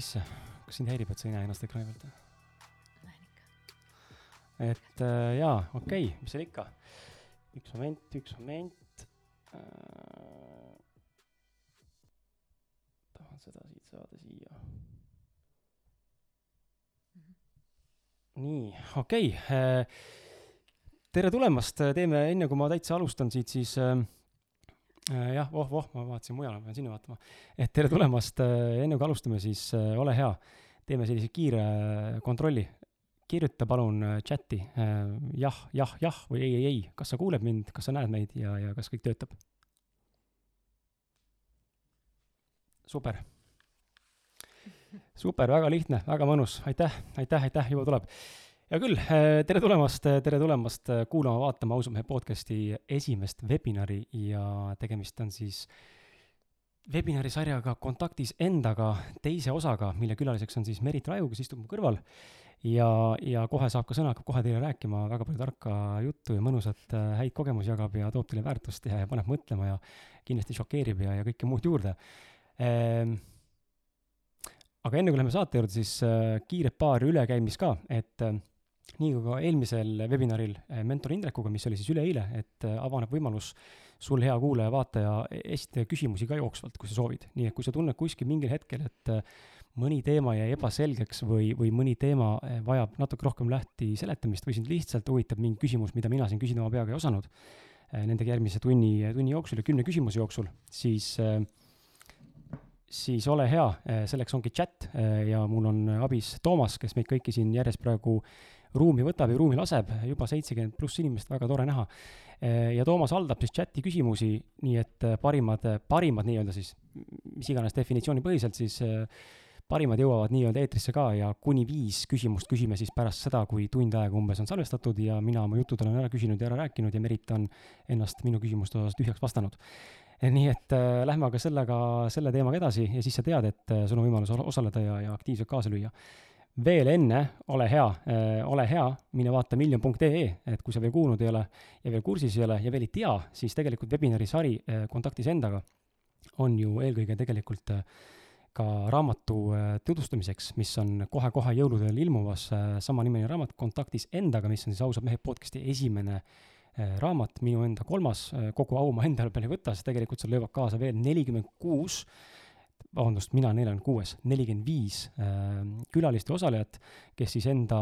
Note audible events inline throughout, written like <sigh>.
sisse. kas sind häirib, et sa ei näe ennast ekraani pealt? näen ikka. et äh, jaa, okei okay,, mis seal ikka. üks moment, üks moment äh,. tahan seda siit saada siia. nii, okei okay, äh, tere tulemast, teeme enne kui ma täitsa alustan siit, siis äh, jah, voh, voh, ma vaatasin mujale, ma pean sinna vaatama. et tere tulemast äh,, enne kui alustame, siis äh, ole hea, teeme sellise kiire äh, kontrolli. kirjuta palun äh, chati äh, jah, jah, jah või ei, ei, ei, kas sa kuuled mind, kas sa näed meid ja, ja kas kõik töötab? super. super, väga lihtne, väga mõnus, aitäh, aitäh, aitäh, juba tuleb hea küll, tere tulemast, tere tulemast kuulama, vaatama Ausamehe podcasti esimest webinari ja tegemist on siis webinari sarjaga Kontaktis endaga teise osaga, mille külaliseks on siis Merit Raju, kes istub mu kõrval. ja, ja kohe saab ka sõna, hakkab kohe teile rääkima väga palju tarka juttu ja mõnusat häid kogemusi jagab ja toob teile väärtust ja, paneb mõtlema ja kindlasti šokeerib ja, ja kõike muud juurde ehm, aga enne kui läheme saate juurde, siis kiiret paar ülekäimist ka, et äh, nii kui ka eelmisel webinaril eh, mentor Indrekuga, mis oli siis üleeile, et eh, avaneb võimalus sul, hea kuulaja, vaataja, esitada küsimusi ka jooksvalt, kui sa soovid. nii et kui sa tunned kuskil mingil hetkel, et eh, mõni teema jäi ebaselgeks või, või mõni teema vajab natuke rohkem lähti seletamist või sind lihtsalt huvitab mingi küsimus, mida mina siin küsida oma peaga ei osanud, nende järgmise tunni, tunni jooksul ja kümne küsimuse jooksul, siis siis ole hea, selleks ongi chat ja mul on abis Toomas, kes meid kõiki siin järjest praegu ruumi võtab ja ruumi laseb, juba seitsekümmend pluss inimest, väga tore näha. ja Toomas haldab siis chati küsimusi, nii et parimad, parimad nii-öelda siis, mis iganes definitsiooni põhiselt, siis parimad jõuavad nii-öelda eetrisse ka ja kuni viis küsimust küsime siis pärast seda, kui tund aega umbes on salvestatud ja mina oma jutud olen ära küsinud ja ära rääkinud ja Merit on ennast minu küsimuste osas tühjaks vastanud nii et äh, lähme aga sellega, selle teemaga edasi ja siis sa tead, et äh, sul on võimalus osaleda ja, ja aktiivselt kaasa lüüa veel enne, ole hea äh,, ole hea, mine vaata miljon.ee, et kui sa veel kuulnud ei ole ja veel kursis ei ole ja veel ei tea, siis tegelikult webinari sari äh, Kontaktis endaga on ju eelkõige tegelikult äh, ka raamatu tutvustamiseks, mis on kohe-kohe jõuludel ilmumas samanimeline raamat Kontaktis endaga, mis on siis ausad mehed podcasti esimene raamat, minu enda kolmas, kogu au ma enda peale ei võta, sest tegelikult seal löövad kaasa veel nelikümmend kuus vabandust, mina nelikümmend kuues, nelikümmend viis äh, külalist ja osalejat, kes siis enda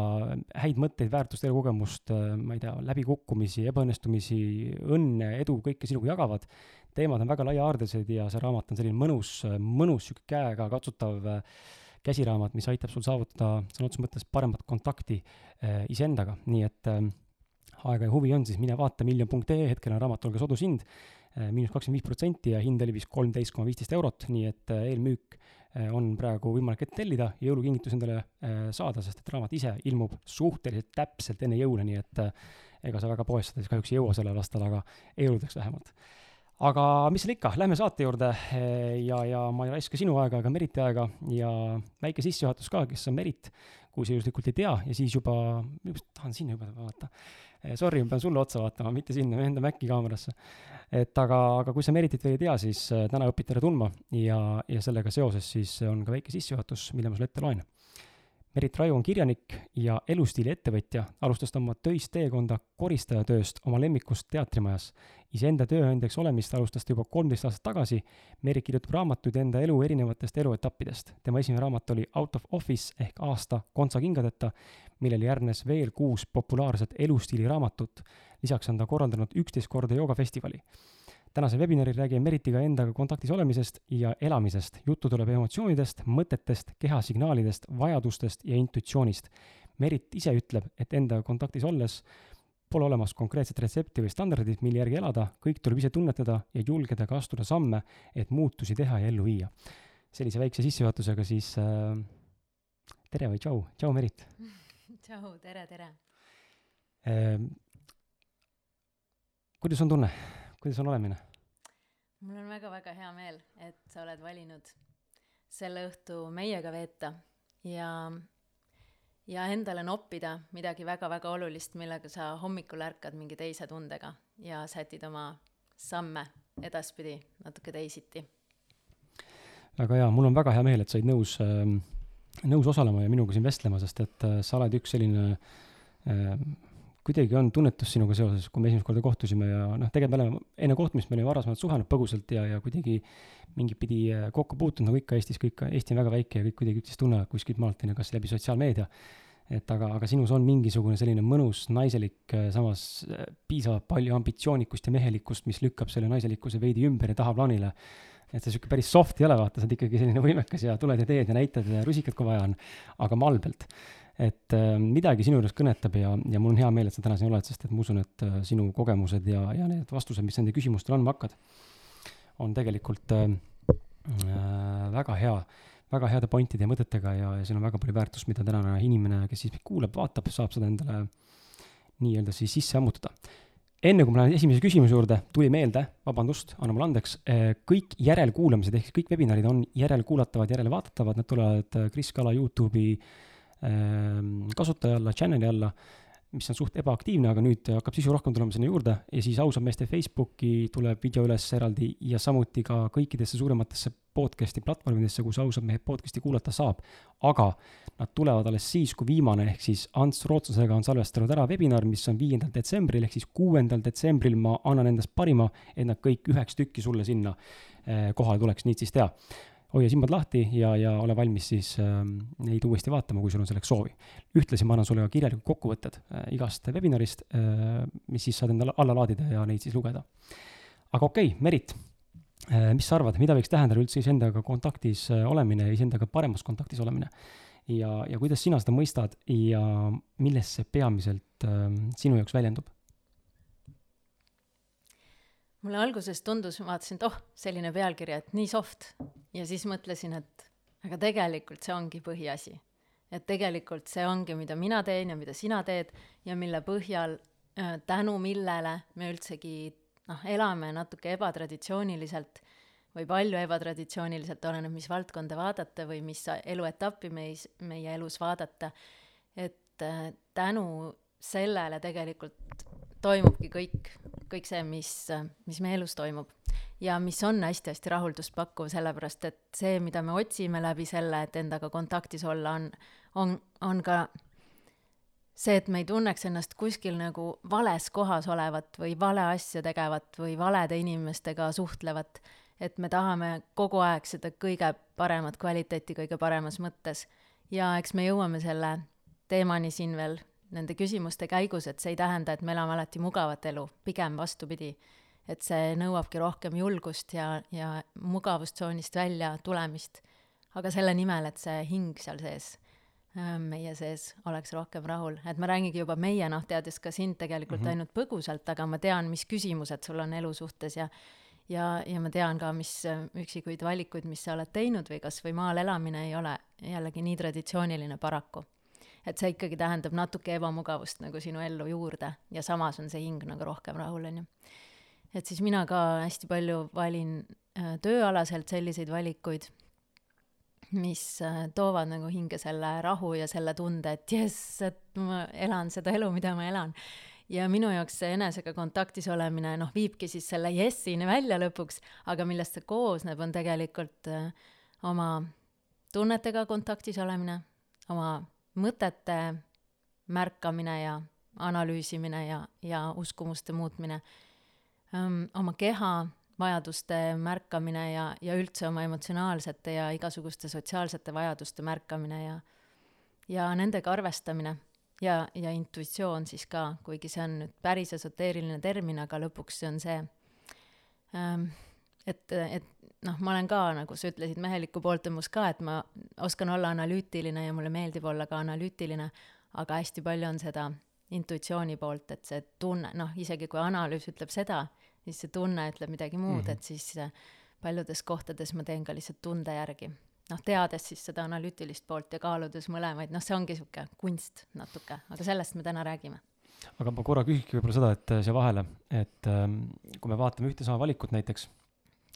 häid mõtteid, väärtust, elukogemust, äh, ma ei tea, läbikukkumisi, ebaõnnestumisi, õnne, edu, kõike sinuga jagavad. teemad on väga laiahaardesed ja see raamat on selline mõnus, mõnus sihuke käega katsutav äh, käsiraamat, mis aitab sul saavutada sõna otseses mõttes paremat kontakti iseendaga, nii et aega ja huvi on, siis mine vaata miljon.ee, hetkel on raamatul ka sodushind Äh, miinus kakskümmend viis protsenti ja hind oli vist kolmteist koma viisteist eurot, nii et äh, eelmüük äh, on praegu võimalik ette tellida, jõulukingitus endale saada, sest et raamat ise ilmub suhteliselt täpselt enne jõule, nii et ega sa väga poest seda siis kahjuks ei jõua sellel aastal, aga jõuludeks vähemalt. aga mis seal ikka, lähme saate juurde ja, ja ma ei raiska sinu aega ega Meriti aega ja väike sissejuhatus ka, kes on Merit, kui sa juhuslikult ei tea ja siis juba, tahan sinna juba vaadata sorry, ma pean sulle otsa vaatama, mitte sinna, enda Maci kaamerasse. et aga, aga kui sa Meritit veel ei tea, siis eh, täna õpid teda tundma ja, ja sellega seoses siis on ka väike sissejuhatus, mille ma sulle ette loen Merit Raju on kirjanik ja elustiili ettevõtja, alustas ta oma töist teekonda koristajatööst oma lemmikust teatrimajas. iseenda tööandjaks olemist alustas ta juba kolmteist aastat tagasi. Merit kirjutab raamatuid enda elu erinevatest eluetappidest. tema esimene raamat oli Out of Office ehk aasta kontsakingadeta, millele järgnes veel kuus populaarset elustiiliraamatut. lisaks on ta korraldanud üksteist korda joogafestivali tänasel webinaril räägime Meritiga endaga kontaktis olemisest ja elamisest. juttu tuleb emotsioonidest, mõtetest, kehasignaalidest, vajadustest ja intuitsioonist. Merit ise ütleb, et endaga kontaktis olles pole olemas konkreetset retsepti või standardit, mille järgi elada, kõik tuleb ise tunnetada ja julgeda ka astuda samme, et muutusi teha ja ellu viia. sellise väikse sissejuhatusega siis äh, tere või tšau, tšau Merit! <laughs> tšau, tere, tere äh,! kuidas on tunne? Kuidas on olemine? mul on väga-väga hea meel, et sa oled valinud selle õhtu meiega veeta ja, ja endale noppida midagi väga-väga olulist, millega sa hommikul ärkad mingi teise tundega ja sätid oma samme edaspidi natuke teisiti. väga hea, mul on väga hea meel, et said nõus äh,, nõus osalema ja minuga siin vestlema, sest et äh, sa oled üks selline äh, kuidagi on tunnetus sinuga seoses, kui me esimest korda kohtusime ja noh, tegelikult me oleme enne kohtumist me olime varasemalt suhelnud põgusalt ja, ja kuidagi mingit pidi äh, kokku puutunud, nagu ikka Eestis, kõik, Eesti on väga väike ja kõik kuidagi üksteist tunnevad kuskilt maalt, on ju, kas läbi sotsiaalmeedia. et aga, aga sinus on mingisugune selline mõnus naiselik, äh, samas äh, piisavalt palju ambitsioonikust ja mehelikkust, mis lükkab selle naiselikkuse veidi ümber ja tahaplaanile. et sa sihuke päris soft ei ole, vaata, sa oled ikkagi selline võimekas ja tuled ja teed ja näitad ja rusikad, kui vaja on, aga malbelt et äh, midagi sinu juures kõnetab ja, ja mul on hea meel, et sa täna siin oled, sest et ma usun, et äh, sinu kogemused ja, ja need vastused, mis nende küsimustele andma hakkad, on tegelikult äh, äh, väga hea, väga heade pointide ja mõtetega ja, ja siin on väga palju väärtust, mida tänane inimene, kes siis kuulab, vaatab, saab seda endale nii-öelda siis sisse ammutada. Enne kui ma lähen esimese küsimuse juurde, tuli meelde, vabandust, anna mulle andeks, kõik järelkuulamised ehk kõik webinarid on järelkuulatavad, järelevaatatavad, nad tulevad Kris Kala Youtube'i kasutaja alla, channel'i alla, mis on suht ebaaktiivne, aga nüüd hakkab sisu rohkem tulema sinna juurde. Ja siis ausad meeste Facebooki tuleb video üles eraldi ja samuti ka kõikidesse suurematesse podcast'i platvormidesse, kus ausad mehed podcast'i kuulata saab. aga nad tulevad alles siis, kui viimane ehk siis Ants Rootslasega on salvestanud ära webinar, mis on viiendal detsembril ehk siis kuuendal detsembril ma annan endast parima, et nad kõik üheks tükki sulle sinna eh, kohale tuleks, nii et siis teha hoia silmad lahti ja, ja ole valmis siis äh, neid uuesti vaatama, kui sul on selleks soovi. ühtlasi ma annan sulle ka kirjalikud kokkuvõtted äh, igast webinarist äh,, mis siis saad endale alla laadida ja neid siis lugeda. aga okei okay,, Merit äh,, mis sa arvad, mida võiks tähendada üldse iseendaga kontaktis äh, olemine ja iseendaga paremas kontaktis olemine? ja, ja kuidas sina seda mõistad ja milles see peamiselt äh, sinu jaoks väljendub? Mulle alguses tundus, ma vaatasin, et oh, selline pealkiri, et nii soft. ja siis mõtlesin, et aga tegelikult see ongi põhiasi. et tegelikult see ongi, mida mina teen ja mida sina teed ja mille põhjal äh,, tänu millele me üldsegi noh, elame natuke ebatraditsiooniliselt või palju ebatraditsiooniliselt, oleneb, mis valdkonda vaadata või mis eluetappi meis, meie elus vaadata. et äh, tänu sellele tegelikult toimubki kõik, kõik see, mis, mis meie elus toimub. ja mis on hästi-hästi rahuldust pakkuv, sellepärast et see, mida me otsime läbi selle, et endaga kontaktis olla, on, on, on ka see, et me ei tunneks ennast kuskil nagu vales kohas olevat või vale asja tegevat või valede inimestega suhtlevat. et me tahame kogu aeg seda kõige paremat kvaliteeti kõige paremas mõttes. ja eks me jõuame selle teemani siin veel nende küsimuste käigus, et see ei tähenda, et me elame alati mugavat elu, pigem vastupidi. et see nõuabki rohkem julgust ja, ja mugavustsoonist välja tulemist. aga selle nimel, et see hing seal sees, ähm, meie sees oleks rohkem rahul, et ma räägingi juba meie, noh, teades ka sind tegelikult mm -hmm. ainult põgusalt, aga ma tean, mis küsimused sul on elu suhtes ja ja, ja ma tean ka, mis üksikuid valikuid, mis sa oled teinud või kas või maal elamine ei ole jällegi nii traditsiooniline paraku et see ikkagi tähendab natuke ebamugavust nagu sinu ellu juurde ja samas on see hing nagu rohkem rahul, on ju. et siis mina ka hästi palju valin äh, tööalaselt selliseid valikuid, mis äh, toovad nagu hinge selle rahu ja selle tunde, et jess, et ma elan seda elu, mida ma elan ja minu jaoks see enesega kontaktis olemine, noh, viibki siis selle jessini välja lõpuks, aga millest see koosneb, on tegelikult äh, oma tunnetega kontaktis olemine, oma mõtete märkamine ja analüüsimine ja, ja uskumuste muutmine, oma keha vajaduste märkamine ja, ja üldse oma emotsionaalsete ja igasuguste sotsiaalsete vajaduste märkamine ja, ja nendega arvestamine. Ja, ja intuitsioon siis ka, kuigi see on nüüd päris esoteeriline termin, aga lõpuks see on see, et, et noh, ma olen ka, nagu sa ütlesid, meheliku poolt on mus ka, et ma oskan olla analüütiline ja mulle meeldib olla ka analüütiline, aga hästi palju on seda intuitsiooni poolt, et see tunne, noh, isegi kui analüüs ütleb seda, siis see tunne ütleb midagi muud mm, -hmm. et siis äh, paljudes kohtades ma teen ka lihtsalt tunde järgi. noh, teades siis seda analüütilist poolt ja kaaludes mõlemaid, noh, see ongi niisugune kunst natuke, aga sellest me täna räägime aga ma korra küsiks võib-olla seda, et äh, siia vahele, et ähm, kui me vaatame ühte sama valikut näiteks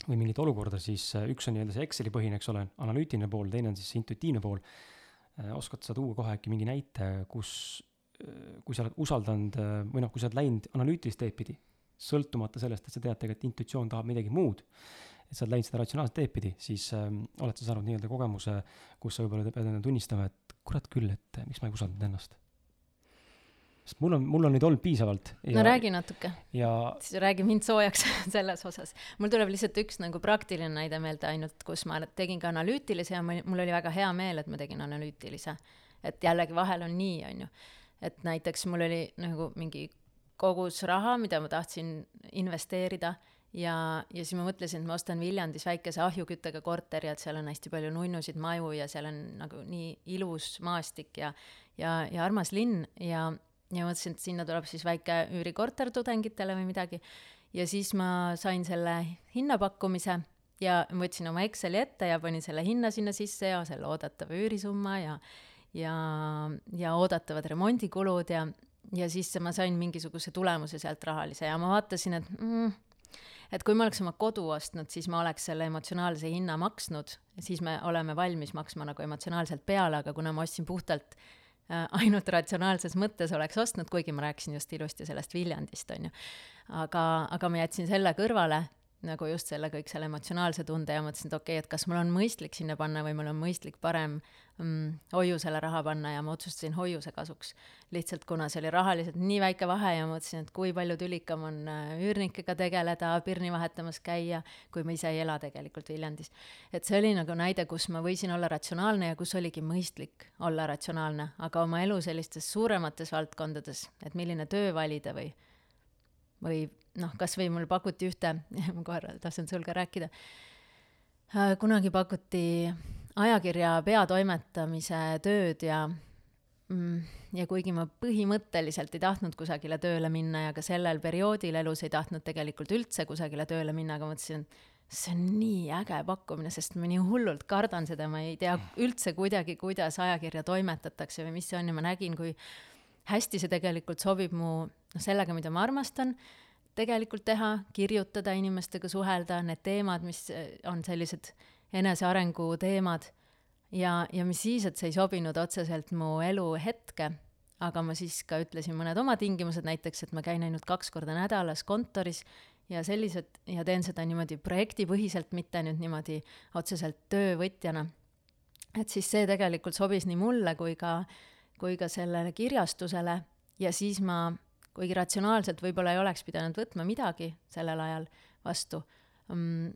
või mingit olukorda, siis äh, üks on nii-öelda see Exceli põhine, eks ole, analüütiline pool, teine on siis intuitiivne pool. Äh, oskad sa tuua kohe äkki mingi näite, kus, äh, kui sa oled usaldanud või noh, kui sa oled läinud analüütilist teed pidi sõltumata sellest, et sa tead tegelikult intuitsioon tahab midagi muud, et sa oled läinud seda ratsionaalset teed pidi, siis ähm, oled sa saanud nii-öelda kogemuse, kus sa võib-olla pead endale tunnistama, et kurat küll, et miks ma ei usaldanud ennast. Sest mul on, mul on neid olnud piisavalt. no räägi natuke. ja. siis räägi mind soojaks <laughs> selles osas. mul tuleb lihtsalt üks nagu praktiline näide meelde ainult, kus ma tegin ka analüütilise ja mul oli väga hea meel, et ma tegin analüütilise. et jällegi vahel on nii, on ju. et näiteks mul oli nagu mingi kogus raha, mida ma tahtsin investeerida ja, ja siis ma mõtlesin, et ma ostan Viljandis väikese ahjuküttega korteri, et seal on hästi palju nunnusid maju ja seal on nagu nii ilus maastik ja, ja, ja armas linn ja, ja mõtlesin, et sinna tuleb siis väike üürikorter tudengitele või midagi. ja siis ma sain selle hinnapakkumise ja võtsin oma Exceli ette ja panin selle hinna sinna sisse ja selle oodatava üürisumma ja, ja, ja oodatavad remondikulud ja, ja siis ma sain mingisuguse tulemuse sealt rahalise ja ma vaatasin, et mm, et kui ma oleks oma kodu ostnud, siis ma oleks selle emotsionaalse hinna maksnud, siis me oleme valmis maksma nagu emotsionaalselt peale, aga kuna ma ostsin puhtalt äh, ainult ratsionaalses mõttes oleks ostnud, kuigi ma rääkisin just ilusti sellest Viljandist, on ju. aga, aga ma jätsin selle kõrvale nagu just selle kõik selle emotsionaalse tunde ja mõtlesin, et okei okay,, et kas mul on mõistlik sinna panna või mul on mõistlik parem mm, hoiusele raha panna ja ma otsustasin hoiuse kasuks. lihtsalt kuna see oli rahaliselt nii väike vahe ja mõtlesin, et kui palju tülikam on äh, üürnikega tegeleda, pirni vahetamas käia, kui ma ise ei ela tegelikult Viljandis. et see oli nagu näide, kus ma võisin olla ratsionaalne ja kus oligi mõistlik olla ratsionaalne, aga oma elu sellistes suuremates valdkondades, et milline töö valida või või noh, kasvõi mul pakuti ühte, <laughs> ma kohe tahtsin sul ka rääkida, äh, kunagi pakuti ajakirja peatoimetamise tööd ja mm, ja kuigi ma põhimõtteliselt ei tahtnud kusagile tööle minna ja ka sellel perioodil elus ei tahtnud tegelikult üldse kusagile tööle minna, aga mõtlesin, see on nii äge pakkumine, sest ma nii hullult kardan seda, ma ei tea üldse kuidagi, kuidas ajakirja toimetatakse või mis see on ja ma nägin, kui hästi see tegelikult sobib mu noh, sellega, mida ma armastan tegelikult teha, kirjutada inimestega, suhelda, need teemad, mis eh, on sellised enesearengu teemad ja, ja mis siis, et see ei sobinud otseselt mu elu hetke, aga ma siis ka ütlesin mõned oma tingimused, näiteks et ma käin ainult kaks korda nädalas kontoris ja sellised ja teen seda niimoodi projektipõhiselt, mitte nüüd niimoodi otseselt töövõtjana. et siis see tegelikult sobis nii mulle kui ka, kui ka sellele kirjastusele ja siis ma kuigi ratsionaalselt võib-olla ei oleks pidanud võtma midagi sellel ajal vastu um,,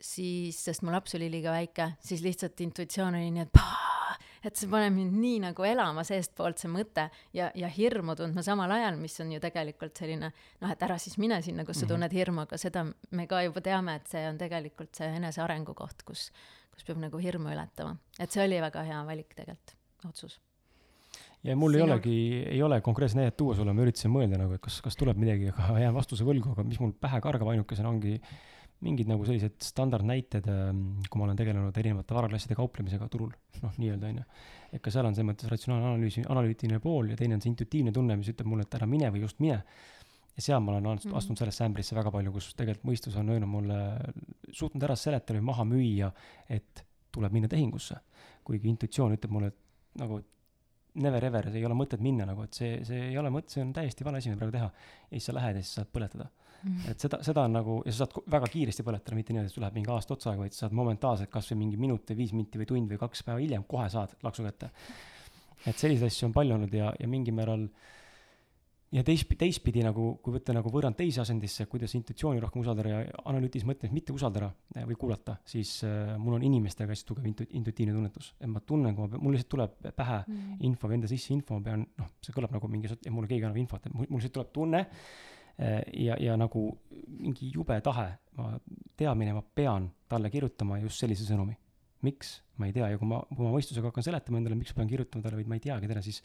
siis, sest mu laps oli liiga väike, siis lihtsalt intuitsioon oli nii, et paa, et see paneb mind nii nagu elama seestpoolt, see mõte ja, ja hirmu tundma samal ajal, mis on ju tegelikult selline noh, et ära siis mine sinna, kus sa mhm. tunned hirmu, aga seda me ka juba teame, et see on tegelikult see enesearengu koht, kus, kus peab nagu hirmu ületama. et see oli väga hea valik tegelikult, otsus ja mul Sinu... ei olegi, ei ole konkreetset näidet tuua sulle, ma üritasin mõelda nagu, et kas, kas tuleb midagi, aga <laughs> jään vastuse võlgu, aga mis mul pähe kargab ainukesena ongi mingid nagu sellised standardnäited, ähm, kui ma olen tegelenud erinevate varaklasside kauplemisega turul, noh, nii-öelda onju. et ka seal on selles mõttes ratsionaalne analüüsi, analüütiline pool ja teine on see intuitiivne tunne, mis ütleb mulle, et ära mine või just mine. ja seal ma olen astunud mm -hmm. sellesse ämbrisse väga palju, kus tegelikult mõistus on öelnud mulle, suutnud ära seletada või maha müüa, et tuleb minna tehingusse. kuigi intuitsioon ütleb mulle, et nagu never ever, ei ole mõtet minna nagu, et see, see ei ole mõte, see on täiesti vale asi, mida praegu teha. ja siis sa lähed ja siis saad põletada mm.. et seda, seda on nagu, ja sa saad väga kiiresti põletada, mitte niimoodi, et sul läheb mingi aasta otsa aega, vaid sa saad momentaalselt kasvõi mingi minut või viis minti või tund või kaks päeva hiljem kohe saad laksu kätte. et selliseid asju on palju olnud ja, ja mingil määral äh, ja teist, teistpidi nagu, kui võtta nagu võrrand teise asendisse, kuidas intuitsiooni rohkem usaldada ja analüütilises mõttes mitte usaldada eh, või kuulata, siis äh, mul on inimestega hästi tugev intu-, intuitiivne tunnetus. et ma tunnen, kui ma, mul lihtsalt tuleb pähe mm. info või enda sisse info, ma pean, noh, see kõlab nagu mingi, mulle keegi annab infot, et mul, mul lihtsalt tuleb tunne äh, ja, ja nagu mingi jube tahe, ma, teadmine, ma pean talle kirjutama just sellise sõnumi. miks, ma ei tea ja kui ma, kui ma mõistusega hakkan seletama endale, miks ma pean kirjutama talle, vaid ma ei teagi teda, siis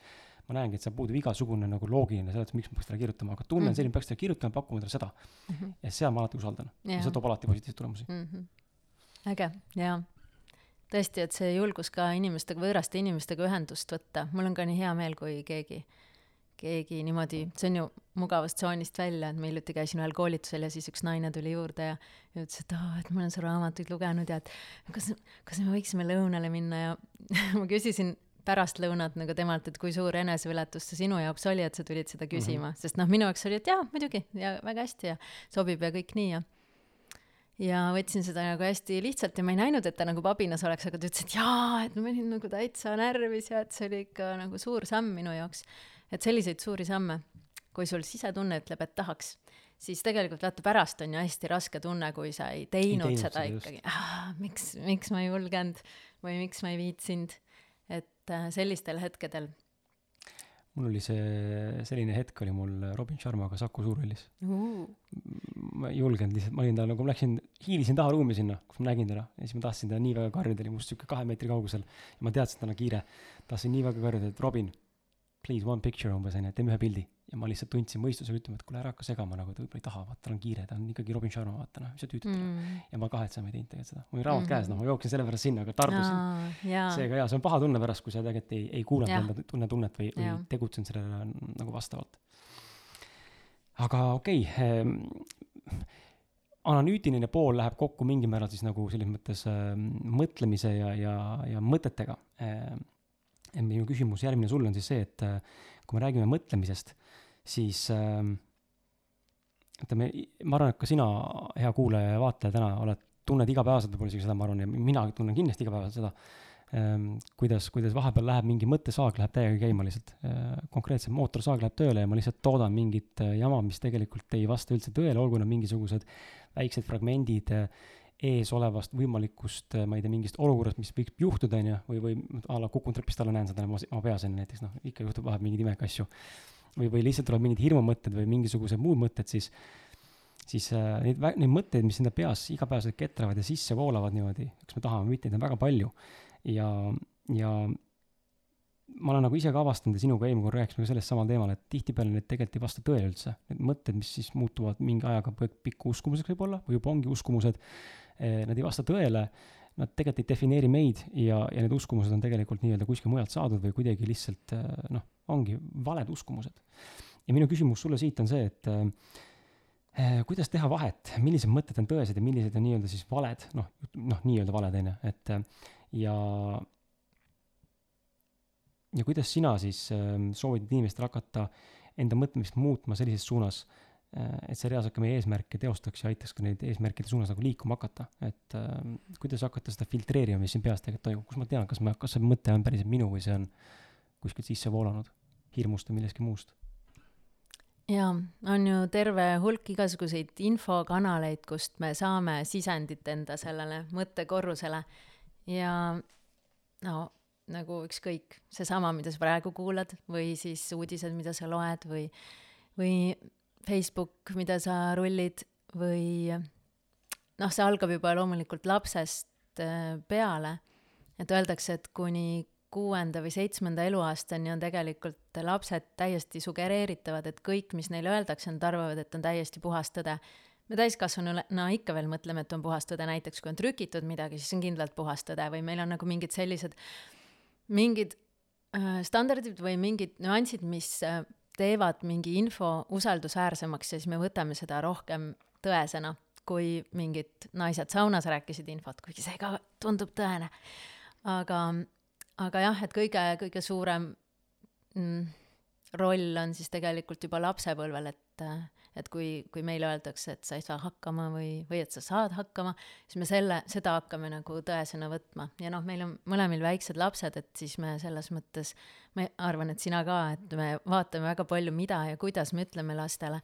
ma näengi, et seal puudub igasugune nagu loogiline seletus, miks ma peaks talle kirjutama, aga tunne on mm -hmm. selline, peaks talle kirjutama, pakkuma talle seda mm. -hmm. ja seal ma alati usaldan yeah. ja see toob alati positiivseid tulemusi mm. -hmm. äge, jaa. tõesti, et see julgus ka inimestega, võõraste inimestega ühendust võtta, mul on ka nii hea meel, kui keegi, keegi niimoodi, see on ju mugavast tsoonist välja, et ma hiljuti käisin ühel koolitusel ja siis üks naine tuli juurde ja, ütles, et aa, et ma olen su raamatuid lugenud ja et kas, kas me võiksime lõunale minna ja <laughs> ma küsisin pärastlõunat nagu temalt, et kui suur eneseületus see sinu jaoks oli, et sa tulid seda küsima mm, -hmm. sest noh, minu jaoks oli, et jaa, muidugi ja väga hästi ja sobib ja kõik nii ja ja võtsin seda nagu hästi lihtsalt ja ma ei näinud, et ta nagu pabinas oleks, aga ta ütles, et jaa, et ma olin nagu täitsa närvis ja et see oli ikka nagu suur samm minu jaoks. et selliseid suuri samme, kui sul sisetunne ütleb, et tahaks, siis tegelikult vaata pärast on ju hästi raske tunne, kui sa ei teinud, ei teinud seda, seda ikkagi, miks, miks ma ei julgenud või miks ma ei viitsinud et äh, sellistel hetkedel? Mul oli see, selline hetk oli mul Robin Sharmaga Saku Suurhallis. Uh.. ma ei julgenud lihtsalt, ma olin tal nagu, ma läksin, hiilisin taha ruumi sinna, kus ma nägin teda. Ja siis ma tahtsin teda nii väga karjuda, oli must sihuke kahe meetri kaugusel. Ja ma teadsin, et tal on kiire. tahtsin nii väga karjuda, et Robin, please one picture umbes onju, teeme ühe pildi ja ma lihtsalt tundsin mõistusega ütlema, et kuule, ära hakka segama nagu, ta võib-olla ei taha, vaata, tal on kiire, ta on ikkagi Robin Sharma, vaata noh, mis sa tüütad mm.. ja ma kahetsema ei teinud tegelikult seda, mul oli raamat mm. käes, noh, ma jooksin sellepärast sinna, aga tarbusin. seega jaa, see on paha tunne pärast, kui sa tegelikult ei, ei kuulanud enda tunne tunnet või, või tegutsenud sellele nagu vastavalt. aga okei okay, eh,, analüütiline pool läheb kokku mingil määral siis nagu selles mõttes äh, mõtlemise ja, ja, ja mõtetega äh,. minu küsimus järgmine sulle on siis see, et äh, kui me räägime mõtlemisest siis äh, ütleme, ma arvan, et ka sina, hea kuulaja ja vaataja täna oled, tunned igapäevaselt võib-olla isegi seda, ma arvan, ja mina tunnen kindlasti igapäevaselt seda ähm,, kuidas, kuidas vahepeal läheb mingi mõttesaag läheb täiega käima lihtsalt äh,. konkreetselt mootorsaag läheb tööle ja ma lihtsalt toodan mingit äh, jama, mis tegelikult ei vasta üldse tõele, olgu need mingisugused väiksed fragmendid äh, ees olevast võimalikust, ma ei tea, mingist olukorrast, mis võiks juhtuda, on ju, või, või a la kukun trepist alla, näen seda oma peas, on ju, näiteks noh, ikka juhtub vahepeal mingeid imelikke asju või, või lihtsalt tulevad mingid hirmumõtted või mingisugused muud mõtted, siis, siis äh, neid, neid mõtteid, mis enda peas igapäevaselt ketravad ja sisse voolavad niimoodi, kas me tahame või mitte, neid on väga palju. ja, ja ma olen nagu ise ka avastanud ja sinuga eelmine kord rääkisime ka sellest samal teemal, et tihtipeale need tegelikult ei vasta tõele üldse. Need mõtted, mis siis muutuvad mingi ajaga pikku uskumuseks võib-olla või juba ongi uskumused, eh, nad ei vasta tõele nad tegelikult ei defineeri meid ja, ja need uskumused on tegelikult nii-öelda kuskil mujalt saadud või kuidagi lihtsalt äh, noh, ongi valed uskumused. ja minu küsimus sulle siit on see, et äh, äh, kuidas teha vahet, millised mõtted on tõesed ja millised on nii-öelda siis valed, noh, noh, nii-öelda valed, on ju, et äh, ja ja kuidas sina siis äh, soovitad inimestel hakata enda mõtlemist muutma sellises suunas Äh, et see reaalselt ka meie eesmärke teostaks ja aitaks ka neid eesmärkide suunas nagu liikuma hakata, et äh, kuidas hakata seda filtreerima, mis siin peas tegelikult toimub, kus ma tean, kas ma, kas see mõte on päriselt minu või see on kuskilt sisse voolanud hirmust või millestki muust? jaa, on ju terve hulk igasuguseid infokanaleid, kust me saame sisendit enda sellele mõttekorrusele. Ja no nagu ükskõik, seesama, mida sa praegu kuulad või siis uudised, mida sa loed või, või Facebook, mida sa rullid või noh, see algab juba loomulikult lapsest äh, peale, et öeldakse, et kuni kuuenda või seitsmenda eluaastani on tegelikult lapsed täiesti sugereeritavad, et kõik, mis neile öeldakse, nad arvavad, et on täiesti puhas tõde. me täiskasvanuna no, ikka veel mõtleme, et on puhas tõde, näiteks kui on trükitud midagi, siis on kindlalt puhas tõde või meil on nagu mingid sellised, mingid äh, standardid või mingid nüansid, mis äh, teevad mingi info usaldusväärsemaks ja siis me võtame seda rohkem tõesena, kui mingid naised saunas rääkisid infot, kuigi see ka tundub tõene. aga, aga jah, et kõige, kõige suurem mm, roll on siis tegelikult juba lapsepõlvel, et et kui, kui meile öeldakse, et sa ei saa hakkama või, või et sa saad hakkama, siis me selle, seda hakkame nagu tõesena võtma. Ja noh, meil on mõlemil väiksed lapsed, et siis me selles mõttes, ma arvan, et sina ka, et me vaatame väga palju, mida ja kuidas me ütleme lastele,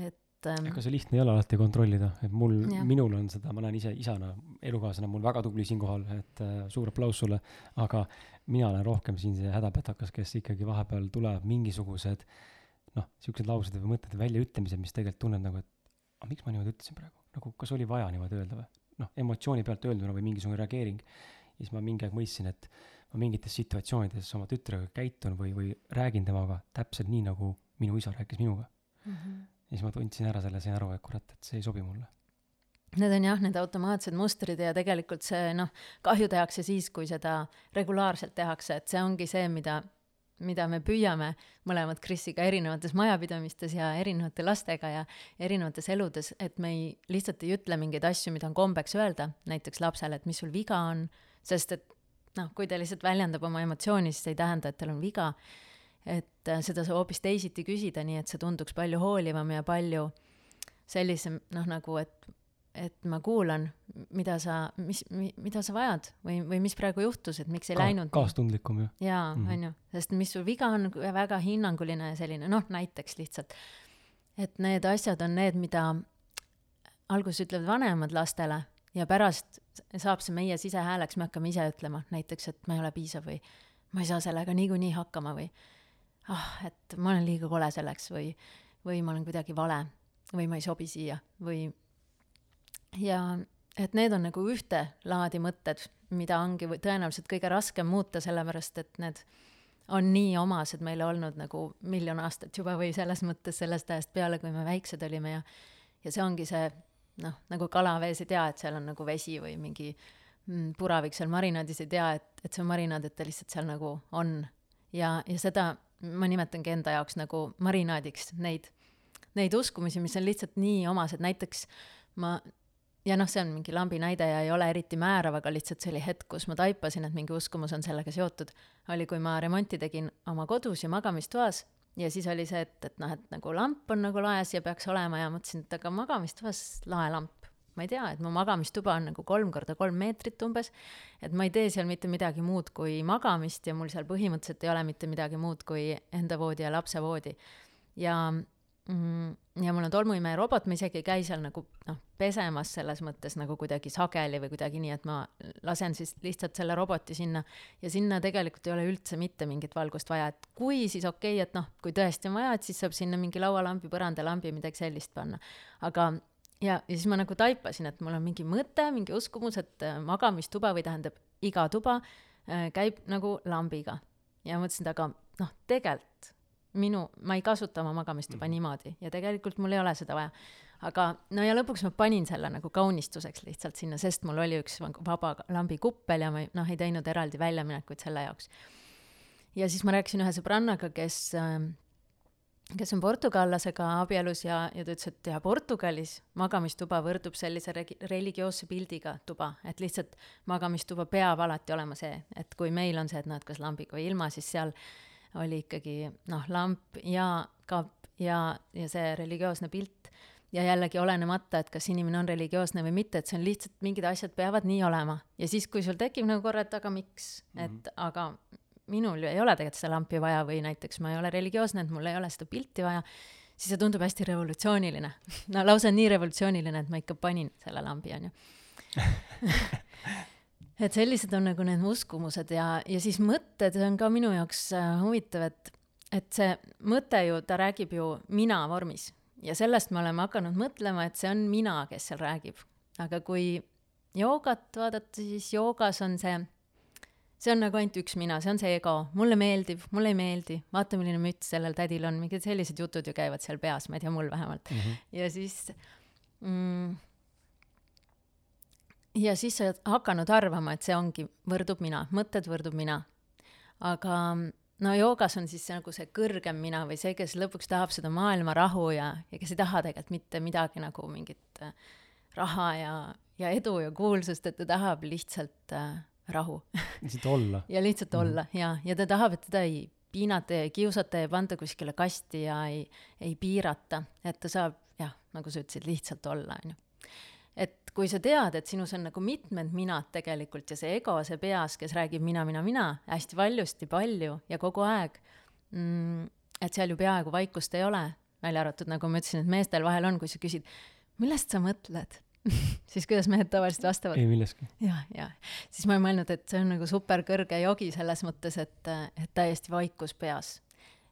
et ähm, ega see lihtne ei ole alati kontrollida, et mul, minul on seda, ma näen ise isana, elukaaslasena mul väga tubli siinkohal, et äh, suur aplaus sulle, aga mina olen rohkem siin see hädapätakas, kes ikkagi vahepeal tuleb mingisugused äh, noh, siuksed laused või mõtted väljaütlemised, mis tegelikult tunned nagu, et aga miks ma niimoodi ütlesin praegu, nagu kas oli vaja niimoodi öelda või? noh, emotsiooni pealt öelduna või mingisugune reageering. ja siis ma mingi aeg mõistsin, et ma mingites situatsioonides oma tütrega käitun või, või räägin temaga täpselt nii, nagu minu isa rääkis minuga mm. -hmm. ja siis ma tundsin ära selle, sain aru, et kurat, et see ei sobi mulle Need on jah, need automaatsed mustrid ja tegelikult see noh, kahju tehakse siis, kui seda regulaarselt tehakse, et see ongi see, mida mida me püüame mõlemad Krisiga erinevates majapidamistes ja erinevate lastega ja erinevates eludes, et me ei, lihtsalt ei ütle mingeid asju, mida on kombeks öelda, näiteks lapsele, et mis sul viga on, sest et noh, kui ta lihtsalt väljendab oma emotsiooni, siis see ei tähenda, et tal on viga. et äh, seda saab hoopis teisiti küsida, nii et see tunduks palju hoolivam ja palju sellisem, noh, nagu et, et ma kuulan, mida sa, mis mi,, mida sa vajad või, või mis praegu juhtus, et miks ei Ka, läinud. kaastundlikum ju. jaa, mhm. on ju, sest mis sul viga on, väga hinnanguline ja selline, noh, näiteks lihtsalt. et need asjad on need, mida alguses ütlevad vanemad lastele ja pärast saab see meie sisehääleks, me hakkame ise ütlema näiteks, et ma ei ole piisav või ma ei saa sellega niikuinii hakkama või ah, et ma olen liiga kole selleks või, või ma olen kuidagi vale või ma ei sobi siia või ja et need on nagu ühtelaadi mõtted, mida ongi tõenäoliselt kõige raskem muuta, sellepärast et need on nii omased meile olnud nagu miljon aastat juba või selles mõttes sellest ajast peale, kui me väiksed olime ja ja see ongi see noh, nagu kalavees ei tea, et seal on nagu vesi või mingi mm, puravik seal marinaadis, ei tea, et, et see on marinaad, et ta lihtsalt seal nagu on. ja, ja seda ma nimetangi enda jaoks nagu marinaadiks, neid, neid uskumusi, mis on lihtsalt nii omased, näiteks ma ja noh, see on mingi lambi näide ja ei ole eriti määrav, aga lihtsalt see oli hetk, kus ma taipasin, et mingi uskumus on sellega seotud, oli, kui ma remonti tegin oma kodus ja magamistoas ja siis oli see, et, et noh, et nagu lamp on nagu laes ja peaks olema ja mõtlesin, et aga magamistoas lae lamp. ma ei tea, et mu magamistuba on nagu kolm korda kolm meetrit umbes, et ma ei tee seal mitte midagi muud kui magamist ja mul seal põhimõtteliselt ei ole mitte midagi muud kui enda voodi ja lapse voodi. ja ja mul on tolmuimeja robot, ma isegi ei käi seal nagu noh, pesemas selles mõttes nagu kuidagi sageli või kuidagi nii, et ma lasen siis lihtsalt selle roboti sinna ja sinna tegelikult ei ole üldse mitte mingit valgust vaja, et kui, siis okei okay,, et noh, kui tõesti on vaja, et siis saab sinna mingi laualambi, põrandalambi, midagi sellist panna. aga ja, ja siis ma nagu taipasin, et mul on mingi mõte, mingi uskumus, et äh, magamistuba või tähendab, iga tuba äh, käib nagu lambiga. ja mõtlesin, et aga noh, tegelikult minu, ma ei kasuta oma magamistuba mm -hmm. niimoodi ja tegelikult mul ei ole seda vaja. aga no ja lõpuks ma panin selle nagu kaunistuseks lihtsalt sinna, sest mul oli üks vaba lambikuppel ja ma noh, ei teinud eraldi väljaminekuid selle jaoks. ja siis ma rääkisin ühe sõbrannaga, kes äh, kes on portugallasega abielus ja, ja ta ütles, et ja Portugalis magamistuba võrdub sellise regi-, religioosse pildiga tuba, et lihtsalt magamistuba peab alati olema see, et kui meil on see, et noh, et kas lambiga või ilma, siis seal oli ikkagi noh, lamp ja kapp ja, ja see religioosne pilt ja jällegi olenemata, et kas inimene on religioosne või mitte, et see on lihtsalt, mingid asjad peavad nii olema. ja siis, kui sul tekib nagu korra, et aga miks mm, -hmm. et aga minul ju ei ole tegelikult seda lampi vaja või näiteks ma ei ole religioosne, et mul ei ole seda pilti vaja, siis see tundub hästi revolutsiooniline. no lausa nii revolutsiooniline, et ma ikka panin selle lambi, onju <laughs> et sellised on nagu need uskumused ja, ja siis mõtted on ka minu jaoks äh, huvitav, et, et see mõte ju, ta räägib ju mina vormis ja sellest me oleme hakanud mõtlema, et see on mina, kes seal räägib. aga kui joogat vaadata, siis joogas on see, see on nagu ainult üks mina, see on see ego, mulle meeldib, mulle ei meeldi, vaata, milline müts sellel tädil on, mingid sellised jutud ju käivad seal peas, ma ei tea, mul vähemalt mm. -hmm. ja siis mm, ja siis sa oled hakanud arvama, et see ongi, võrdub mina, mõtted võrdub mina. aga no joogas on siis see, nagu see kõrgem mina või see, kes lõpuks tahab seda maailma rahu ja, ja kes ei taha tegelikult mitte midagi nagu mingit äh, raha ja, ja edu ja kuulsust, et ta tahab lihtsalt äh, rahu. lihtsalt olla <laughs> ja lihtsalt mm olla ja, ja ta tahab, et teda ei piinata ja ei kiusata ja ei panda kuskile kasti ja ei, ei piirata, et ta saab jah, nagu sa ütlesid, lihtsalt olla, on ju kui sa tead, et sinus on nagu mitmed minad tegelikult ja see ego, see peas, kes räägib mina, mina, mina hästi valjusti, palju ja kogu aeg mm,, et seal ju peaaegu vaikust ei ole, välja arvatud, nagu ma ütlesin, et meestel vahel on, kui sa küsid, millest sa mõtled <laughs> siis kuidas mehed tavaliselt vastavad? ei millestki. jah, ja siis ma olen mõelnud, et see on nagu super kõrge jogi selles mõttes, et, et täiesti vaikus peas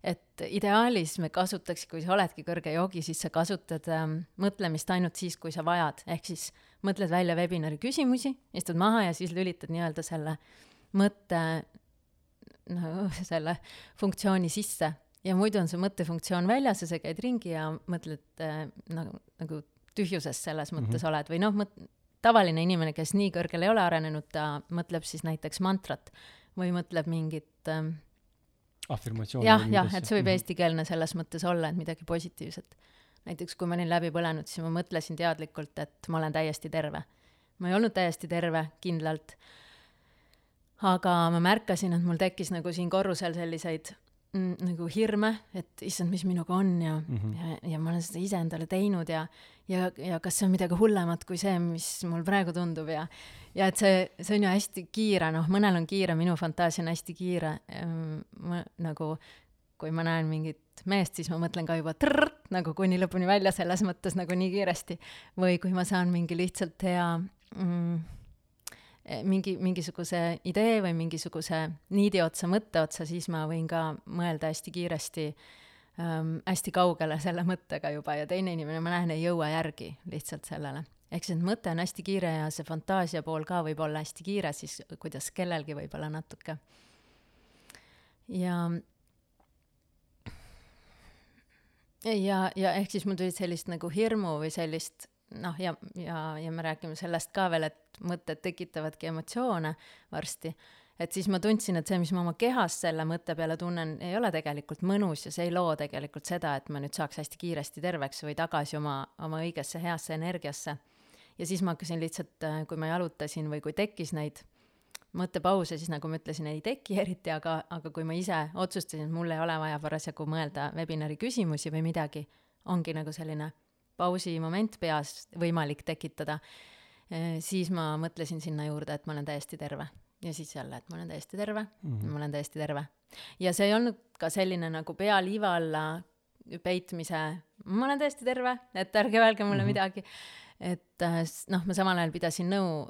et ideaalis me kasutaks, kui sa oledki kõrge joogi, siis sa kasutad ähm, mõtlemist ainult siis, kui sa vajad, ehk siis mõtled välja webinari küsimusi, istud maha ja siis lülitad nii-öelda selle mõtte, no selle funktsiooni sisse. Ja muidu on see mõttefunktsioon väljas ja sa käid ringi ja mõtled äh, nagu, nagu tühjuses selles mõttes mm -hmm. oled. Või noh, mõt-, tavaline inimene, kes nii kõrgel ei ole arenenud, ta mõtleb siis näiteks mantrat või mõtleb mingit äh, afirmatsiooni. jah, jah, et see võib mhm. eestikeelne selles mõttes olla, et midagi positiivset. näiteks kui ma olin läbi põlenud, siis ma mõtlesin teadlikult, et ma olen täiesti terve. ma ei olnud täiesti terve, kindlalt. aga ma märkasin, et mul tekkis nagu siin korrusel selliseid mm, nagu hirme, et issand, mis minuga on ja mm, -hmm. ja, ja ma olen seda ise endale teinud ja, ja, ja kas see on midagi hullemat kui see, mis mul praegu tundub ja, ja et see, see on ju hästi kiire, noh, mõnel on kiire, minu fantaasia on hästi kiire. ma nagu, kui ma näen mingit meest, siis ma mõtlen ka juba trrrt, nagu kuni lõpuni välja, selles mõttes nagu nii kiiresti. või kui ma saan mingi lihtsalt hea mm, mingi, mingisuguse idee või mingisuguse niidi otsa, mõtte otsa, siis ma võin ka mõelda hästi kiiresti ähm, hästi kaugele selle mõttega juba ja teine inimene, ma näen, ei jõua järgi lihtsalt sellele. ehk siis, mõte on hästi kiire ja see fantaasia pool ka võib olla hästi kiire, siis kuidas kellelgi võib-olla natuke. ja ja, ja ehk siis mul tuli sellist nagu hirmu või sellist noh, ja, ja, ja me räägime sellest ka veel, et mõtted tekitavadki emotsioone varsti, et siis ma tundsin, et see, mis ma oma kehas selle mõtte peale tunnen, ei ole tegelikult mõnus ja see ei loo tegelikult seda, et ma nüüd saaks hästi kiiresti terveks või tagasi oma, oma õigesse heasse energiasse. ja siis ma hakkasin lihtsalt, kui ma jalutasin või kui tekkis neid mõttepause, siis nagu ma ütlesin, ei teki eriti, aga, aga kui ma ise otsustasin, et mul ei ole vaja parasjagu mõelda webinari küsimusi või midagi, ongi nagu selline pausi moment peas võimalik tekitada, eh, siis ma mõtlesin sinna juurde, et ma olen täiesti terve. ja siis jälle, et ma olen täiesti terve mm, -hmm. ma olen täiesti terve. ja see ei olnud ka selline nagu pea liiva alla peitmise, ma olen täiesti terve, et ärge öelge mulle mm -hmm. midagi. et eh, noh, ma samal ajal pidasin nõu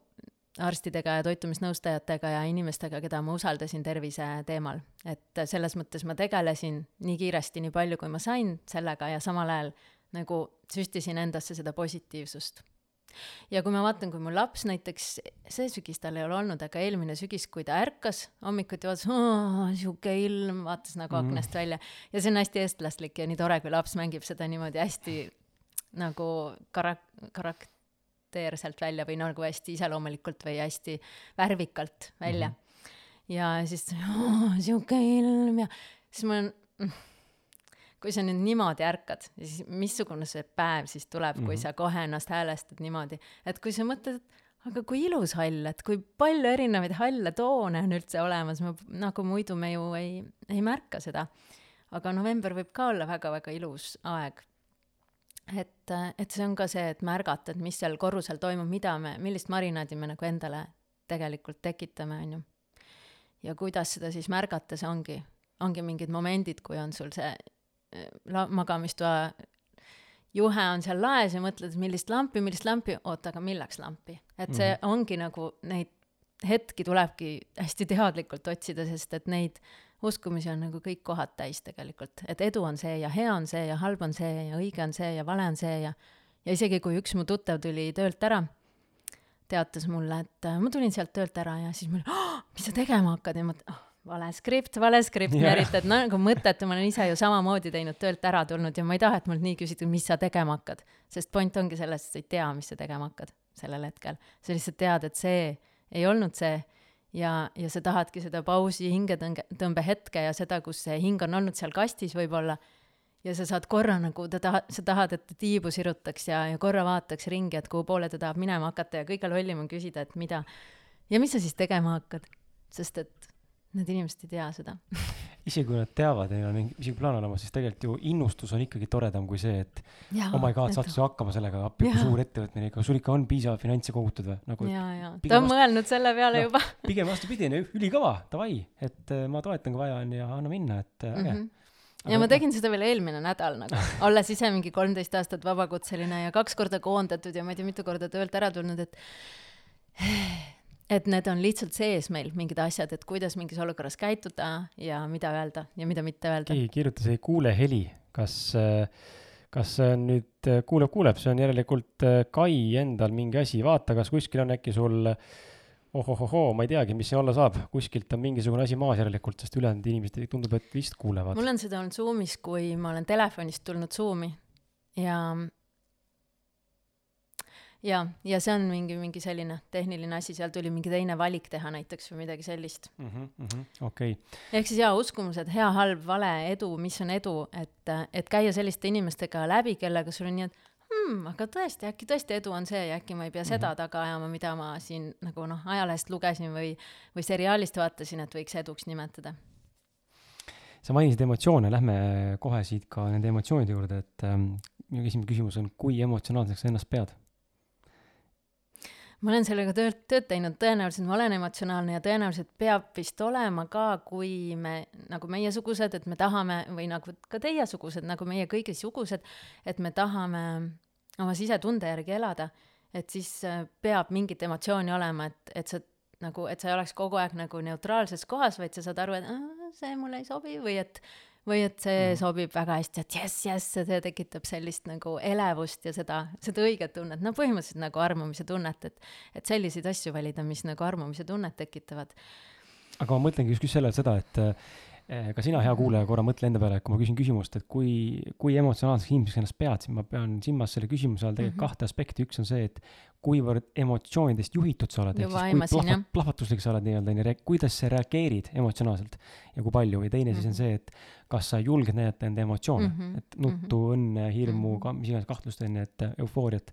arstidega ja toitumisnõustajatega ja inimestega, keda ma usaldasin tervise teemal. et selles mõttes ma tegelesin nii kiiresti, nii palju, kui ma sain sellega ja samal ajal nagu süstisin endasse seda positiivsust. ja kui ma vaatan, kui mu laps näiteks, see sügis tal ei ole olnud, aga eelmine sügis, kui ta ärkas hommikuti, vaatas, sihuke ilm, vaatas nagu mm. aknast välja ja see on hästi eestlaslik ja nii tore, kui laps mängib seda niimoodi hästi nagu karak-, karakteerselt välja või nagu hästi iseloomulikult või hästi värvikalt välja mm. -hmm. ja siis sihuke ilm ja siis ma olen kui sa nüüd niimoodi ärkad, siis missugune see päev siis tuleb mm, -hmm. kui mhm. sa kohe ennast häälestad niimoodi, et kui sa mõtled, et aga kui ilus hall, et kui palju erinevaid halle toone on üldse olemas, nagu muidu me ju ei, ei märka seda. aga november võib ka olla väga-väga ilus aeg. et, et see on ka see, et märgata, et mis seal korrusel toimub, mida me, millist marinaadi me nagu endale tegelikult tekitame, on ju. ja kuidas seda siis märgata, see ongi, ongi mingid momendid, kui on sul see magamistoa juhe on seal laes ja mõtled, millist lampi, millist lampi, oota, aga milleks lampi? et see mm -hmm. ongi nagu neid hetki tulebki hästi teadlikult otsida, sest et neid uskumisi on nagu kõik kohad täis tegelikult, et edu on see ja hea on see ja halb on see ja õige on see ja vale on see ja ja isegi kui üks mu tuttav tuli töölt ära, teatas mulle, et äh, ma tulin sealt töölt ära ja siis mul oh,, mis sa tegema hakkad ja ma, oh, vale skript, vale skript yeah., no nagu mõttetu, ma olen ise ju samamoodi teinud, töölt ära tulnud ja ma ei taha, et mult nii küsitud, mis sa tegema hakkad. sest point ongi selles, et sa ei tea, mis sa tegema hakkad sellel hetkel. sa lihtsalt tead, et see ei olnud see ja, ja sa tahadki seda pausi, hingetõnge, tõmbehetke ja seda, kus see hing on olnud seal kastis võib-olla, ja sa saad korra nagu, ta taha-, sa tahad, et ta tiibu sirutaks ja, ja korra vaataks ringi, et kuhu poole ta tahab minema hakata ja kõige lollim on küsida, et mida ja mis sa siis tegema hakkad, sest et Need inimesed ei tea seda <laughs> isegi kui nad teavad, neil on mingi, isegi plaan olemas, siis tegelikult ju innustus on ikkagi toredam kui see, et ja, oh my god, saad sa hakkama sellega, appi kui suur ettevõtmine ikka, sul ikka on piisavalt finantse kogutud või? nagu ja, ja ta on vastu... mõelnud selle peale no, juba <laughs> pigem vastupidi, ülikõva, davai, et äh, ma toetan, kui vaja on ja anna minna, et äh, äge mm. -hmm. Ja ma tegin seda veel eelmine nädal nagu, <laughs> olles ise mingi kolmteist aastat vabakutseline ja kaks korda koondatud ja ma ei tea, mitu korda töölt ära tulnud, et et need on lihtsalt sees meil, mingid asjad, et kuidas mingis olukorras käituda ja mida öelda ja mida mitte öelda. keegi kirjutas, ei kuule heli, kas, kas see on nüüd, kuuleb, kuuleb, see on järelikult Kai endal mingi asi, vaata, kas kuskil on äkki sul ohohohoo, ma ei teagi, mis siin olla saab, kuskilt on mingisugune asi maas järelikult, sest ülejäänud inimesed tundub, et vist kuulevad. mul on seda olnud Zoomis, kui ma olen telefonist tulnud Zoomi ja ja, ja see on mingi, mingi selline tehniline asi, seal tuli mingi teine valik teha näiteks või midagi sellist mm. -hmm, mm -hmm, okei okay.. ehk siis jaa, uskumused, hea, halb, vale, edu, mis on edu, et, et käia selliste inimestega läbi, kellega sul on nii, et hmm, aga tõesti, äkki tõesti edu on see ja äkki ma ei pea seda mm -hmm. taga ajama, mida ma siin nagu noh, ajalehest lugesin või, või seriaalist vaatasin, et võiks eduks nimetada. sa mainisid emotsioone, lähme kohe siit ka nende emotsioonide juurde, et ähm, minu esimene küsimus on, kui emotsionaalseks sa ennast pead? Ma olen sellega tööd, tööd teinud, tõenäoliselt ma olen emotsionaalne ja tõenäoliselt peab vist olema ka, kui me nagu meiesugused, et me tahame või nagu ka teiesugused, nagu meie kõigi sugused, et me tahame oma sisetunde järgi elada, et siis äh, peab mingit emotsiooni olema, et, et sa nagu, et sa ei oleks kogu aeg nagu neutraalses kohas, vaid sa saad aru, et see mulle ei sobi või et või et see mm. sobib väga hästi, et jess, jess, see tekitab sellist nagu elevust ja seda, seda õiget tunnet, no põhimõtteliselt nagu armumise tunnet, et, et selliseid asju valida, mis nagu armumise tunnet tekitavad. aga ma mõtlengi just sellele seda, et ka sina, hea kuulaja, korra mõtle enda peale, et kui ma küsin küsimust, et kui, kui emotsionaalseks inimeseks ennast pead, siis ma pean silmas selle küsimuse all tegelikult mm -hmm. kahte aspekti, üks on see, et kuivõrd emotsioonidest juhitud sa oled, ehk siis kui plahvat, plahvatuslik sa oled nii-öelda, onju, kuidas sa reageerid emotsionaalselt ja kui palju, ja teine mm -hmm. siis on mhm. see, et kas sa julged näidata enda emotsioone mm, -hmm. et nuttu mm, -hmm. õnne, hirmu -hmm. ka mis iganes kahtlust, onju, et eufooriat,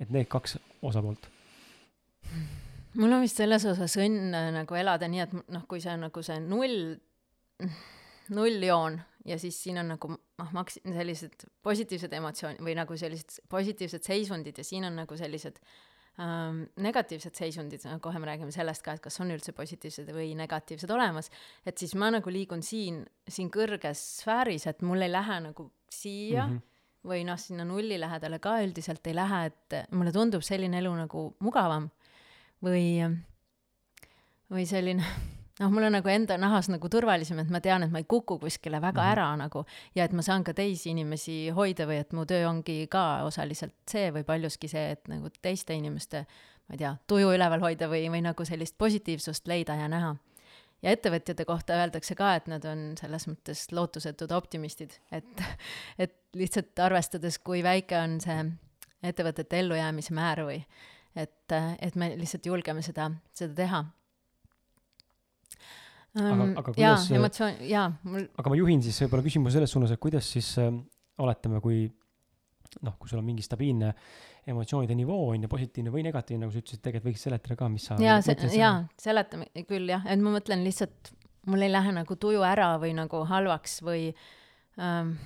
et need kaks osapoolt mul on vist selles osas õnn nagu elada nii, et noh, kui see on nagu see null nulljoon ja siis siin on nagu noh, maks-, sellised positiivsed emotsioonid või nagu sellised positiivsed seisundid ja siin on nagu sellised ähm, negatiivsed seisundid, kohe me räägime sellest ka, et kas on üldse positiivsed või negatiivsed olemas, et siis ma nagu liigun siin, siin kõrges sfääris, et mul ei lähe nagu siia mm -hmm. või noh, sinna nulli lähedale ka üldiselt ei lähe, et mulle tundub selline elu nagu mugavam või, või selline <laughs> noh, mul on nagu enda nahas nagu turvalisem, et ma tean, et ma ei kuku kuskile väga mm -hmm. ära nagu ja et ma saan ka teisi inimesi hoida või et mu töö ongi ka osaliselt see või paljuski see, et nagu teiste inimeste, ma ei tea, tuju üleval hoida või, või nagu sellist positiivsust leida ja näha. ja ettevõtjate kohta öeldakse ka, et nad on selles mõttes lootusetud optimistid, et, et lihtsalt arvestades, kui väike on see ettevõtete ellujäämise määr või et, et me lihtsalt julgeme seda, seda teha aga, ähm, aga kuidas jaa, emotsioon, jaa, mul aga ma juhin siis võib-olla küsimuse selles suunas, et kuidas siis äh, oletame, kui noh, kui sul on mingi stabiilne emotsioonide nivoo on ju, positiivne või negatiivne, nagu sa ütlesid, tegelikult võiks seletada ka, mis sa jaa, jaa, seletame küll jah, et ma mõtlen lihtsalt, mul ei lähe nagu tuju ära või nagu halvaks või ähm,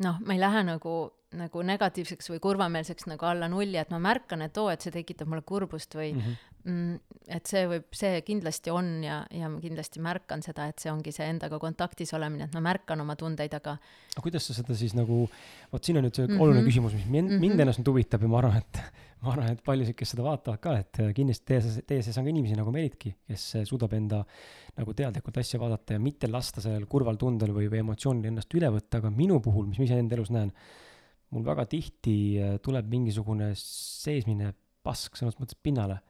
noh, ma ei lähe nagu nagu negatiivseks või kurvameelseks nagu alla nulli, et ma märkan, et oo, et see tekitab mulle kurbust või mhm. mm -hmm. et see võib, see kindlasti on ja, ja ma kindlasti märkan seda, et see ongi see endaga kontaktis olemine, et ma märkan oma tundeid, aga aga kuidas sa seda siis nagu, vot siin on nüüd see mm -hmm. oluline küsimus, mis mind mm, -hmm. mind ennast nüüd huvitab ja ma arvan, et ma arvan, et paljusid, kes seda vaatavad ka, et kindlasti teie sees, teie sees on ka inimesi nagu Meritki, kes suudab enda nagu teadlikult asja vaadata ja mitte lasta sellel kurval tundel või, või emotsioonil ennast üle võtta, aga minu puhul, mis ma iseenda elus näen mul väga tihti äh, tuleb mingisugune seesmine pask sõnas mõttes pinnale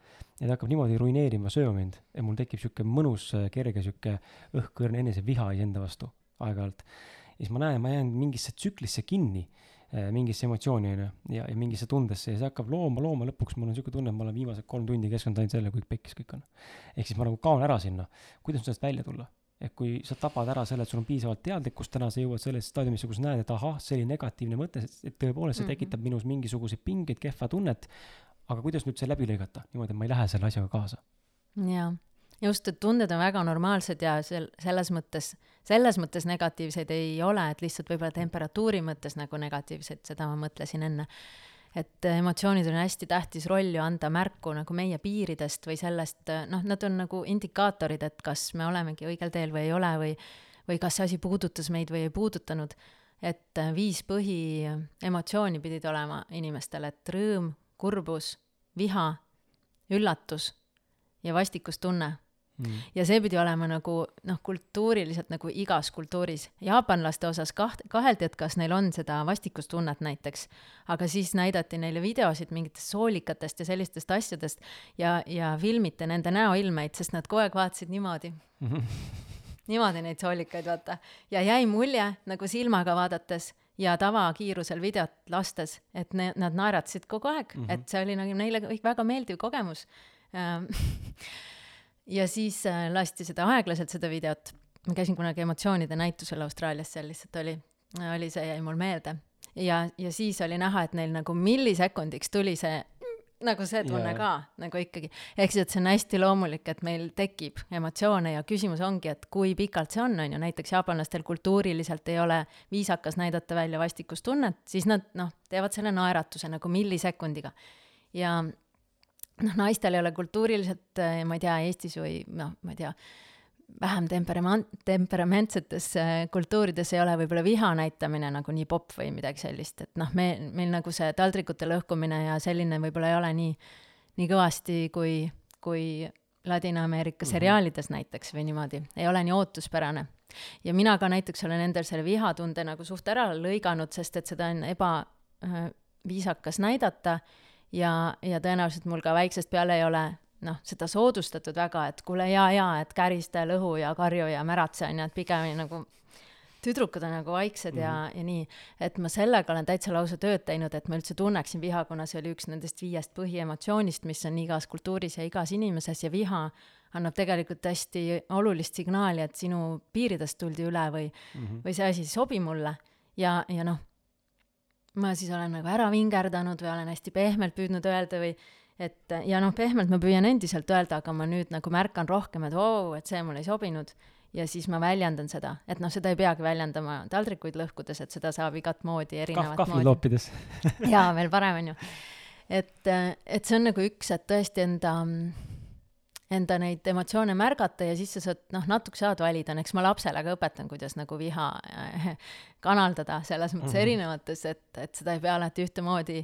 ja ta hakkab niimoodi ruineerima, sööma mind ja mul tekib sihuke mõnus, äh, kerge sihuke õhkõrn eneseviha iseenda vastu aeg-ajalt. ja siis ma näen, ma jään mingisse tsüklisse kinni, mingisse emotsiooni onju ja, ja mingisse tundesse ja see hakkab looma, looma, lõpuks mul on sihuke tunne, et ma olen viimased kolm tundi keskendunud ainult sellele, kui pekkis kõik on. ehk siis ma nagu kaon ära sinna. kuidas sellest välja tulla? et kui sa tabad ära selle, et sul on piisavalt teadlikkust, täna sa jõuad sellesse staadiumisse, kus näed, et ahah, see oli negatiivne mõte, et tõepoolest see mm -hmm. tekitab minus mingisuguseid pingeid, kehva tunnet, aga kuidas nüüd see läbi lõigata, niimoodi, et ma ei lähe selle asjaga kaasa? jaa, just, et tunded on väga normaalsed ja sel-, selles mõttes, selles mõttes negatiivseid ei ole, et lihtsalt võib-olla temperatuuri mõttes nagu negatiivsed, seda ma mõtlesin enne et emotsioonidel on hästi tähtis roll ju anda märku nagu meie piiridest või sellest, noh, nad on nagu indikaatorid, et kas me olemegi õigel teel või ei ole või, või kas see asi puudutas meid või ei puudutanud. et viis põhiemotsiooni pidid olema inimestel, et rõõm, kurbus, viha, üllatus ja vastikustunne mm.. ja see pidi olema nagu noh, kultuuriliselt nagu igas kultuuris. jaapanlaste osas kaht-, kaheldi, et kas neil on seda vastikustunnet näiteks, aga siis näidati neile videosid mingitest soolikatest ja sellistest asjadest ja, ja filmiti nende näoilmeid, sest nad kogu aeg vaatasid niimoodi mm. <laughs> -hmm. niimoodi neid soolikaid, vaata. ja jäi mulje nagu silmaga vaadates ja tavakiirusel videot lastes, et ne-, nad naeratasid kogu aeg mm, -hmm. et see oli nagu neile kõik väga meeldiv kogemus <laughs> ja siis äh, lasti seda aeglaselt, seda videot. ma käisin kunagi emotsioonide näitusel Austraalias, seal lihtsalt oli, oli see, jäi mul meelde. ja, ja siis oli näha, et neil nagu millisekundiks tuli see nagu see tunne yeah. ka nagu ikkagi, ehk siis, et see on hästi loomulik, et meil tekib emotsioone ja küsimus ongi, et kui pikalt see on, on ju, näiteks jaapanlastel kultuuriliselt ei ole viisakas näidata välja vastikustunnet, siis nad noh, teevad selle naeratuse nagu millisekundiga. ja noh, naistel ei ole kultuuriliselt, ma ei tea, Eestis või noh, ma ei tea vähem temperament, temperamentsetes äh, kultuurides ei ole võib-olla viha näitamine nagu nii popp või midagi sellist, et noh, me, meil nagu see taldrikute lõhkumine ja selline võib-olla ei ole nii, nii kõvasti kui, kui Ladina-Ameerika mhm. seriaalides näiteks või niimoodi, ei ole nii ootuspärane. ja mina ka näiteks olen endal selle vihatunde nagu suht ära lõiganud, sest et seda on ebaviisakas äh, näidata ja, ja tõenäoliselt mul ka väiksest peale ei ole noh, seda soodustatud väga, et kuule, jaa, jaa, et kärista ja lõhu ja karju ja märatse, on ju, et pigem nagu tüdrukud on nagu vaiksed mm -hmm. ja, mhm. ja nii, et ma sellega olen täitsa lausa tööd teinud, et ma üldse tunneksin viha, kuna see oli üks nendest viiest põhiemotsioonist, mis on igas kultuuris ja igas inimeses ja viha annab tegelikult hästi olulist signaali, et sinu piiridest tuldi üle või mm, -hmm. või see asi ei sobi mulle ja, ja noh, ma siis olen nagu ära vingerdanud või olen hästi pehmelt püüdnud öelda või et ja noh, pehmelt ma püüan endiselt öelda, aga ma nüüd nagu märkan rohkem, et oo, et see mulle ei sobinud ja siis ma väljendan seda, et noh, seda ei peagi väljendama taldrikuid lõhkudes, et seda saab igat moodi, erinevat Kah, moodi. kahvli loopides <laughs> jaa, veel parem on ju. et, et see on nagu üks, et tõesti enda, enda neid emotsioone märgata ja siis sa saad, noh, natuke saad valida, eks ma lapsele ka õpetan, kuidas nagu viha kanaldada selles mõttes mm -hmm. erinevates, et, et seda ei pea alati ühtemoodi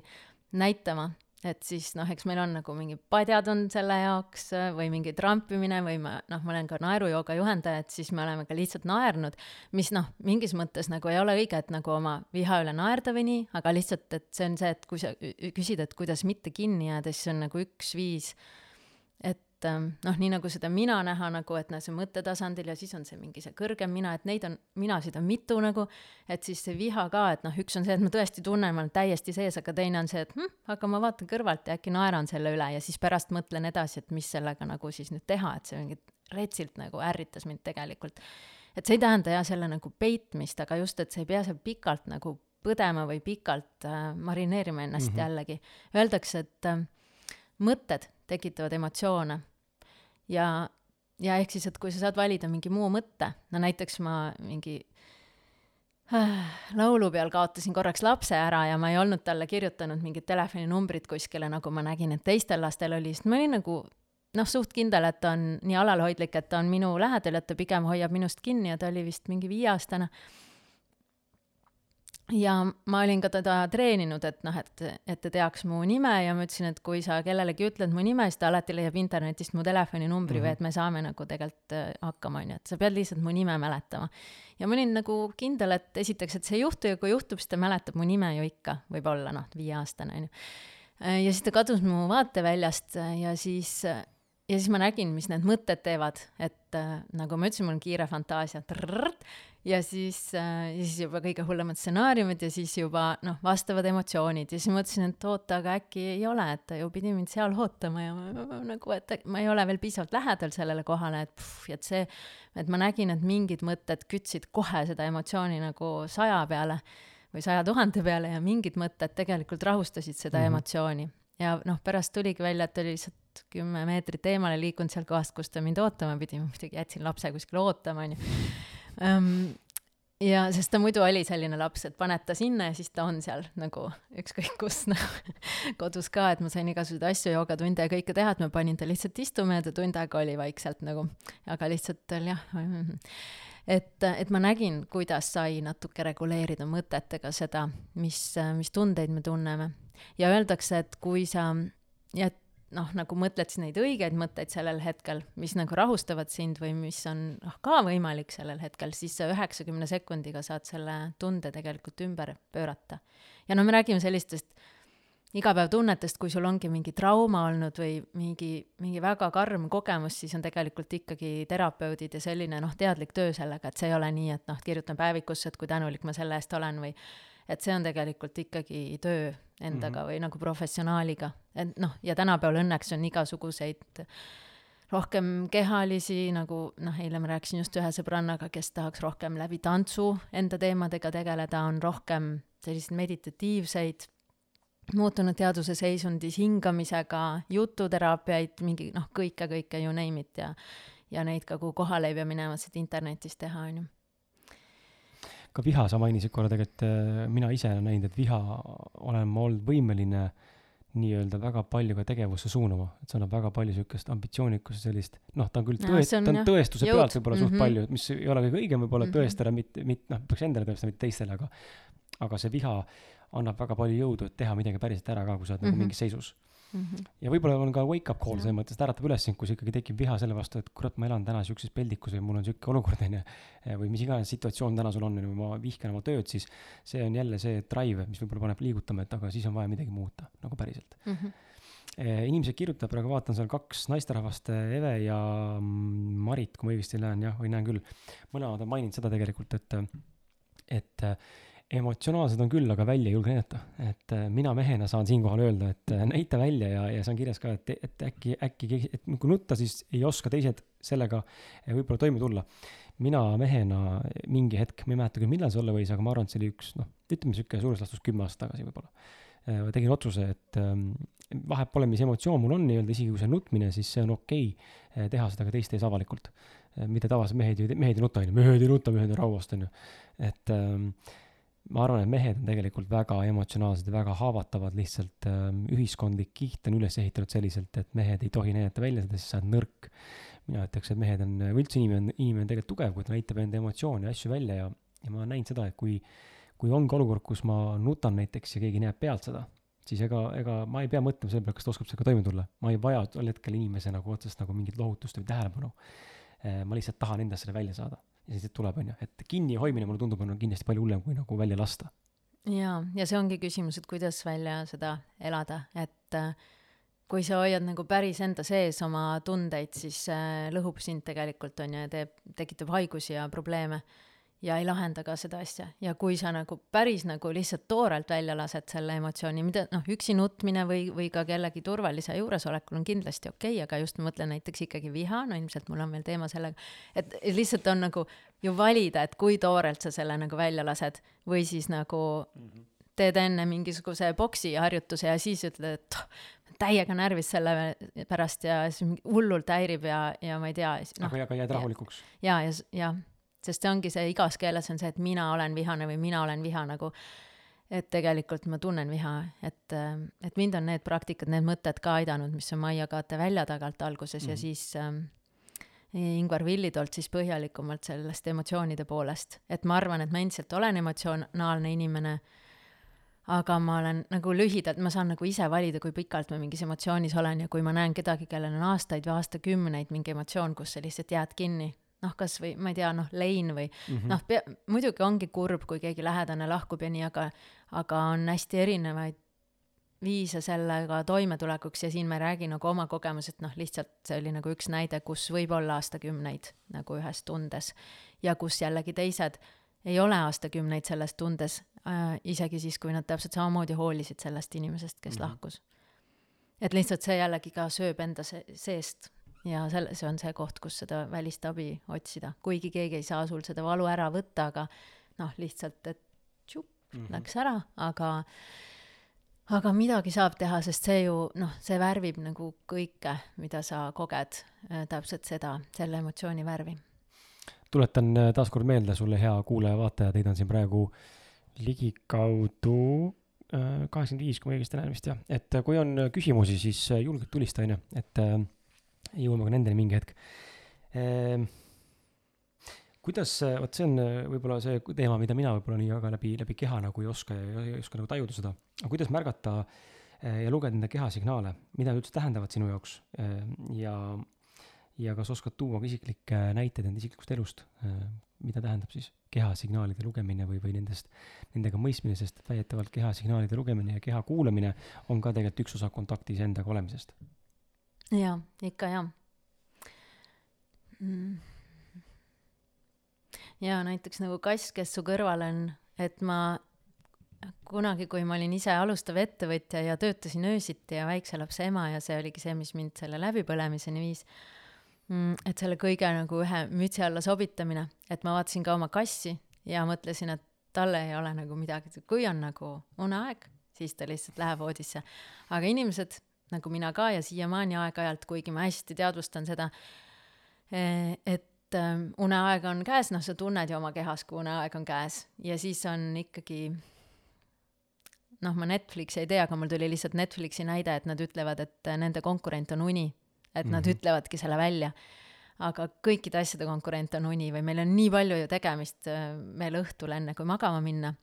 näitama et siis noh, eks meil on nagu mingid padjad on selle jaoks äh, või mingi trampimine või ma noh, ma olen ka naerujooga juhendaja, et siis me oleme ka lihtsalt naernud, mis noh, mingis mõttes nagu ei ole õige, et nagu oma viha üle naerda või nii, aga lihtsalt, et see on see, et kui sa küsid, et kuidas mitte kinni jääda, siis see on nagu üks viis, et et ähm, noh, nii nagu seda mina näha nagu, et näe, see mõttetasandil ja siis on see mingi see kõrgem mina, et neid on, minasid on mitu nagu, et siis see viha ka, et noh, üks on see, et ma tõesti tunnen, ma olen täiesti sees, aga teine on see, et hm, aga ma vaatan kõrvalt ja äkki naeran selle üle ja siis pärast mõtlen edasi, et mis sellega nagu siis nüüd teha, et see mingi retsilt nagu ärritas mind tegelikult. et see ei tähenda jah, selle nagu peitmist, aga just, et sa ei pea seal pikalt nagu põdema või pikalt äh, marineerima ennast mm -hmm. jällegi. Öeldakse, et äh, mõtted tekitavad emotsioone. Ja, ja ehk siis, et kui sa saad valida mingi muu mõtte, no näiteks ma mingi äh, laulu peal kaotasin korraks lapse ära ja ma ei olnud talle kirjutanud mingit telefoninumbrit kuskile, nagu ma nägin, et teistel lastel oli, sest ma olin nagu noh, suht kindel, et ta on nii alalhoidlik, et ta on minu lähedal, et ta pigem hoiab minust kinni ja ta oli vist mingi viieaastane ja ma olin ka teda treeninud, et noh, et, et ta teaks mu nime ja ma ütlesin, et kui sa kellelegi ütled mu nime, siis ta alati leiab internetist mu telefoninumbri mm -hmm. või et me saame nagu tegelikult äh, hakkama, on ju, et sa pead lihtsalt mu nime mäletama. ja ma olin nagu kindel, et esiteks, et see ei juhtu ja kui juhtub, siis ta mäletab mu nime ju ikka, võib-olla noh, viieaastane on ju. Äh, ja siis ta kadus mu vaateväljast ja siis ja siis ma nägin, mis need mõtted teevad, et äh, nagu ma ütlesin, mul on kiire fantaasia, ja siis äh,, ja siis juba kõige hullemad stsenaariumid ja siis juba noh, vastavad emotsioonid ja siis mõtlesin, et oota, aga äkki ei ole, et ta ju pidi mind seal ootama ja ma, ma, nagu, et ma ei ole veel piisavalt lähedal sellele kohale, et pff, et see, et ma nägin, et mingid mõtted kütsid kohe seda emotsiooni nagu saja peale või saja tuhande peale ja mingid mõtted tegelikult rahustasid seda mm -hmm. emotsiooni ja noh, pärast tuligi välja, et oli lihtsalt kümme meetrit eemale liikunud sealt kohast, kus ta mind ootama pidi, ma muidugi jätsin lapse kuskile ootama, onju. Ja sest ta muidu oli selline laps, et paned ta sinna ja siis ta on seal nagu ükskõik kus nagu kodus ka, et ma sain igasuguseid asju, joogatunde ja kõike teha, et ma panin ta lihtsalt istuma ja ta tund aega oli vaikselt nagu, aga lihtsalt tal jah, et, et ma nägin, kuidas sai natuke reguleerida mõtetega seda, mis, mis tundeid me tunneme. Ja öeldakse, et kui sa jääd noh, nagu mõtled siis neid õigeid mõtteid sellel hetkel, mis nagu rahustavad sind või mis on noh, ka võimalik sellel hetkel, siis sa üheksakümne sekundiga saad selle tunde tegelikult ümber pöörata. ja no me räägime sellistest igapäevatunnetest, kui sul ongi mingi trauma olnud või mingi, mingi väga karm kogemus, siis on tegelikult ikkagi terapeudid ja selline noh, teadlik töö sellega, et see ei ole nii, et noh, kirjutan päevikusse, et kui tänulik ma selle eest olen või et see on tegelikult ikkagi töö endaga mm -hmm. või nagu professionaaliga, et noh, ja tänapäeval õnneks on igasuguseid rohkem kehalisi, nagu noh, eile ma rääkisin just ühe sõbrannaga, kes tahaks rohkem läbi tantsu enda teemadega tegeleda, on rohkem selliseid meditatiivseid, muutunud teaduse seisundis hingamisega, jututeraapiaid, mingi noh, kõike, kõike you name it ja ja neid ka, kuhu kohale ei pea minema, seda internetis teha, on ju ka viha sa mainisid korra tegelikult, äh, mina ise olen näinud, et viha olen ma olnud võimeline nii-öelda väga palju ka tegevusse suunama, et see annab väga palju niisugust ambitsioonikust sellist, noh, ta on küll tõest-, ta on tõestuse pealt võib-olla suht mm -hmm. palju, mis ei ole kõige õigem võib-olla mm -hmm. tõestada, mitte, mitte, noh, peaks endale tõestama, mitte teistele, aga aga see viha annab väga palju jõudu, et teha midagi päriselt ära ka, kui sa oled mm -hmm. nagu mhm. mingis seisus mm. -hmm. ja võib-olla on ka wake up call selles mõttes, et äratab üles sind, kui ikkagi tekib viha selle vastu, et kurat, ma elan täna siukses peldikus või mul on siuke olukord, onju. või mis iganes situatsioon täna sul on, onju, ma vihkan oma tööd, siis see on jälle see drive, mis võib-olla paneb liigutama, et aga siis on vaja midagi muuta, nagu päriselt mm. -hmm inimesed kirjutavad praegu, vaatan seal kaks naisterahvast, Eve ja Marit, kui ma õigesti näen, jah, või näen küll. mõlemad on maininud seda tegelikult, et, et emotsionaalsed on küll, aga välja ei julge näidata. et äh, mina mehena saan siinkohal öelda, et äh, näita välja ja, ja see on kirjas ka, et, et äkki, äkki, et kui nutta, siis ei oska teised sellega äh, võib-olla toime tulla. mina mehena mingi hetk, ma ei mäleta küll, millal see olla võis, aga ma arvan, et see oli üks noh, ütleme sihuke suures laastus kümme aastat tagasi võib-olla. tegin otsuse, et ähm, vahet pole, mis emotsioon mul on nii-öelda, isegi kui see on nutmine, siis see on okei okay, teha seda ka teiste ees avalikult. mida tavaliselt mehed ju, mehed ei nuta, on ju, mehed ei nuta, mehed on rauast, on ju. et ähm, ma arvan, et mehed on tegelikult väga emotsionaalsed ja väga haavatavad, lihtsalt äh, ühiskondlik kiht on üles ehitatud selliselt, et mehed ei tohi näidata välja seda, siis sa oled nõrk. mina ütleks, et mehed on, või üldse inimene on, inimene on tegelikult tugev, kui ta näitab enda emotsioone ja asju välja ja, ja ma olen näinud seda, et kui, kui ongi olukord, kus ma nutan näiteks ja keegi näeb pealt seda, siis ega, ega ma ei pea mõtlema selle peale, kas ta oskab sellega toime tulla. ma ei vaja tol hetkel inimese nagu otsest nagu mingit lohutust või tähelepanu. Äh, ma lihtsalt tahan endast selle välja saada ja siis tuleb, on ju, et kinni hoidmine mulle tundub, on kindlasti palju hullem kui nagu välja lasta. jaa, ja see ongi küsimus, et kuidas välja seda elada, et äh, kui sa hoiad nagu päris enda sees oma tundeid, siis äh, lõhub sind tegelikult, on ju, ja teeb, tekitab haigusi ja probleeme ja ei lahenda ka seda asja ja kui sa nagu päris nagu lihtsalt toorelt välja lased selle emotsiooni, mida noh, üksi nutmine või, või ka kellegi turvalise juuresolekul on kindlasti okei okay,, aga just mõtlen näiteks ikkagi viha, no ilmselt mul on veel teema sellega, et lihtsalt on nagu ju valida, et kui toorelt sa selle nagu välja lased või siis nagu mm -hmm. teed enne mingisuguse boksiharjutuse ja siis ütled, et oh, täiega närvis selle pärast ja siis hullult häirib ja, ja ma ei tea no,. aga, aga jääd rahulikuks. ja, ja, ja, ja sest see ongi see igas keeles on see, et mina olen vihane või mina olen viha nagu, et tegelikult ma tunnen viha, et, et mind on need praktikad, need mõtted ka aidanud, mis on Maia Kate välja tagant alguses mm -hmm. ja mhm. siis ähm, Ingvar Villitolt siis põhjalikumalt sellest emotsioonide poolest, et ma arvan, et ma endiselt olen emotsionaalne inimene, aga ma olen nagu lühidalt, ma saan nagu ise valida, kui pikalt ma mingis emotsioonis olen ja kui ma näen kedagi, kellel on aastaid või aastakümneid mingi emotsioon, kus sa lihtsalt jääd kinni, noh, kas või ma ei tea, noh, lein või mm -hmm. noh, muidugi ongi kurb, kui keegi lähedane lahkub ja nii, aga, aga on hästi erinevaid viise sellega toimetulekuks ja siin ma ei räägi nagu oma kogemusest, noh, lihtsalt see oli nagu üks näide, kus võib olla aastakümneid nagu ühes tundes ja kus jällegi teised ei ole aastakümneid selles tundes äh,, isegi siis, kui nad täpselt samamoodi hoolisid sellest inimesest, kes mm -hmm. lahkus. et lihtsalt see jällegi ka sööb enda se seest ja selle, see on see koht, kus seda välist abi otsida, kuigi keegi ei saa sul seda valu ära võtta, aga noh, lihtsalt, et tšup mm, -hmm. läks ära, aga aga midagi saab teha, sest see ju noh, see värvib nagu kõike, mida sa koged, äh, täpselt seda, selle emotsiooni värvi. tuletan äh, taaskord meelde sulle, hea kuulaja-vaataja, teid on siin praegu ligikaudu äh, kaheksakümmend viis, kui ma õigesti näen vist jah, et kui on küsimusi, siis julgelt tulista, onju, et jõuame ka nendeni mingi hetk. Ehm,. kuidas, vot see on äh, võib-olla see teema, mida mina võib-olla nii väga läbi, läbi keha nagu ei oska ja ei oska nagu tajuda seda, aga kuidas märgata äh, ja lugeda enda keha signaale, mida nad üldse tähendavad sinu jaoks? Ehm, ja, ja kas oskad tuua ka isiklikke näiteid enda isiklikust elust, äh, mida tähendab siis kehasignaalide lugemine või, või nendest, nendega mõistmine, sest väidetavalt kehasignaalide lugemine ja keha kuulamine on ka tegelikult üks osa kontaktis endaga olemisest jaa, ikka jaa mm.. jaa, näiteks nagu kass, kes su kõrval on, et ma kunagi, kui ma olin ise alustav ettevõtja ja töötasin öösiti ja väikse lapse ema ja see oligi see, mis mind selle läbipõlemiseni viis, mm, et selle kõige nagu ühe mütsi alla sobitamine, et ma vaatasin ka oma kassi ja mõtlesin, et talle ei ole nagu midagi, kui on nagu uneaeg, siis ta lihtsalt läheb voodisse. aga inimesed, nagu mina ka ja siiamaani aeg-ajalt, kuigi ma hästi teadvustan seda, eh, et ähm, uneaeg on käes, noh, sa tunned ju oma kehas, kui uneaeg on käes ja siis on ikkagi noh, ma Netflixi ei tea, aga mul tuli lihtsalt Netflixi näide, et nad ütlevad, et nende konkurent on uni. et mm -hmm. nad ütlevadki selle välja. aga kõikide asjade konkurent on uni või meil on nii palju ju tegemist veel äh, õhtul, enne kui magama minna.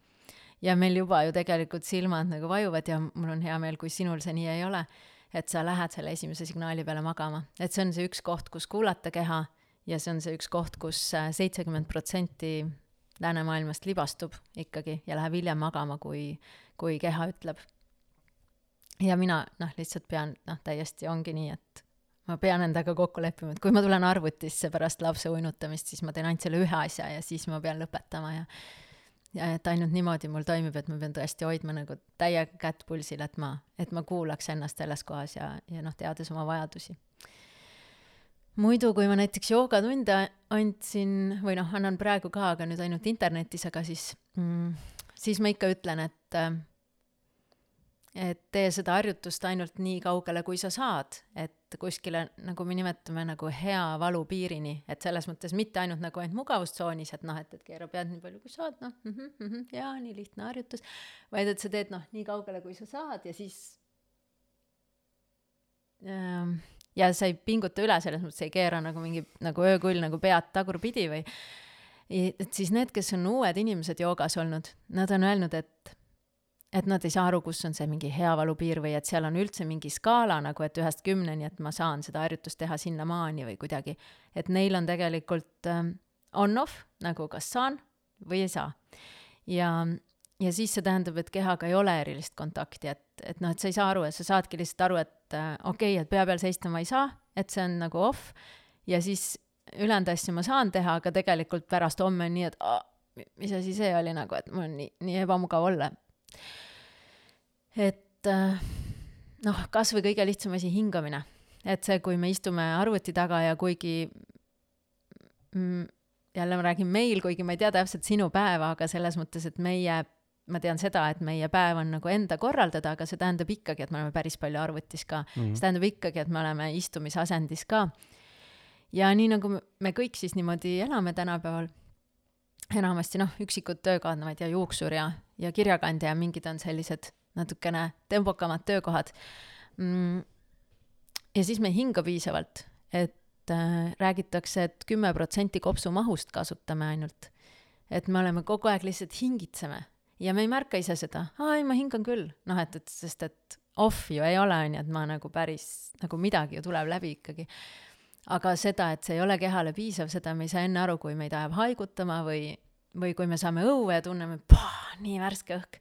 ja meil juba ju tegelikult silmad nagu vajuvad ja mul on hea meel, kui sinul see nii ei ole, et sa lähed selle esimese signaali peale magama. et see on see üks koht, kus kuulata keha ja see on see üks koht kus, kus äh, seitsekümmend protsenti läänemaailmast libastub ikkagi ja läheb hiljem magama, kui kui keha ütleb. ja mina noh, lihtsalt pean noh, täiesti ongi nii, et ma pean endaga kokku leppima, et kui ma tulen arvutisse pärast lapse uinutamist, siis ma teen ainult selle ühe asja ja siis ma pean lõpetama ja ja et ainult niimoodi mul toimib, et ma pean tõesti hoidma nagu täiega kätt pulsil, et ma, et ma kuulaks ennast selles kohas ja, ja noh, teades oma vajadusi. muidu, kui ma näiteks joogatunde andsin või noh, annan praegu ka, aga nüüd ainult internetis, aga siis mm, siis ma ikka ütlen, et et tee seda harjutust ainult nii kaugele, kui sa saad, et kuskile, nagu me nimetame, nagu hea valupiirini, et selles mõttes mitte ainult nagu ainult mugavustsoonis, et noh, et, et keera pead nii palju, kui saad, noh mm -hmm, mm -hmm, jaa, nii lihtne harjutus, vaid et sa teed noh, nii kaugele, kui sa saad ja siis ähm, ja sa ei pinguta üle, selles mõttes ei keera nagu mingi nagu öökull nagu pead tagurpidi või et siis need, kes on uued inimesed joogas olnud, nad on öelnud, et et nad ei saa aru, kus on see mingi hea valupiir või et seal on üldse mingi skaala nagu, et ühest kümneni, et ma saan seda harjutust teha sinnamaani või kuidagi. et neil on tegelikult ähm, on-off nagu kas saan või ei saa. ja, ja siis see tähendab, et kehaga ei ole erilist kontakti, et, et noh, et sa ei saa aru, et sa saadki lihtsalt aru, et äh, okei okay,, et pea peal seista ma ei saa, et see on nagu off ja siis ülejäänud asju ma saan teha, aga tegelikult pärast homme on nii, et mis asi see oli nagu, et mul on nii, nii ebamugav olla. Et äh, noh, kasvõi kõige lihtsam asi, hingamine. et see, kui me istume arvuti taga ja kuigi mm, jälle ma räägin meil, kuigi ma ei tea täpselt sinu päeva, aga selles mõttes, et meie, ma tean seda, et meie päev on nagu enda korraldada, aga see tähendab ikkagi, et me oleme päris palju arvutis ka mm. -hmm. see tähendab ikkagi, et me oleme istumisasendis ka ja nii nagu me kõik siis niimoodi elame tänapäeval, enamasti noh, üksikud töökohad, ma ei tea, juuksur ja, ja kirjakandja ja mingid on sellised natukene tempokamad töökohad mm,. ja siis me ei hinga piisavalt, et äh, räägitakse et, et kümme protsenti kopsumahust kasutame ainult. et me oleme kogu aeg lihtsalt hingitseme ja me ei märka ise seda, aa ei, ma hingan küll, noh et, et sest et off ju ei ole, on ju, et ma nagu päris, nagu midagi ju tuleb läbi ikkagi aga seda, et see ei ole kehale piisav, seda me ei saa enne aru, kui meid ajab haigutama või, või kui me saame õue ja tunneme, nii värske õhk.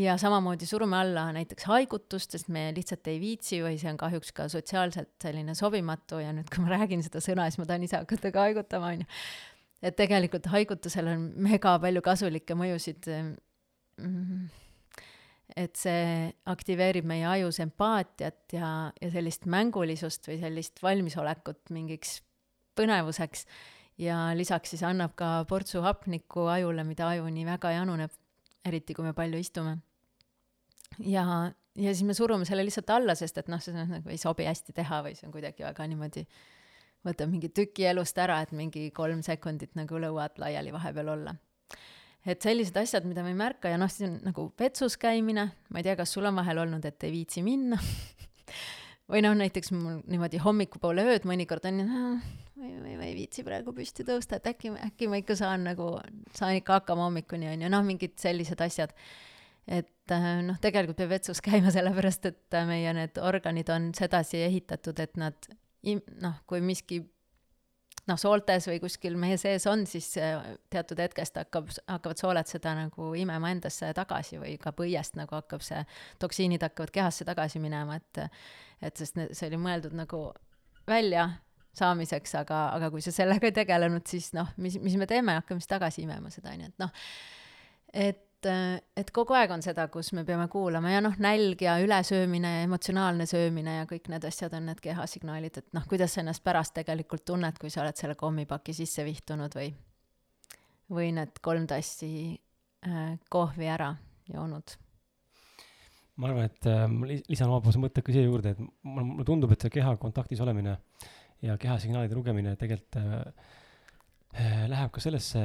Ja samamoodi surume alla näiteks haigutust, sest me lihtsalt ei viitsi või see on kahjuks ka sotsiaalselt selline sobimatu ja nüüd, kui ma räägin seda sõna, siis ma tahan ise hakata ka haigutama, on ju. et tegelikult haigutusel on mega palju kasulikke mõjusid mm, et see aktiveerib meie ajus empaatiat ja, ja sellist mängulisust või sellist valmisolekut mingiks põnevuseks. Ja lisaks siis annab ka portsu hapnikku ajule, mida aju nii väga januneb, eriti kui me palju istume. ja, ja siis me surume selle lihtsalt alla, sest et noh, see nagu ei sobi hästi teha või see on kuidagi väga niimoodi, võtab mingi tüki elust ära, et mingi kolm sekundit nagu lõuad laiali vahepeal olla. Et sellised asjad, mida me ei märka ja noh, siis on nagu vetsus käimine, ma ei tea, kas sul on vahel olnud, et ei viitsi minna <laughs> või noh, näiteks mul niimoodi hommikupoole ööd mõnikord on ju, või, või ma ei viitsi praegu püsti tõusta, et äkki, äkki ma ikka saan nagu, saan ikka hakkama hommikuni on ju, noh, mingid sellised asjad. et äh, noh, tegelikult peab vetsus käima sellepärast, et äh, meie need organid on sedasi ehitatud, et nad noh, kui miski noh, sooltes või kuskil meie sees on, siis teatud hetkest hakkab, hakkavad sooled seda nagu imema endasse tagasi või ka põiest nagu hakkab see, toksiinid hakkavad kehasse tagasi minema, et et sest see oli mõeldud nagu välja saamiseks, aga, aga kui sa sellega ei tegelenud, siis noh, mis, mis me teeme, hakkame siis tagasi imema seda, on ju, et noh, et et, et kogu aeg on seda, kus me peame kuulama ja noh, nälg ja ülesöömine ja emotsionaalne söömine ja kõik need asjad on need kehasignaalid, et noh, kuidas sa ennast pärast tegelikult tunned, kui sa oled selle kommipaki sisse vihtunud või, või need kolm tassi äh, kohvi ära joonud. Ma arvan, et äh, ma lisan omapoolse mõtte ka siia juurde, et mulle, tundub, et see keha kontaktis olemine ja kehasignaalide lugemine tegelikult äh läheb ka sellesse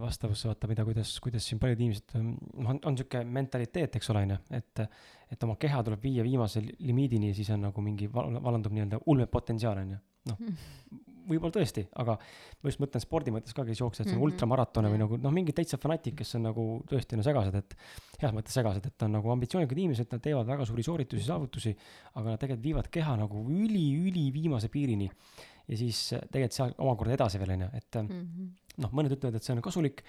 vastavusse, vaata, mida, kuidas, kuidas siin paljud inimesed, noh, on, on sihuke mentaliteet, eks ole, on ju, et, et oma keha tuleb viia viimase limiidini ja siis on nagu mingi val-, vallandub nii-öelda ulmepotentsiaal, on ju. noh, <laughs> võib-olla tõesti, aga ma just mõtlen spordi mõttes ka, kes jooksevad siin mm -hmm. ultramaratone või nagu noh, mingid täitsa fanatid, kes on nagu tõesti no segased, et heas mõttes segased, et on nagu ambitsioonikad inimesed, nad teevad väga suuri sooritusi, saavutusi, aga nad tegelikult viivad keha nagu üli-üli viimase piirini. Ja siis tegelikult seal omakorda edasi veel, on ju, et mm -hmm. noh, mõned ütlevad, et see on kasulik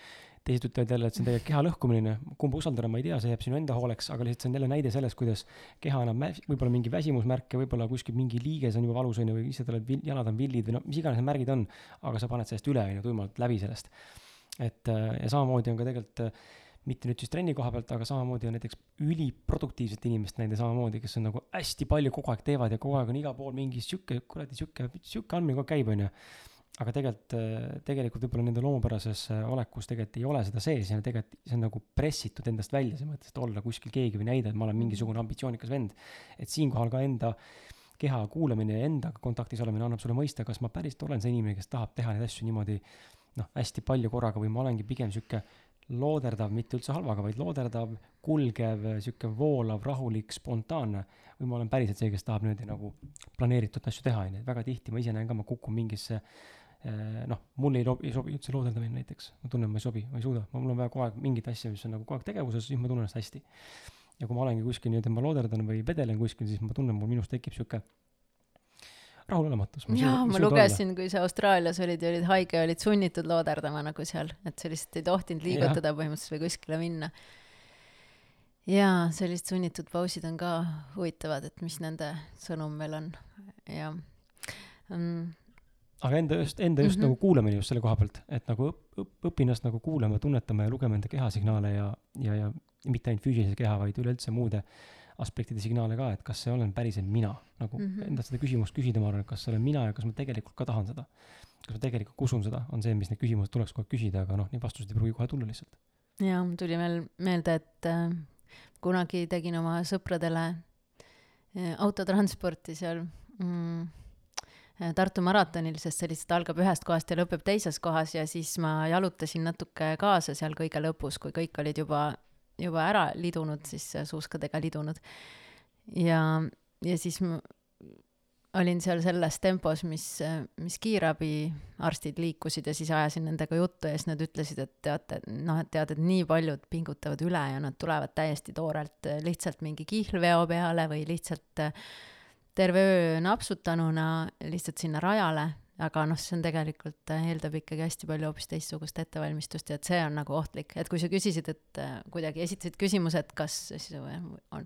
teised ütlevad jälle, et see on tegelikult keha lõhkumine, kumba usaldada, ma ei tea, see jääb sinu enda hooleks, aga lihtsalt see on jälle näide sellest, kuidas keha annab võib-olla mingi väsimusmärke, võib-olla kuskil mingi liiges on juba valus, on ju, või lihtsalt oled, jalad on villid või no mis iganes need märgid on, aga sa paned sellest üle, on ju, tuimalt läbi sellest. et äh, ja samamoodi on ka tegelikult äh, mitte nüüd siis trenni koha pealt, aga samamoodi on näiteks üliproduktiivset inimest näide samamoodi, kes on nagu hästi palju kogu aeg teevad ja kogu aeg on igal pool mingi sihuke, kuradi sihuke, sihuke andmine kogu aeg käib, on ju aga tegelikult, tegelikult võib-olla nende loomupärases äh, olekus tegelikult ei ole seda sees ja tegelikult see on nagu pressitud endast välja, selles mõttes, et olla kuskil keegi või näida, et ma olen mingisugune ambitsioonikas vend. et siinkohal ka enda keha kuulamine ja endaga kontaktis olemine annab sulle mõista, kas ma päriselt olen see inimene, kes tahab teha neid asju niimoodi noh, hästi palju korraga või ma olengi pigem sihuke looderdav, mitte üldse halvaga, vaid looderdav, kulgev, sihuke voolav, rahulik, spontaanne. või ma olen päriselt see, kes tahab niimoodi nagu planeeritud asju teha, onju, et väga tihti ma ise näen ka, ma kukun mingisse Äh, noh, mulle ei, ei sobi üldse looderdamine näiteks, ma tunnen, ma ei sobi, ma ei suuda, mul on vaja kogu aeg mingit asja, mis on nagu kogu aeg tegevuses, siis ma tunnen ennast hästi. ja kui ma olengi kuskil nii-öelda, ma looderdan või vedelen kuskil, siis ma tunnen, mul minus tekib sihuke rahulolematus. jaa, ma lugesin, kui sa Austraalias olid ja olid haige, olid sunnitud looderdama nagu seal, et sa lihtsalt ei tohtinud liigutada ja. põhimõtteliselt või kuskile minna. jaa, sellised sunnitud pausid on ka huvitavad, et mis nende sõnum veel on ja mm aga enda just, enda just mm -hmm. nagu kuulamine just selle koha pealt, et nagu õp-, õp-, õpi ennast nagu kuulama, tunnetama ja lugema enda kehasignaale ja, ja, ja mitte ainult füüsilise keha, vaid üleüldse muude aspektide signaale ka, et kas see olen päriselt mina. nagu mm -hmm. endalt seda küsimust küsida, ma arvan, et kas see olen mina ja kas ma tegelikult ka tahan seda. kas ma tegelikult usun seda, on see, mis need küsimused tuleks aeg küsida, aga noh, neid vastuseid ei pruugi kohe tulla lihtsalt. mul tuli veel meelde, et äh, kunagi tegin oma sõpradele äh, autotransporti seal mm, Äh, Tartu maratonil, sest see lihtsalt algab ühest kohast ja lõpeb teises kohas ja siis ma jalutasin natuke kaasa seal kõige lõpus, kui kõik olid juba, juba ära lidunud, siis suuskadega lidunud. ja, ja siis ma olin seal selles tempos, mis, mis kiirabiarstid liikusid ja siis ajasin nendega juttu ja siis nad ütlesid, et teate, noh, et tead, et nii paljud pingutavad üle ja nad tulevad täiesti toorelt lihtsalt mingi kihlveo peale või lihtsalt äh, terve öö napsutanuna lihtsalt sinna rajale, aga noh, see on tegelikult, äh, eeldab ikkagi hästi palju hoopis teistsugust ettevalmistust ja et see on nagu ohtlik, et kui sa küsisid, et äh, kuidagi esitasid küsimuse, et kas siis on,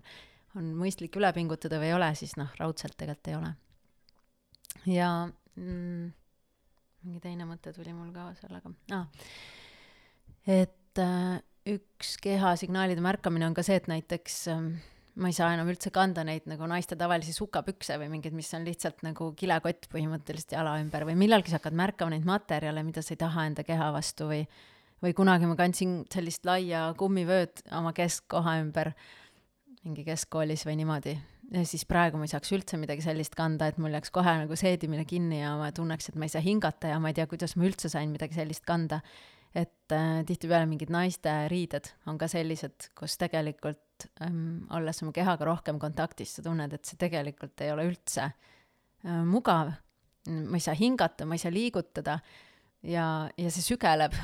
on mõistlik üle pingutada või ei ole, siis noh, raudselt tegelikult ei ole. ja mm, mingi teine mõte tuli mul ka sellega ah,, et äh, üks kehasignaalide märkamine on ka see, et näiteks äh, ma ei saa enam üldse kanda neid nagu naiste tavalisi sukapükse või mingeid, mis on lihtsalt nagu kilekott põhimõtteliselt jala ümber või millalgi sa hakkad märkama neid materjale, mida sa ei taha enda keha vastu või või kunagi ma kandsin sellist laia kummivööd oma keskkoha ümber mingi keskkoolis või niimoodi ja siis praegu ma ei saaks üldse midagi sellist kanda, et mul jääks kohe nagu seedimine kinni ja ma tunneks, et ma ei saa hingata ja ma ei tea, kuidas ma üldse sain midagi sellist kanda. Et äh, tihtipeale mingid naiste riided on ka sellised, kus tegelikult ähm, olles oma kehaga rohkem kontaktis, sa tunned, et see tegelikult ei ole üldse äh, mugav. ma ei saa hingata, ma ei saa liigutada ja, ja see sügeleb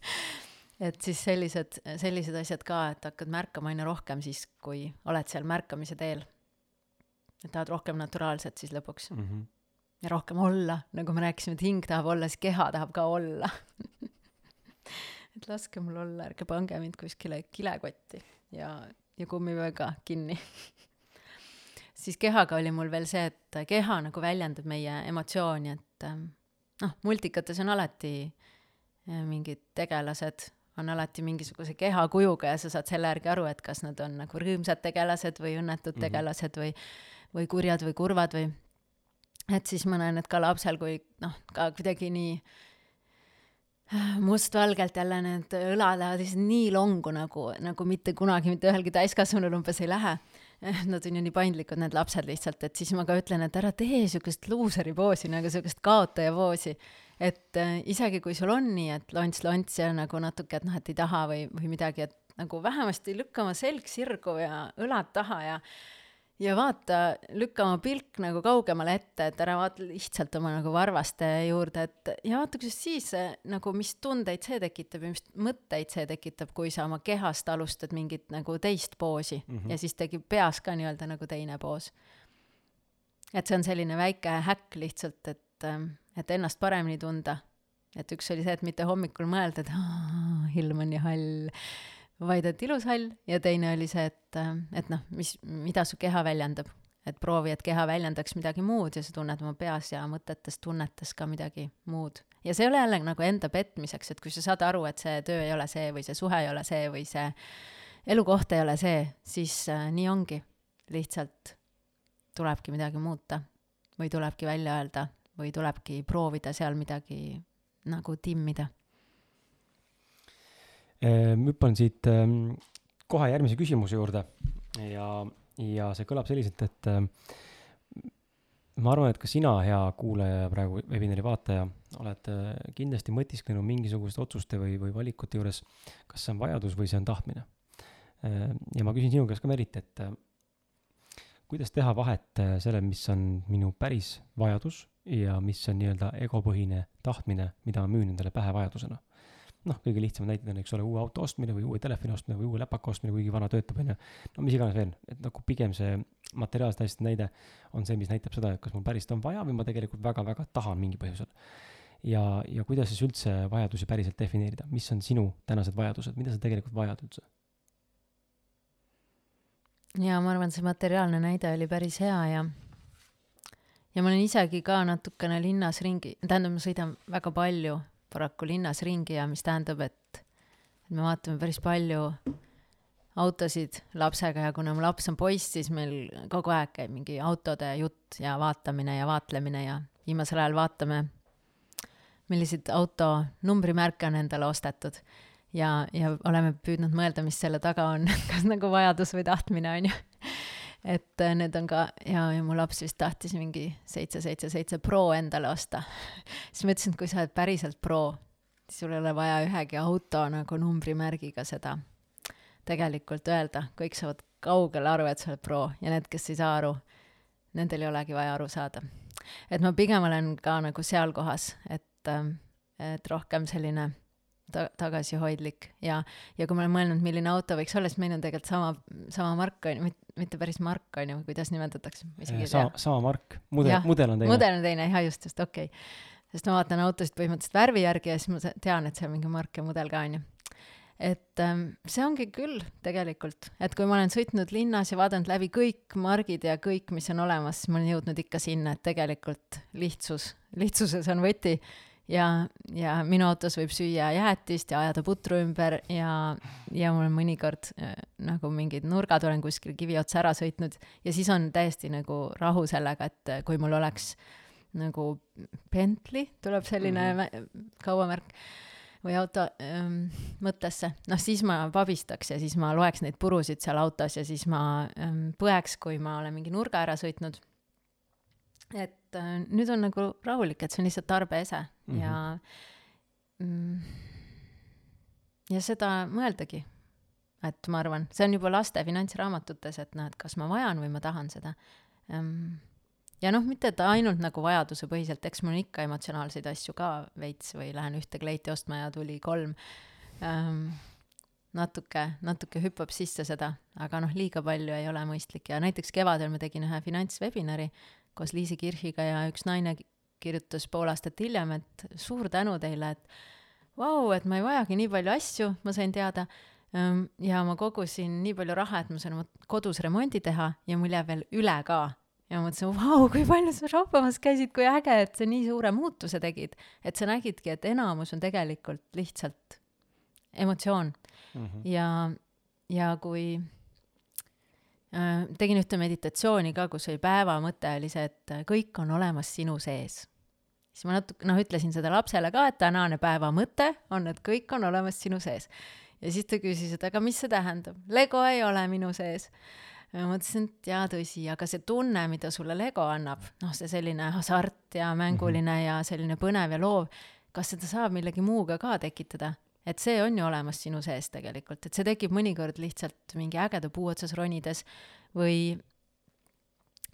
<laughs> et siis sellised, sellised asjad ka, et hakkad märkama aina rohkem siis, kui oled seal märkamise teel. et tahad rohkem naturaalset siis lõpuks mm. -hmm. ja rohkem olla, nagu me rääkisime, et hing tahab olla, siis keha tahab ka olla <laughs> et laske mul olla, ärge pange mind kuskile kilekotti ja, ja kummivööga kinni <laughs> siis kehaga oli mul veel see, et keha nagu väljendab meie emotsiooni, et ähm, noh, multikates on alati äh, mingid tegelased, on alati mingisuguse kehakujuga ja sa saad selle järgi aru, et kas nad on nagu rõõmsad tegelased või õnnetud mm -hmm. tegelased või, või kurjad või kurvad või. et siis ma näen, et ka lapsel, kui noh, ka kuidagi nii mustvalgelt jälle need õlad lähevad lihtsalt nii longu nagu, nagu mitte kunagi mitte ühelgi täiskasvanul umbes ei lähe. <laughs> Nad on ju nii paindlikud, need lapsed lihtsalt, et siis ma ka ütlen, et ära tee siukest luuseri poosi nagu siukest kaotaja poosi et äh, isegi kui sul on nii, et lonts-lonts ja nagu natuke, et noh, et ei taha või, või midagi, et nagu vähemasti lükka oma selg sirgu ja õlad taha ja ja vaata, lükka oma pilk nagu kaugemale ette, et ära vaata lihtsalt oma nagu varvaste juurde, et ja vaata, kuidas siis nagu, mis tundeid see tekitab ja mis mõtteid see tekitab, kui sa oma kehast alustad mingit nagu teist poosi mm -hmm. ja siis tekib peas ka nii-öelda nagu teine poos. et see on selline väike häkk lihtsalt, et ähm, et ennast paremini tunda. et üks oli see, et mitte hommikul mõelda, et ilm on nii hall, vaid et ilus hall ja teine oli see, et, et noh, mis, mida su keha väljendab. et proovi, et keha väljendaks midagi muud ja sa tunned oma peas ja mõtetes, tunnetes ka midagi muud. ja see ei ole jälle nagu enda petmiseks, et kui sa saad aru, et see töö ei ole see või see suhe ei ole see või see elukoht ei ole see, siis äh, nii ongi. lihtsalt tulebki midagi muuta või tulebki välja öelda või tulebki proovida seal midagi nagu timmida? Ehm, hüppan siit ehm, kohe järgmise küsimuse juurde ja, ja see kõlab selliselt, et ehm, ma arvan, et ka sina, hea kuulaja ja praegu webinari vaataja, oled kindlasti mõtisklenud mingisuguste otsuste või, või valikute juures, kas see on vajadus või see on tahtmine. ja ma küsin sinu käest ka, Merit, et kuidas teha vahet sellel, mis on minu päris vajadus ja mis on nii-öelda egopõhine tahtmine, mida ma müün endale pähe vajadusena. Noh, kõige lihtsamad näited on, eks ole, uue auto ostmine või uue telefoni ostmine või uue läpaka ostmine, kuigi vana töötab, on ju. no mis iganes veel, et nagu pigem see materiaalsete asjade näide on see, mis näitab seda, et kas mul päriselt on vaja või ma tegelikult väga-väga tahan mingi põhjusel. ja, ja kuidas siis üldse vajadusi päriselt defineerida, mis on sinu tänased vajadused, mida sa tegelikult vajad üldse? jaa, ma arvan, see materiaalne näide oli päris hea ja ja ma olen isegi ka natukene linnas ringi, tähendab, ma sõidan väga palju paraku linnas ringi ja mis tähendab, et, me vaatame päris palju autosid lapsega ja kuna mu laps on poiss, siis meil kogu aeg käib mingi autode jutt ja vaatamine ja vaatlemine ja viimasel ajal vaatame, milliseid auto numbrimärke on endale ostetud. ja, ja oleme püüdnud mõelda, mis selle taga on <laughs> kas nagu vajadus või tahtmine, on ju et äh, need on ka ja, ja mu laps vist tahtis mingi seitse, seitse, seitse Pro endale osta. <laughs> siis ma ütlesin, et kui sa oled päriselt Pro, siis sul ei ole vaja ühegi auto nagu numbrimärgiga seda tegelikult öelda, kõik saavad kaugele aru, et sa oled Pro ja need, kes ei saa aru, nendel ei olegi vaja aru saada. et ma pigem olen ka nagu seal kohas, et, ähm, et rohkem selline ta-, tagasihoidlik ja, ja kui ma olen mõelnud, milline auto võiks olla, siis meil on tegelikult sama, sama mark on ju, mitte päris mark on ju, kuidas nimetatakse? sama, sama mark, mudel, mudel on teine. mudel on teine, jah, just, just, okei. Okay.. sest ma vaatan autosid põhimõtteliselt värvi järgi ja siis ma tean, et see on mingi mark ja mudel ka, on ju et ähm, see ongi küll tegelikult, et kui ma olen sõitnud linnas ja vaadanud läbi kõik margid ja kõik, mis on olemas, siis ma olen jõudnud ikka sinna, et tegelikult lihtsus, lihtsuses on võti ja, ja minu autos võib süüa jäätist ja ajada putru ümber ja, ja mul on mõnikord äh, nagu mingid nurgad olen kuskil kivi otsa ära sõitnud ja siis on täiesti nagu rahu sellega, et äh, kui mul oleks nagu Bentley, tuleb selline mm -hmm. kaubamärk või auto ähm, mõttesse, noh siis ma vabistaks ja siis ma loeks neid purusid seal autos ja siis ma ähm, põeks, kui ma olen mingi nurga ära sõitnud et äh, nüüd on nagu rahulik, et see on lihtsalt tarbeese mm -hmm. ja mm, ja seda mõeldagi. et ma arvan, see on juba laste finantsraamatutes, et noh, et kas ma vajan või ma tahan seda ähm, ja noh, mitte et ainult nagu vajadusepõhiselt, eks mul on ikka emotsionaalseid asju ka veits või lähen ühte kleiti ostma ja tuli kolm ähm,. natuke, natuke hüppab sisse seda, aga noh, liiga palju ei ole mõistlik ja näiteks kevadel ma tegin ühe finantswebinari koos Liisi Kirchiga ja üks naine kirjutas pool aastat hiljem, et suur tänu teile, et vau, et ma ei vajagi nii palju asju, ma sain teada, ehm, ja ma kogusin nii palju raha, et ma saan oma kodus remondi teha ja mul jääb veel üle ka. ja ma mõtlesin, vau, kui palju sa shoppamas käisid, kui äge, et sa nii suure muutuse tegid. et sa nägidki, et enamus on tegelikult lihtsalt emotsioon mm -hmm. ja, ja kui äh, tegin ühte meditatsiooni ka, kus oli päeva mõte oli see, et kõik on olemas sinu sees. Siis ma natuke, noh, ütlesin seda lapsele ka, et tänane päeva mõte on, et kõik on olemas sinu sees. ja siis ta küsis, et aga mis see tähendab, Lego ei ole minu sees ja ma mõtlesin, et jaa, tõsi, aga see tunne, mida sulle Lego annab, noh, see selline hasart ja mänguline -hmm. ja selline põnev ja loov, kas seda saab millegi muuga ka tekitada? et see on ju olemas sinu sees tegelikult, et see tekib mõnikord lihtsalt mingi ägeda puu otsas ronides või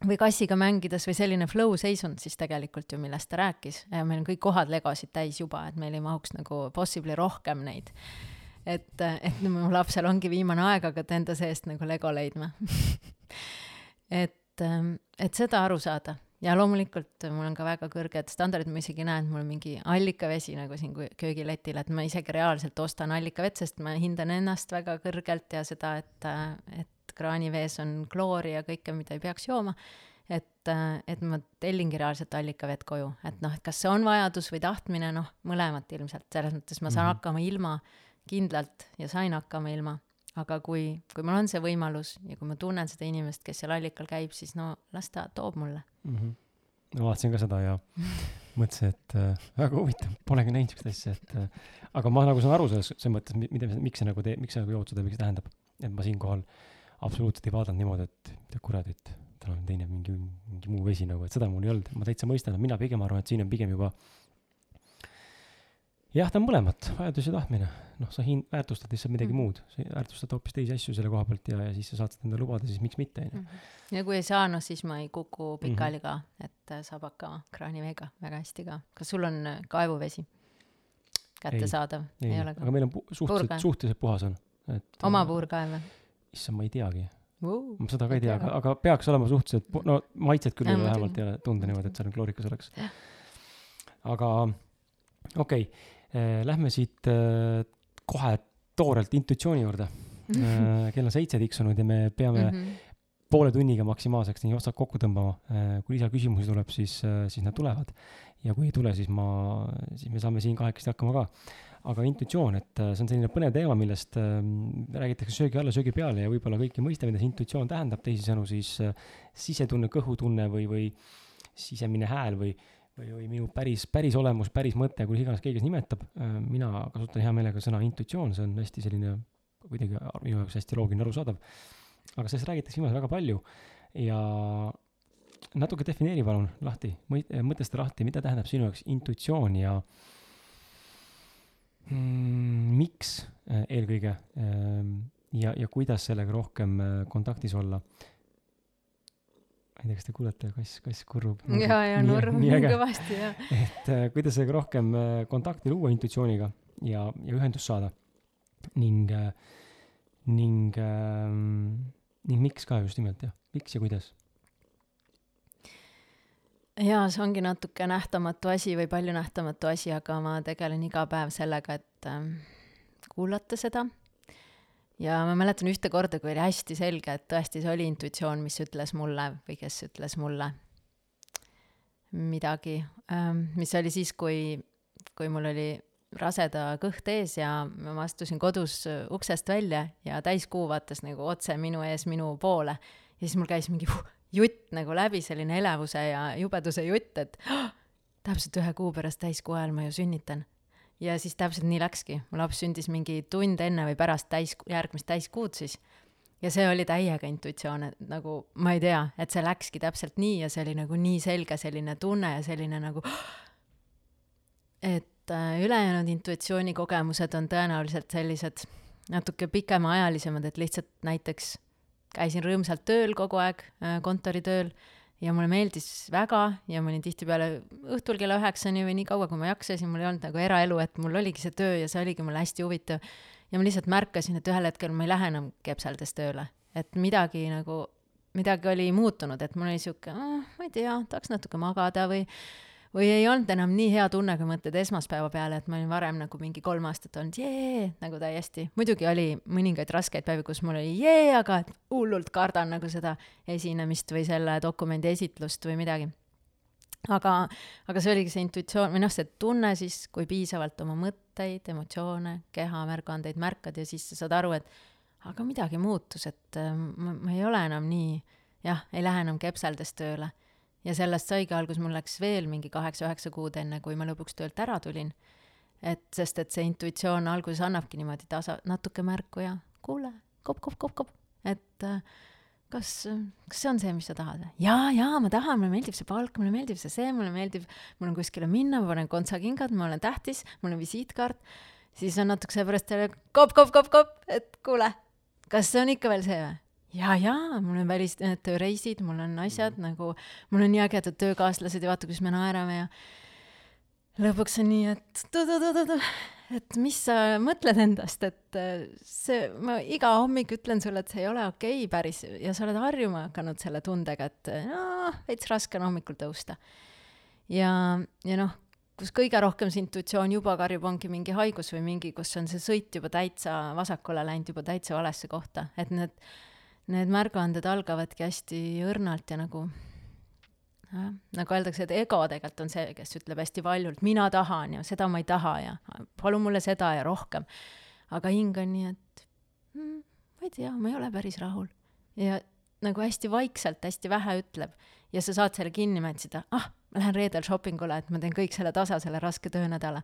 või kassiga mängides või selline flow seisund siis tegelikult ju, millest ta rääkis. meil on kõik kohad legosid täis juba, et meil ei mahuks nagu possibly rohkem neid. Et, et mu lapsel ongi viimane aeg hakata enda seest nagu lego leidma. <laughs> Et, et seda aru saada ja loomulikult mul on ka väga kõrged standardid, ma isegi näen, et mul mingi allikavesi nagu siin köögiletil, et ma isegi reaalselt ostan allikavett, sest ma hindan ennast väga kõrgelt ja seda, et, et kraanivees on kloori ja kõike, mida ei peaks jooma. et, et ma tellingi reaalselt allikavett koju, et noh, et kas see on vajadus või tahtmine, noh, mõlemat ilmselt, selles mõttes ma saan mm -hmm. hakkama ilma kindlalt ja sain hakkama ilma. Aga kui, kui mul on see võimalus ja kui ma tunnen seda inimest, kes seal allikal käib, siis no las ta toob mulle mm. -hmm. ma vaatasin ka seda ja <laughs> mõtlesin, et äh, väga huvitav, polegi näinud siukest asja, et äh, aga ma nagu saan aru selles, selles mõttes, mida, miks see nagu teeb, miks see nagu jood seda, miks see tähendab. et ma siinkohal absoluutselt ei vaadanud niimoodi, et mida kurat, et tal on teine mingi, mingi muu vesi nagu, et seda mul ei olnud, ma täitsa mõistan, mina pigem arvan, et siin on pigem juba jah, ta on mõlemat, vajadus ja tahtmine. Noh, sa hin-, väärtustad lihtsalt midagi mm. muud, sa väärtustad hoopis teisi asju selle koha pealt ja, ja siis sa saad seda endale lubada, siis miks mitte, onju. Mhm. ja kui ei saa, noh siis ma ei kuku pikali mm -hmm. ka, et äh, saab hakkama kraaniveega väga hästi ka. kas sul on äh, kaevuvesi kättesaadav? ei, ei, aga meil on pu-, suhteliselt, suhteliselt puhas on, et. oma äh, puurkaev või? issand, ma ei teagi uh,. ma seda ka ei tea, aga, aga peaks olema suhteliselt, no maitset küll ei ole vähemalt ei ole tunda niimoodi, et seal kloorikas oleks. aga okei okay Äh, lähme siit äh, kohe toorelt intuitsiooni juurde. Äh, kell on seitse tiksunud ja me peame mm -hmm. poole tunniga maksimaalseks nii otsad kokku tõmbama. kui lisaküsimusi tuleb, siis, siis nad tulevad. ja kui ei tule, siis ma, siis me saame siin kahekesti hakkama ka. aga intuitsioon, et see on selline põnev teema, millest räägitakse söögi alla, söögi peale ja võib-olla kõik ei mõista, mida see intuitsioon tähendab, teisisõnu siis sisetunne, kõhutunne või, või sisemine hääl või või, või minu päris, päris olemus, päris mõte, kuidas iganes keegi seda nimetab, äh, mina kasutan hea meelega sõna intuitsioon, see on hästi selline kuidagi minu jaoks hästi loogiline, arusaadav. aga sellest räägitakse viimasel väga palju. Ja natuke defineeri palun lahti, mõtesta lahti, mida tähendab sinu jaoks intuitsioon ja mm, miks äh, eelkõige ähm, ja, ja kuidas sellega rohkem äh, kontaktis olla ei tea, kas te kuulete, kass, kass kurrub. <laughs> ja, ja nurrub nii, nii <laughs> kõvasti, jah. et äh, kuidas rohkem äh, kontakti luua intuitsiooniga ja, ja ühendust saada. ning äh,, ning äh,, ning miks ka just nimelt, jah, miks ja kuidas? jaa, see ongi natuke nähtamatu asi või palju nähtamatu asi, aga ma tegelen iga päev sellega, et äh, kuulata seda ja ma mäletan ühte korda, kui oli hästi selge, et tõesti see oli intuitsioon, mis ütles mulle või kes ütles mulle midagi, ähm, mis oli siis, kui, kui mul oli raseda kõht ees ja ma astusin kodus uksest välja ja täiskuu vaatas nagu otse minu ees minu poole. ja siis mul käis mingi jutt nagu läbi, selline elevuse ja jubeduse jutt, et oh, täpselt ühe kuu pärast täiskuu ajal ma ju sünnitan ja siis täpselt nii läkski, mu laps sündis mingi tund enne või pärast täis, järgmist täiskuud siis. ja see oli täiega intuitsioon, et nagu ma ei tea, et see läkski täpselt nii ja see oli nagu nii selge selline tunne ja selline nagu et äh, ülejäänud intuitsioonikogemused on tõenäoliselt sellised natuke pikemaajalisemad, et lihtsalt näiteks käisin rõõmsalt tööl kogu aeg äh,, kontoritööl ja mulle meeldis väga ja ma olin tihtipeale õhtul kella üheksani või nii kaua, kui ma jaksasin, mul ei olnud nagu eraelu, et mul oligi see töö ja see oligi mulle hästi huvitav. ja ma lihtsalt märkasin, et ühel hetkel ma ei lähe enam kepseldes tööle, et midagi nagu, midagi oli muutunud, et mul oli sihuke, ma ei tea, tahaks natuke magada või või ei olnud enam nii hea tunne, kui mõtled esmaspäeva peale, et ma olin varem nagu mingi kolm aastat olnud jee, nagu täiesti. muidugi oli mõningaid raskeid päevi, kus mul oli jee, aga hullult kardan nagu seda esinemist või selle dokumendi esitlust või midagi. aga, aga see oligi see intuitsioon või noh, see tunne siis, kui piisavalt oma mõt-, mõtteid, emotsioone, keha märguandeid märkad ja siis sa saad aru, et aga midagi muutus, et äh, ma, ma ei ole enam nii, jah, ei lähe enam kepseldes tööle. Ja sellest saigi algus, mul läks veel mingi kaheksa-üheksa kuud, enne kui ma lõpuks töölt ära tulin. et sest, et see intuitsioon alguses annabki niimoodi tasa, natuke märku ja kuule, kopp-kopp-kopp-kopp, et äh, kas, kas see on see, mis sa tahad? jaa, jaa, ma tahan, mulle meeldib see palk, mulle meeldib see see, mulle meeldib, mul on kuskile minna, ma panen kontsakingad, ma olen tähtis, mul on visiitkaart, siis on natukese pärast jälle kopp-kopp-kopp-kopp, et kuule, kas see on ikka veel see või? Ja, ja mul on välis, need tööreisid, mul on asjad mm. nagu, mul on nii ägedad töökaaslased ja vaata, kuidas me naerame ja lõpuks on nii, et tu-tu-tu-tu-tu et mis sa mõtled endast, et äh, see, ma iga hommik ütlen sulle, et see ei ole okei okay päris ja sa oled harjuma hakanud selle tundega, et noh, veits raske on hommikul tõusta. ja, ja noh, kus kõige rohkem see intuitsioon juba karjub, ongi mingi haigus või mingi, kus on see sõit juba täitsa vasakule läinud, juba täitsa valesse kohta, et need, need märguanded algavadki hästi õrnalt ja nagu jah, nagu öeldakse, et ego tegelikult on see, kes ütleb hästi valjult, mina tahan ja seda ma ei taha ja palun mulle seda ja rohkem. aga hing on nii, et mm, ma ei tea, ma ei ole päris rahul. ja nagu hästi vaikselt, hästi vähe ütleb ja sa saad selle kinni mätsida, ah, ma lähen reedel shoppingule, et ma teen kõik selle tasa, selle raske töönädala.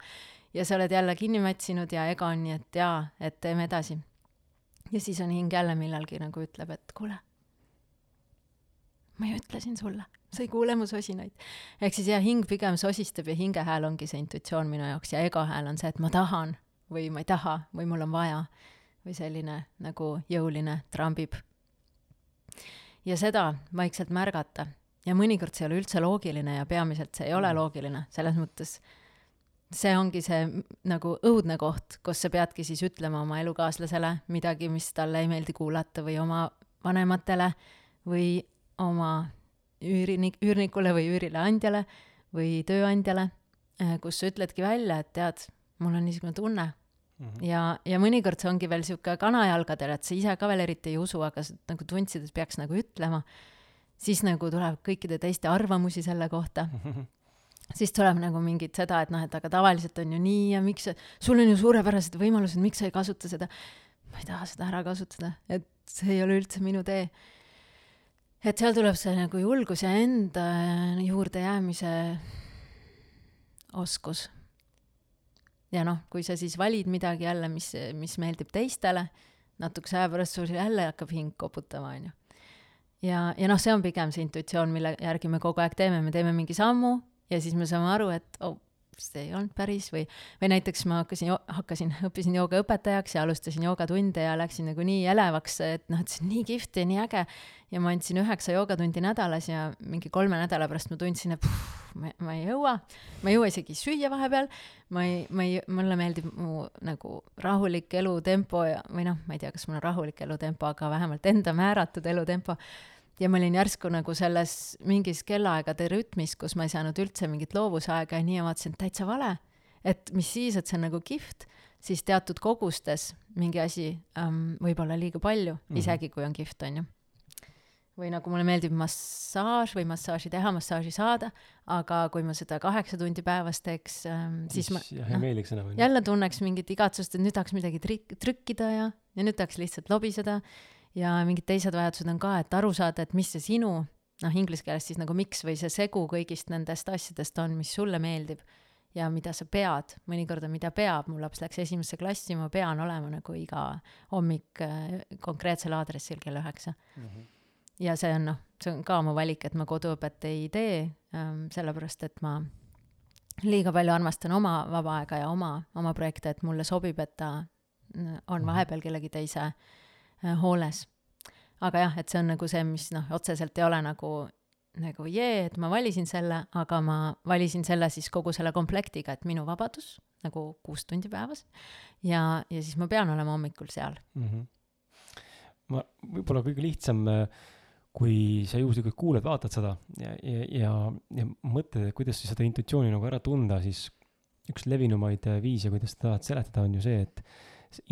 ja sa oled jälle kinni mätsinud ja ego on nii, et jaa, et teeme edasi. Ja siis on hing jälle millalgi nagu ütleb, et kuule, ma ju ütlesin sulle sa ei kuule mu sosinaid. ehk siis jah, hing pigem sosistab ja hinge hääl ongi see intuitsioon minu jaoks ja ego hääl on see, et ma tahan või ma ei taha või mul on vaja või selline nagu jõuline trambib. ja seda vaikselt märgata ja mõnikord see ei ole üldse loogiline ja peamiselt see ei ole mm. loogiline, selles mõttes see ongi see nagu õudne koht, kus sa peadki siis ütlema oma elukaaslasele midagi, mis talle ei meeldi kuulata või oma vanematele või oma üürinik, üürnikule või üürileandjale või tööandjale, äh, kus sa ütledki välja, et tead, mul on niisugune tunne mm. -hmm. ja, ja mõnikord see ongi veel niisugune kanajalgadel, et sa ise ka veel eriti ei usu, aga sa nagu tundsid, et peaks nagu ütlema, siis nagu tuleb kõikide teiste arvamusi selle kohta mm. <laughs> -hmm siis tuleb nagu mingit seda, et noh, et aga tavaliselt on ju nii ja miks, sul on ju suurepärased võimalused, miks sa ei kasuta seda. ma ei taha seda ära kasutada, et see ei ole üldse minu tee et seal tuleb see nagu julgus ja enda juurde jäämise oskus. ja noh, kui sa siis valid midagi jälle, mis, mis meeldib teistele, natukese aja pärast sul jälle hakkab hing koputama, onju. ja, ja noh, see on pigem see intuitsioon, mille järgi me kogu aeg teeme, me teeme mingi sammu ja siis me saame aru, et oh, see ei olnud päris või, või näiteks ma hakkasin, hakkasin, õppisin joogaõpetajaks ja alustasin joogatunde ja läksin nagu nii elevaks, et noh, et see on nii kihvt ja nii äge. ja ma andsin üheksa joogatundi nädalas ja mingi kolme nädala pärast ma tundsin, et puh, ma, ma ei jõua, ma ei jõua isegi süüa vahepeal, ma ei, ma ei, mulle meeldib mu nagu rahulik elutempo ja, või noh, ma ei tea, kas mul on rahulik elutempo, aga vähemalt enda määratud elutempo ja ma olin järsku nagu selles mingis kellaaegade rütmis, kus ma ei saanud üldse mingit loovusaega ja nii ja vaatasin, et täitsa vale. et mis siis, et see on nagu kihvt, siis teatud kogustes mingi asi ähm, võib olla liiga palju mm, -hmm. isegi kui on kihvt, on ju. või nagu mulle meeldib massaaž või massaaži teha, massaaži saada, aga kui ma seda kaheksa tundi päevas teeks ähm,, siis ma jah, ei meeldiks enam. jälle tunneks mingit igatsust, et nüüd tahaks midagi trik-, trükkida ja, ja nüüd tahaks lihtsalt lobiseda ja mingid teised vajadused on ka, et aru saada, et mis see sinu, noh, inglise keeles siis nagu miks või see segu kõigist nendest asjadest on, mis sulle meeldib ja mida sa pead, mõnikord on, mida peab, mu laps läks esimesse klassi, ma pean olema nagu iga hommik äh, konkreetsel aadressil kell üheksa mm. -hmm. ja see on noh, see on ka mu valik, et ma koduõpet ei tee ähm,, sellepärast et ma liiga palju armastan oma vaba aega ja oma, oma projekte, et mulle sobib, et ta on mhm. vahepeal kellegi teise äh, Äh, hooles. aga jah, et see on nagu see, mis noh, otseselt ei ole nagu, nagu jee, et ma valisin selle, aga ma valisin selle siis kogu selle komplektiga, et minu vabadus nagu kuus tundi päevas ja, ja siis ma pean olema hommikul seal mm. -hmm. ma, võib-olla kõige lihtsam äh, kui sa juhuslikult kuuled-vaatad seda ja, ja, ja, ja mõtled, et kuidas seda intuitsiooni nagu ära tunda, siis üks levinumaid äh, viise, kuidas seda tahad seletada, on ju see, et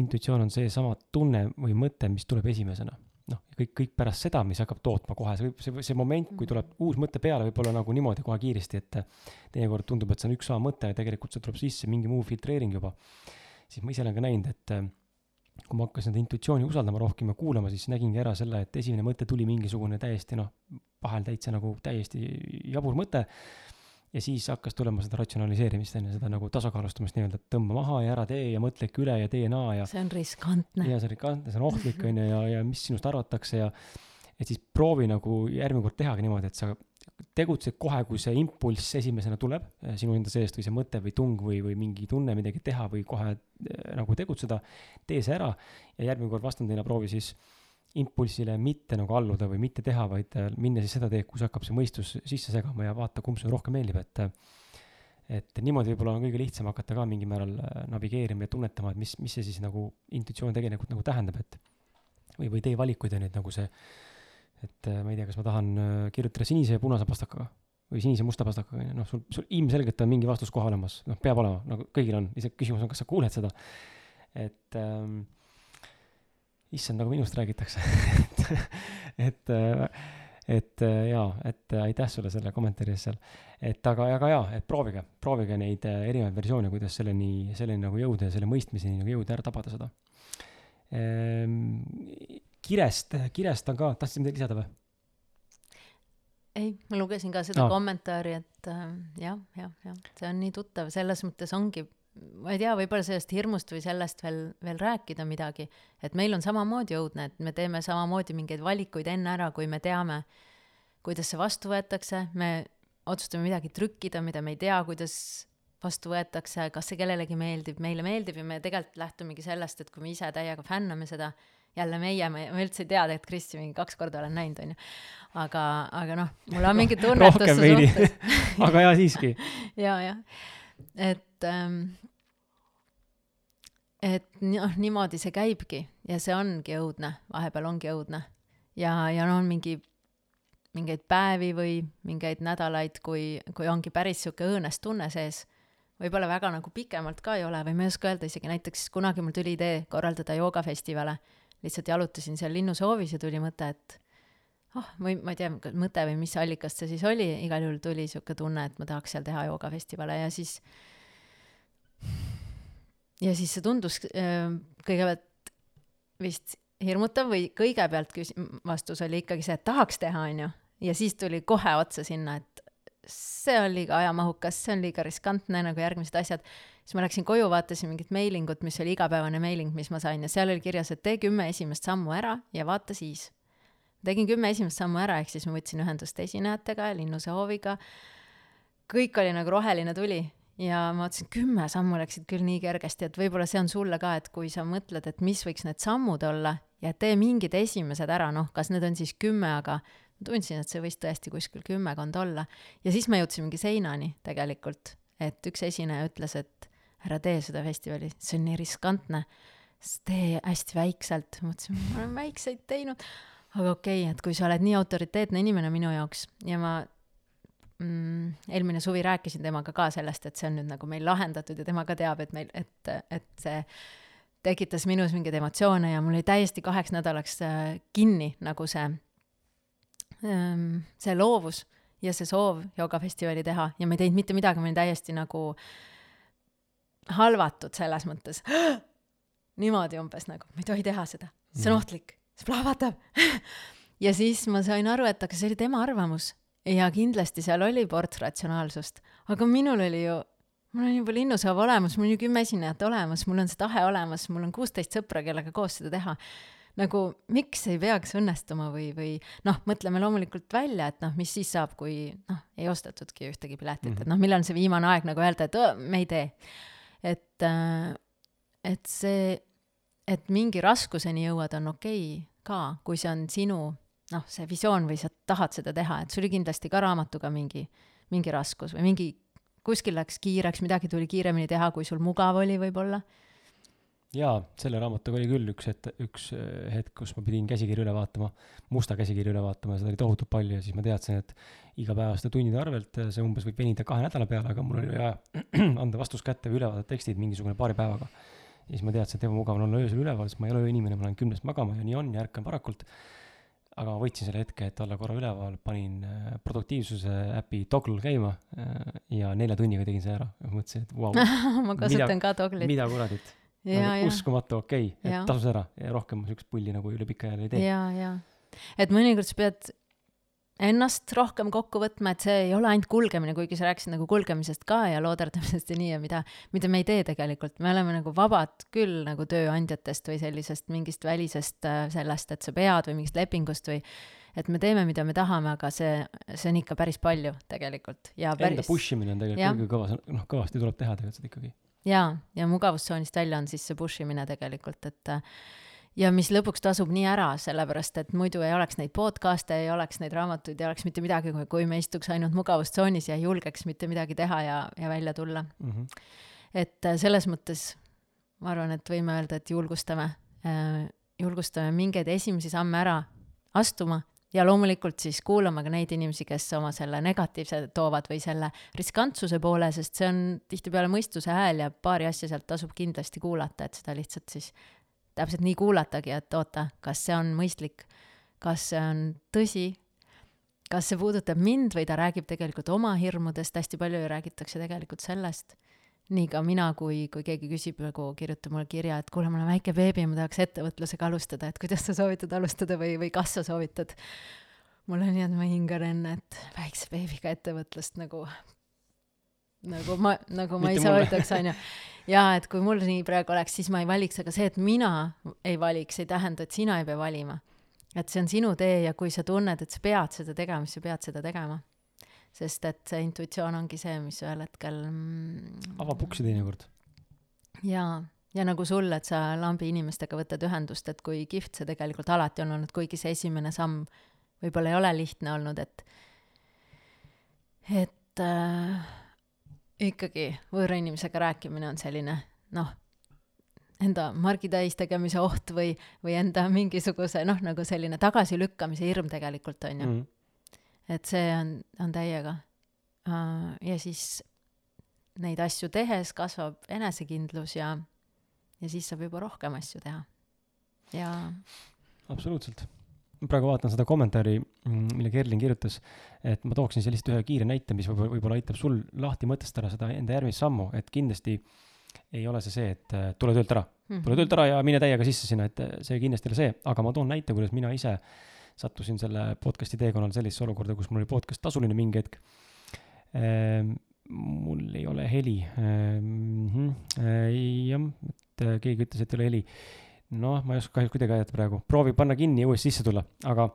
intuitsioon on seesama tunne või mõte, mis tuleb esimesena. noh, kõik, kõik pärast seda, mis hakkab tootma kohe, see see, see moment, kui tuleb uus mõte peale, võib olla nagu niimoodi kohe kiiresti, et teinekord tundub, et see on üks sama mõte ja tegelikult see tuleb sisse mingi muu filtreering juba. siis ma ise olen ka näinud, et kui ma hakkasin seda intuitsiooni usaldama rohkem ja kuulama, siis nägingi ära selle, et esimene mõte tuli mingisugune täiesti noh, vahel täitsa nagu täiesti jabur mõte ja siis hakkas tulema seda ratsionaliseerimist, on ju, seda nagu tasakaalustamist nii-öelda, et tõmba maha ja ära tee ja mõtle ikka üle ja tee naa ja see on riskantne. ja see on riskantne, see on ohtlik, on ju, ja, ja mis sinust arvatakse ja et siis proovi nagu järgmine kord tehagi niimoodi, et sa tegutsed kohe, kui see impulss esimesena tuleb eh, sinu enda seest või see mõte või tung või, või mingi tunne midagi teha või kohe eh, nagu tegutseda, tee see ära ja järgmine kord vastandina proovi siis impulsile mitte nagu alluda või mitte teha, vaid äh, minna siis seda teed, kus hakkab see mõistus sisse segama ja vaata, kumb sulle rohkem meeldib, et et niimoodi võib-olla on kõige lihtsam hakata ka mingil määral äh, navigeerima ja tunnetama, et mis, mis see siis nagu intuitsioon tegelikult nagu tähendab, et või, või tee valikuid ja nüüd nagu see, et äh, ma ei tea, kas ma tahan kirjutada sinise ja punase pastakaga või sinise musta pastakaga, noh, sul, sul ilmselgelt on mingi vastus kohe olemas, noh, peab olema, nagu kõigil on, lihtsalt küsimus on, kas sa kuuled seda. et ähm, issand, nagu minust räägitakse <laughs> et, et, et jaa, et aitäh sulle selle kommentaari eest seal. et aga, aga jaa, et proovige, proovige neid erinevaid versioone, kuidas selleni, selleni nagu jõuda ja selle mõistmiseni nagu jõuda, ära tabada seda ehm,. kirest, kirest on ka, tahtsid midagi lisada või? ei, ma lugesin ka seda no. kommentaari, et äh, jah, jah, jah, see on nii tuttav, selles mõttes ongi ma ei tea, võib-olla sellest hirmust või sellest veel, veel rääkida midagi, et meil on samamoodi õudne, et me teeme samamoodi mingeid valikuid enne ära, kui me teame, kuidas see vastu võetakse, me otsustame midagi trükkida, mida me ei tea, kuidas vastu võetakse, kas see kellelegi meeldib, meile meeldib ja me tegelikult lähtumegi sellest, et kui me ise täiega fänname seda, jälle meie, ma, ma üldse ei tea, et Kristi mingi kaks korda olen näinud, onju. aga, aga noh, mul on mingi <laughs> tunnetus su suhtes. <laughs> Aga jaa, siiski. <laughs> Ja, jah, et ähm, et noh, niimoodi see käibki ja see ongi õudne, vahepeal ongi õudne. ja, ja no on mingi, mingeid päevi või mingeid nädalaid, kui, kui ongi päris sihuke õõnes tunne sees. võib-olla väga nagu pikemalt ka ei ole või ma ei oska öelda isegi, näiteks kunagi mul tuli idee korraldada joogafestivale. lihtsalt jalutasin seal linnusoovis ja tuli mõte, et oh, või ma ei tea, mõte või mis allikast see siis oli, igal juhul tuli sihuke tunne, et ma tahaks seal teha joogafestivale ja siis ja siis see tundus äh, kõigepealt vist hirmutav või kõigepealt küs-, vastus oli ikkagi see, et tahaks teha, onju. ja siis tuli kohe otsa sinna, et see on liiga ajamahukas, see on liiga riskantne, nagu järgmised asjad. siis ma läksin koju, vaatasin mingit meilingut, mis oli igapäevane meiling, mis ma sain ja seal oli kirjas, et tee kümme esimest sammu ära ja vaata siis. Tegin kümme esimest sammu ära, ehk siis ma võtsin ühendust esinejatega ja Linnuse hooviga. kõik oli nagu roheline tuli ja ma mõtlesin, kümme sammu läksid küll nii kergesti, et võib-olla see on sulle ka, et kui sa mõtled, et mis võiks need sammud olla ja tee mingid esimesed ära, noh, kas need on siis kümme, aga ma tundsin, et see võis tõesti kuskil kümmekond olla. ja siis ma jõudsin mingi seinani tegelikult, et üks esineja ütles, et ära tee seda festivali, see on nii riskantne, tee hästi väikselt, mõtlesin, ma olen väikseid teinud, aga okei okay,, et kui sa oled nii autoriteetne inimene minu jaoks ja ma mm, eelmine suvi rääkisin temaga ka sellest, et see on nüüd nagu meil lahendatud ja tema ka teab, et meil, et, et see tekitas minus mingeid emotsioone ja mul oli täiesti kaheks nädalaks äh, kinni nagu see, ähm, see loovus ja see soov joogafestivali teha ja ma ei teinud mitte midagi, ma olin täiesti nagu halvatud selles mõttes. <gasps> niimoodi umbes nagu, ma ei tohi teha seda, see on mm. ohtlik, see plahvatab <laughs> ja siis ma sain aru, et aga see oli tema arvamus ja kindlasti seal oli ports ratsionaalsust, aga minul oli ju, mul on juba linnusaava olemas, mul on ju kümme esinejat olemas, mul on see tahe olemas, mul on kuusteist sõpra, kellega koos seda teha. nagu miks ei peaks õnnestuma või, või noh, mõtleme loomulikult välja, et noh, mis siis saab, kui noh, ei ostetudki ühtegi piletit mm, -hmm. et noh, millal on see viimane aeg nagu öelda, et me ei tee. et, äh, et see, et mingi raskuseni jõuad, on okei okay ka, kui see on sinu noh, see visioon või sa tahad seda teha, et sul oli kindlasti ka raamatuga mingi, mingi raskus või mingi, kuskil läks kiireks, midagi tuli kiiremini teha, kui sul mugav oli võib-olla. jaa, selle raamatuga oli küll üks hetk, üks hetk, kus ma pidin käsikirja üle vaatama, musta käsikirja üle vaatama, seda oli tohutult palju ja siis ma teadsin, et igapäevaste tundide arvelt see umbes võib venida kahe nädala peale, aga mul oli vaja <clears throat> anda vastus kätte või üle vaadata tekstid mingisugune paari päevaga. Ja siis ma teadsin, et ebamugav on olla öösel üleval, sest ma ei ole ööinimene, ma lähen kümnest magama ja nii on ja ärkan varakult. aga ma võtsin selle hetke, et olla korra üleval, panin äh, produktiivsuse äpi Toggle käima äh, ja nelja tunniga tegin see ära. mõtlesin, et vau wow, <laughs> ma kasutan ka Togglit. mida kuradit. Nagu uskumatu, okei okay,, et tasus ära ja rohkem siukest pulli nagu üle pika aja ei tee. ja, ja, et mõnikord sa pead ennast rohkem kokku võtma, et see ei ole ainult kulgemine, kuigi sa rääkisid nagu kulgemisest ka ja looderdamisest ja nii ja mida, mida me ei tee tegelikult, me oleme nagu vabad küll nagu tööandjatest või sellisest mingist välisest äh, sellest, et sa pead või mingist lepingust või et me teeme, mida me tahame, aga see, see on ikka päris palju tegelikult ja päris. Enda push imine on tegelikult kõige kõva, noh, kõvasti tuleb teha tegelikult seda ikkagi. jaa, ja mugavustsoonist välja on siis see push imine tegelikult, et äh, ja mis lõpuks tasub nii ära, sellepärast et muidu ei oleks neid podcast'e, ei oleks neid raamatuid, ei oleks mitte midagi, kui me istuks ainult mugavustsoonis ja ei julgeks mitte midagi teha ja, ja välja tulla mm. -hmm. et äh, selles mõttes ma arvan, et võime öelda, et julgustame äh,, julgustame mingeid esimesi samme ära astuma ja loomulikult siis kuulama ka neid inimesi, kes oma selle negatiivse toovad või selle riskantsuse poole, sest see on tihtipeale mõistuse hääl ja paari asja sealt tasub kindlasti kuulata, et seda lihtsalt siis täpselt nii kuulatagi, et oota, kas see on mõistlik, kas see on tõsi, kas see puudutab mind või ta räägib tegelikult oma hirmudest, hästi palju ju räägitakse tegelikult sellest. nii ka mina, kui, kui keegi küsib nagu, kirjutab mulle kirja, et kuule, mul on väike beebi, ma tahaks ettevõtlusega alustada, et kuidas sa soovitad alustada või, või kas sa soovitad? mul on nii, et ma hingan enne, et väikse beebiga ettevõtlust nagu nagu ma, nagu ma ei soovitaks, onju. jaa, et kui mul nii praegu oleks, siis ma ei valiks, aga see, et mina ei valiks, ei tähenda, et sina ei pea valima. et see on sinu tee ja kui sa tunned, et sa pead seda tegema, siis sa pead seda tegema. sest et see intuitsioon ongi see, mis ühel hetkel mm, avab uksi teinekord. jaa, ja nagu sul, et sa lambi inimestega võtad ühendust, et kui kihvt see tegelikult alati on olnud, kuigi see esimene samm võib-olla ei ole lihtne olnud, et et äh, ikkagi võõra inimesega rääkimine on selline noh, enda margi täis tegemise oht või, või enda mingisuguse noh, nagu selline tagasilükkamise hirm tegelikult on ju mm. -hmm. et see on, on täiega uh,. ja siis neid asju tehes kasvab enesekindlus ja, ja siis saab juba rohkem asju teha. ja. absoluutselt praegu vaatan seda kommentaari, mm, mille Kerlin kirjutas, et ma tooksin sellist ühe kiire näite, mis võib-olla, võib-olla aitab sul lahti mõtestada seda enda järgmist sammu, et kindlasti ei ole see see, et äh, tule töölt ära mm, -hmm. tule töölt ära ja mine täiega sisse sinna, et äh, see kindlasti ei ole see, aga ma toon näite, kuidas mina ise sattusin selle podcast'i teekonnal sellisesse olukorda, kus mul oli podcast tasuline mingi hetk ehm,. mul ei ole heli ehm,. jah, et keegi ütles, et ei ole heli noh, ma ei oska kahjuks kuidagi aidata praegu, proovi panna kinni ja uuesti sisse tulla, aga,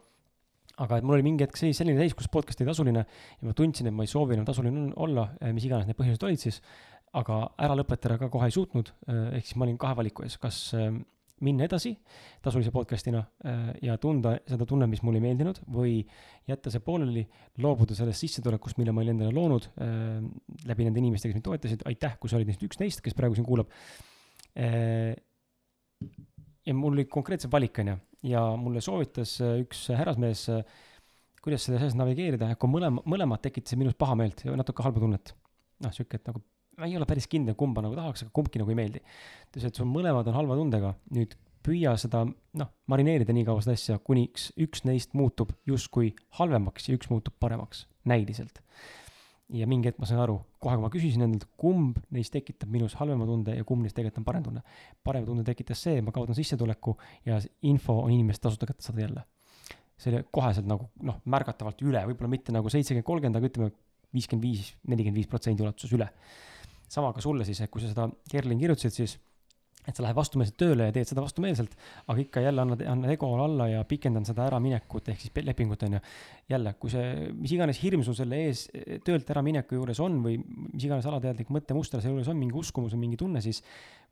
aga et mul oli mingi hetk seis, selline seis, kus podcast oli tasuline ja ma tundsin, et ma ei soovi enam tasuline olla, eh, mis iganes need põhjused olid siis, aga ära lõpetada ka kohe ei suutnud, eh, ehk siis ma olin kahe valiku ees, kas eh, minna edasi tasulise podcast'ina ja tunda seda tunnet, mis mulle ei meeldinud, või jätta see pooleli, loobuda sellest sissetulekust, mille ma olin endale loonud läbi nende inimeste, kes mind toetasid, aitäh, kui sa olid neist üks neist, kes praegu siin kuulab ja mul oli konkreetselt valik, on ju, ja mulle soovitas äh, üks härrasmees, äh, kuidas selles asjas navigeerida, kui mõlema, mõlemad tekitasid minus pahameelt ja natuke halba tunnet. noh, sihuke, et nagu ma ei ole päris kindel, kumba nagu tahaks, aga kumbki nagu ei meeldi. ta ütles, et sul mõlemad on halva tundega, nüüd püüa seda, noh, marineerida nii kaua seda asja, kuniks üks neist muutub justkui halvemaks ja üks muutub paremaks, näiliselt ja mingi hetk ma sain aru, kohe kui ma küsisin endalt, kumb neist tekitab minus halvema tunde ja kumb neist tegelikult on parem tunne. parem tunne tekitas see, ma kaotan sissetuleku ja info on inimest tasuta kätte saada jälle. see oli koheselt nagu noh, märgatavalt üle, võib-olla mitte nagu seitsekümmend, kolmkümmend, aga ütleme viiskümmend viis, nelikümmend viis protsendi ulatuses üle. sama ka sulle siis, et kui sa seda Kerlin kirjutasid, siis et sa lähed vastumeelselt tööle ja teed seda vastumeelselt, aga ikka jälle annad, annad ego alla ja pikendan seda äraminekut ehk siis lepingut on ju. jälle, kui see, mis iganes hirm sul selle ees töölt äramineku juures on või mis iganes alateadlik mõttemuster selle juures on, mingi uskumus või mingi tunne, siis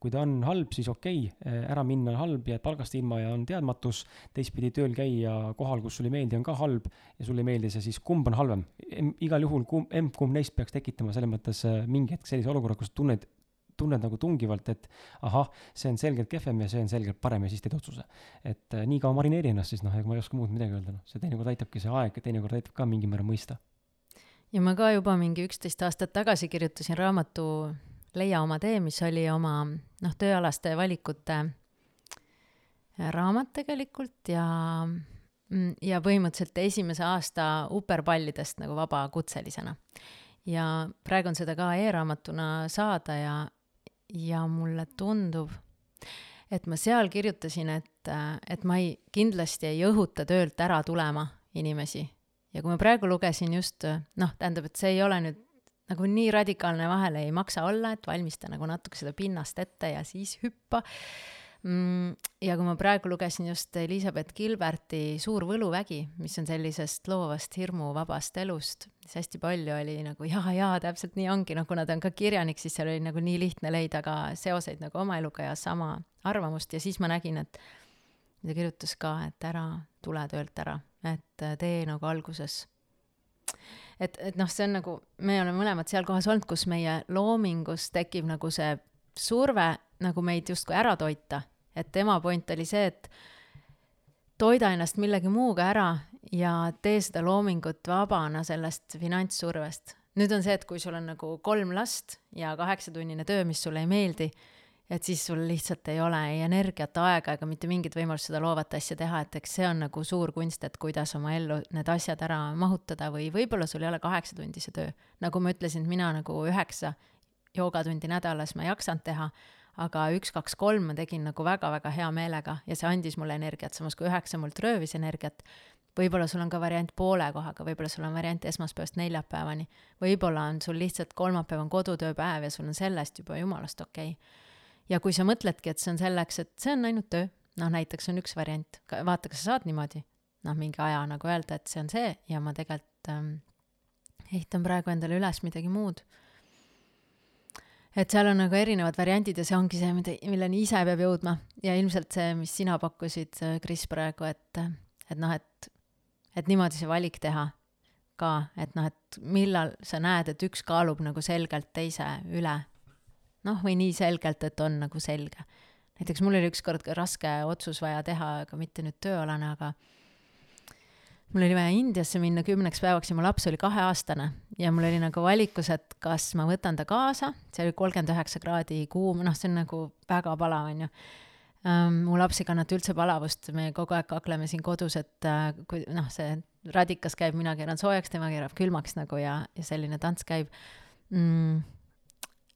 kui ta on halb, siis okei okay,, ära minna on halb, jääd palgast ilma ja on teadmatus, teistpidi tööl käia kohal, kus sulle ei meeldi, on ka halb ja sulle ei meeldi see, siis kumb on halvem? igal juhul kumb, emb-kumb neist peaks tekitama selles mõttes äh, mingi hetk sellise olukorra, kus tunned tunned nagu tungivalt, et ahah, see on selgelt kehvem ja see on selgelt parem ja siis teed otsuse. et äh, nii kaua marineeri ennast siis noh, ega ma ei oska muud midagi öelda, noh, see teinekord aitabki see aeg teinekord aitab ka mingil määral mõista. ja ma ka juba mingi üksteist aastat tagasi kirjutasin raamatu Leia oma tee, mis oli oma noh, tööalaste valikute raamat tegelikult ja mm, ja põhimõtteliselt esimese aasta uperpallidest nagu vabakutselisena. ja praegu on seda ka e-raamatuna saada ja, ja mulle tundub, et ma seal kirjutasin, et, et ma ei, kindlasti ei õhuta töölt ära tulema inimesi. ja kui ma praegu lugesin just, noh, tähendab, et see ei ole nüüd nagu nii radikaalne vahele ei maksa olla, et valmista nagu natuke seda pinnast ette ja siis hüppa. Ja kui ma praegu lugesin just Elizabeth Gilberti Suur võluvägi, mis on sellisest loovast hirmuvabast elust, siis hästi palju oli nagu jaa, jaa, täpselt nii ongi, noh, kuna ta on ka kirjanik, siis seal oli nagu nii lihtne leida ka seoseid nagu oma eluga ja sama arvamust. Ja siis ma nägin, et ta kirjutas ka, et ära tule töölt ära, et tee nagu alguses. Et, et noh, see on nagu, me oleme mõlemad seal kohas olnud, kus meie loomingus tekib nagu see surve nagu meid justkui ära toita. Et tema point oli see, et toida ennast millegi muuga ära ja tee seda loomingut vabana sellest finantssurvest. nüüd on see, et kui sul on nagu kolm last ja kaheksatunnine töö, mis sulle ei meeldi, et siis sul lihtsalt ei ole ei energiat, aega ega mitte mingit võimalust seda loovat asja teha, et eks see on nagu suur kunst, et kuidas oma ellu need asjad ära mahutada või võib-olla sul ei ole kaheksatunnise töö. nagu ma ütlesin, mina nagu üheksa joogatundi nädalas ma ei jaksanud teha, aga üks, kaks, kolm ma tegin nagu väga-väga hea meelega ja see andis mulle energiat, samas kui üheksa mult röövis energiat. võib-olla sul on ka variant poole kohaga, võib-olla sul on variant esmaspäevast neljapäevani, võib-olla on sul lihtsalt kolmapäev on kodutööpäev ja sul on sellest juba jumalast okei okay ja kui sa mõtledki, et see on selleks, et see on ainult töö, noh näiteks on üks variant, vaata, kas sa saad niimoodi, noh mingi aja nagu öelda, et see on see ja ma tegelikult ähm, ehitan praegu endale üles midagi muud. Et seal on nagu erinevad variandid ja see ongi see, mida, milleni ise peab jõudma ja ilmselt see, mis sina pakkusid, Kris, praegu, et, et noh, et, et niimoodi see valik teha ka, et noh, et millal sa näed, et üks kaalub nagu selgelt teise üle noh, või nii selgelt, et on nagu selge. näiteks mul oli ükskord raske otsus vaja teha, aga mitte nüüd tööalane, aga mul oli vaja Indiasse minna kümneks päevaks ja mu laps oli kaheaastane. Ja mul oli nagu valikus, et kas ma võtan ta kaasa, see oli kolmkümmend üheksa kraadi kuum, noh, see on nagu väga palav, onju um,. mu laps ei kannata üldse palavust, me kogu aeg kakleme siin kodus, et uh, kui noh, see radikas käib, mina keeran soojaks, tema keerab külmaks nagu ja, ja selline tants käib. Mm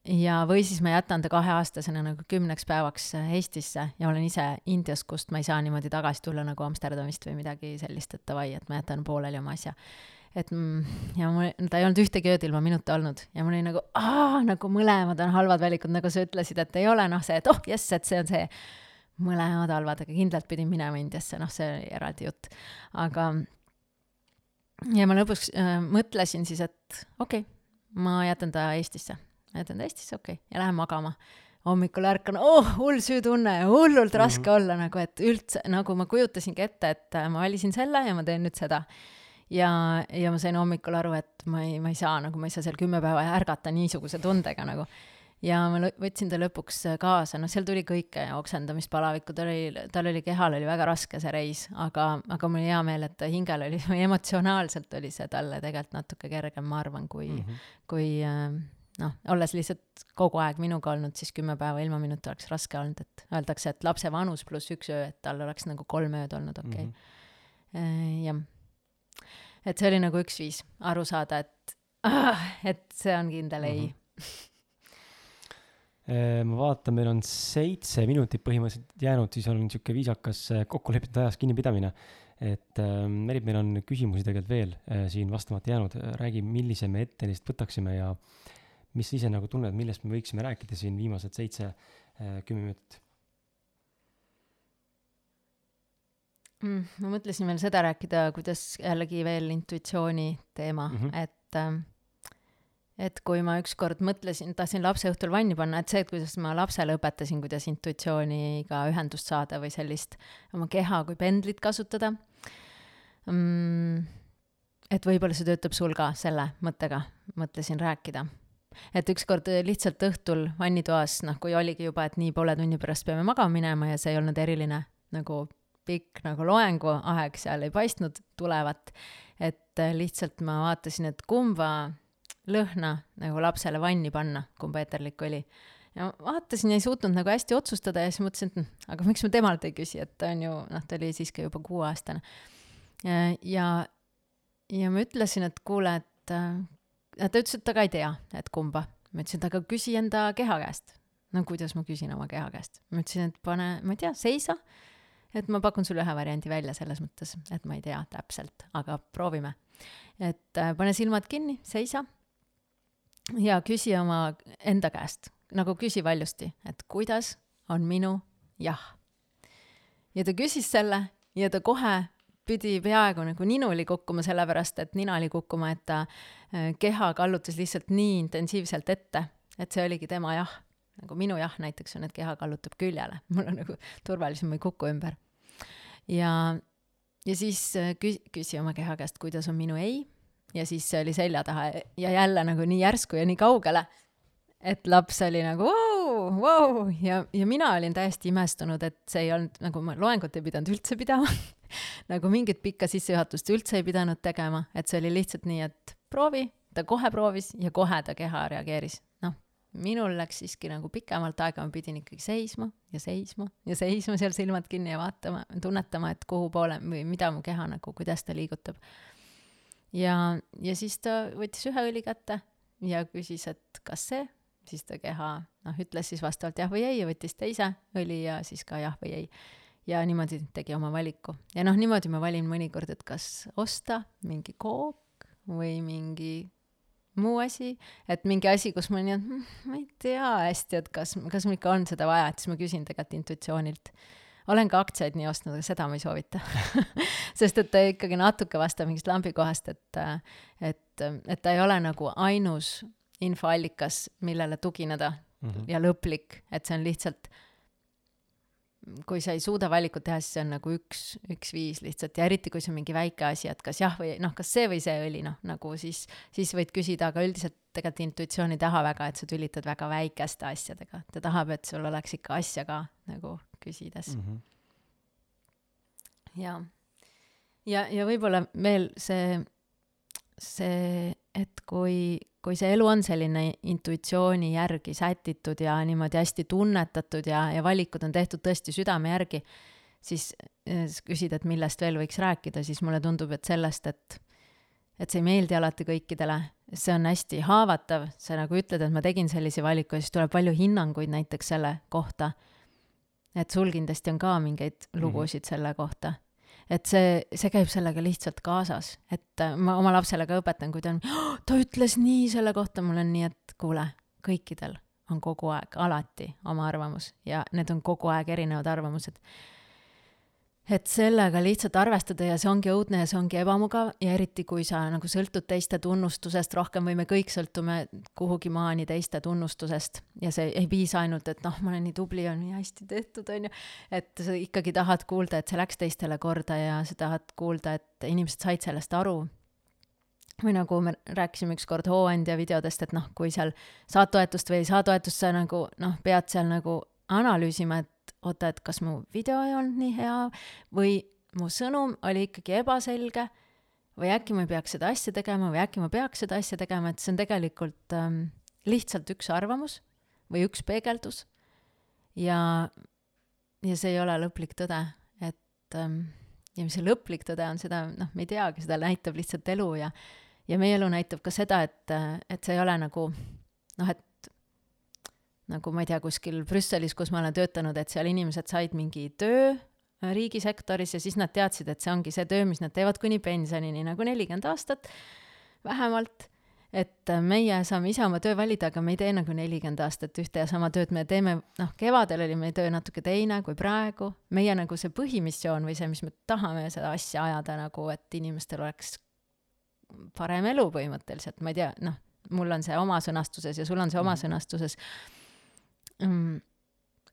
ja, või siis ma jätan ta kaheaastasena nagu kümneks päevaks Eestisse ja olen ise Indias, kust ma ei saa niimoodi tagasi tulla nagu Amsterdamist või midagi sellist, et davai, et ma jätan pooleli oma asja. et mm, ja mul, ta ei olnud ühtegi ööd ilma minuta olnud ja mul oli nagu, nagu mõlemad on halvad valikud, nagu sa ütlesid, et ei ole noh, see, et oh jess, et see on see. mõlemad halvad, aga kindlalt pidin minema Indiasse, noh, see oli eraldi jutt. aga ja ma lõpuks äh, mõtlesin siis, et okei okay,, ma jätan ta Eestisse jätan ta Eestisse, okei okay., ja lähen magama. hommikul ärkan, oh, hull süütunne, hullult raske mm -hmm. olla nagu, et üldse, nagu ma kujutasingi ette, et äh, ma valisin selle ja ma teen nüüd seda. ja, ja ma sain hommikul aru, et ma ei, ma ei saa nagu, ma ei saa seal kümme päeva ärgata niisuguse tundega nagu ja ma võtsin ta lõpuks äh, kaasa, noh, seal tuli kõike, oksendamist, palavikku, tal oli, tal oli, kehal oli väga raske see reis, aga, aga mul oli hea meel, et hingel oli, <laughs> emotsionaalselt oli see talle tegelikult natuke kergem, ma arvan, kui mm, -hmm. kui äh, noh, olles lihtsalt kogu aeg minuga olnud, siis kümme päeva ilma minuta oleks raske olnud, et öeldakse, et lapse vanus pluss üks öö, et tal oleks nagu kolm ööd olnud okei okay. mm -hmm.. jah. et see oli nagu üks viis aru saada, et ah, et see on kindel ei mm. -hmm. ma vaatan, meil on seitse minutit põhimõtteliselt jäänud, siis on niisugune viisakas äh, kokkulepitud ajast kinnipidamine. et äh, Merit, meil on küsimusi tegelikult veel äh, siin vastamata jäänud, räägi, millise me ette neist võtaksime ja äh, mis sa ise nagu tunned, millest me võiksime rääkida siin viimased seitse, äh, kümme minutit mm,? ma mõtlesin veel seda rääkida, kuidas jällegi veel intuitsiooni teema mm, -hmm. et ähm, et kui ma ükskord mõtlesin, tahtsin lapse õhtul vanni panna, et see, et kuidas ma lapsele õpetasin, kuidas intuitsiooniga ühendust saada või sellist oma keha kui pendlit kasutada mm,. et võib-olla see töötab sul ka selle mõttega, mõtlesin rääkida et ükskord lihtsalt õhtul vannitoas, noh, kui oligi juba, et nii poole tunni pärast peame magama minema ja see ei olnud eriline nagu pikk nagu loenguaeg seal ei paistnud tulevat, et lihtsalt ma vaatasin, et kumba lõhna nagu lapsele vanni panna, kumba eeterlik oli. ja vaatasin ja ei suutnud nagu hästi otsustada ja siis mõtlesin, et hm, aga miks ma temalt ei küsi, et ta on ju, noh, ta oli siis ka juba kuueaastane. ja, ja ma ütlesin, et kuule, et äh, ta ütles, et ta ka ei tea, et kumba. ma ütlesin, et aga küsi enda keha käest. no kuidas ma küsin oma keha käest? ma ütlesin, et pane, ma ei tea, seisa. et ma pakun sulle ühe variandi välja selles mõttes, et ma ei tea täpselt, aga proovime. et äh, pane silmad kinni, seisa. ja küsi oma enda käest, nagu küsi valjusti, et kuidas on minu jah. ja ta küsis selle ja ta kohe pidi peaaegu nagu ninuli kukkuma, sellepärast et nina oli kukkuma, et ta äh, keha kallutas lihtsalt nii intensiivselt ette, et see oligi tema jah. nagu minu jah näiteks on, et keha kallutab küljele, <laughs> mul on nagu turvalisem, ma ei kuku ümber. ja, ja siis äh, küsi, küsi oma keha käest, kuidas on minu ei ja siis see oli selja taha ja jälle nagu nii järsku ja nii kaugele, et laps oli nagu vau, vau ja, ja mina olin täiesti imestunud, et see ei olnud nagu ma loengut ei pidanud üldse pidama <laughs> <laughs> nagu mingit pikka sissejuhatust üldse ei pidanud tegema, et see oli lihtsalt nii, et proovi, ta kohe proovis ja kohe ta keha reageeris. noh, minul läks siiski nagu pikemalt aega, ma pidin ikkagi seisma ja seisma ja seisma seal silmad kinni ja vaatama, tunnetama, et kuhu poole või mida mu keha nagu, kuidas ta liigutab. ja, ja siis ta võttis ühe õli kätte ja küsis, et kas see, siis ta keha noh, ütles siis vastavalt jah või ei ja võttis teise õli ja siis ka jah või ei ja niimoodi tegi oma valiku. ja noh, niimoodi ma valin mõnikord, et kas osta mingi kook või mingi muu asi, et mingi asi, kus ma nii, et hm, ma ei tea hästi, et kas, kas mul ikka on seda vaja, et siis ma küsin tegelikult intuitsioonilt. olen ka aktsiaid nii ostnud, aga seda ma ei soovita <laughs> sest et ta ikkagi natuke vastab mingist lambikohast, et, et, et ta ei ole nagu ainus infoallikas, millele tugineda mm -hmm. ja lõplik, et see on lihtsalt kui sa ei suuda valikut teha, siis see on nagu üks, üks viis lihtsalt ja eriti, kui see on mingi väike asi, et kas jah või noh, kas see või see õli, noh, nagu siis, siis võid küsida, aga üldiselt tegelikult intuitsioon ei taha väga, et sa tülitad väga väikeste asjadega, ta tahab, et sul oleks ikka asja ka nagu küsides mm. -hmm. ja, ja, ja võib-olla veel see, see, et kui kui see elu on selline intuitsiooni järgi sätitud ja niimoodi hästi tunnetatud ja, ja valikud on tehtud tõesti südame järgi, siis küsid, et millest veel võiks rääkida, siis mulle tundub, et sellest, et et see ei meeldi alati kõikidele, see on hästi haavatav, sa nagu ütled, et ma tegin sellise valiku ja siis tuleb palju hinnanguid näiteks selle kohta. et sul kindlasti on ka mingeid lugusid mm -hmm. selle kohta et see, see käib sellega lihtsalt kaasas, et äh, ma oma lapsele ka õpetan, kui ta on oh,, ta ütles nii selle kohta, mul on nii, et kuule, kõikidel on kogu aeg, alati oma arvamus ja need on kogu aeg erinevad arvamused et sellega lihtsalt arvestada ja see ongi õudne ja see ongi ebamugav ja eriti, kui sa nagu sõltud teiste tunnustusest rohkem või me kõik sõltume kuhugi maani teiste tunnustusest. Ja see ei piisa ainult, et noh, ma olen nii tubli, on nii hästi tehtud, on ju, et sa ikkagi tahad kuulda, et see läks teistele korda ja sa tahad kuulda, et inimesed said sellest aru. Või nagu me rääkisime ükskord Hooandja videodest, et noh, kui seal saad toetust või ei saa toetust, sa nagu noh, pead seal nagu analüüsima, et oota, et kas mu video ei olnud nii hea või mu sõnum oli ikkagi ebaselge või äkki ma ei peaks seda asja tegema või äkki ma peaks seda asja tegema, et see on tegelikult ähm, lihtsalt üks arvamus või üks peegeldus. ja, ja see ei ole lõplik tõde, et ähm, ja mis see lõplik tõde on, seda noh, me ei teagi, seda näitab lihtsalt elu ja ja meie elu näitab ka seda, et, et see ei ole nagu noh, et nagu ma ei tea, kuskil Brüsselis, kus ma olen töötanud, et seal inimesed said mingi töö äh, riigisektoris ja siis nad teadsid, et see ongi see töö, mis nad teevad kuni pensionini, nagu nelikümmend aastat vähemalt. et äh, meie saame ise oma töö valida, aga me ei tee nagu nelikümmend aastat ühte ja sama tööd, me teeme, noh, kevadel oli meie töö natuke teine kui praegu. meie nagu see põhimissioon või see, mis me tahame seda asja ajada nagu, et inimestel oleks parem elu põhimõtteliselt, ma ei tea, noh, mul on see oma sõnastuses ja sul on see oma mm. sõnastuses mm,.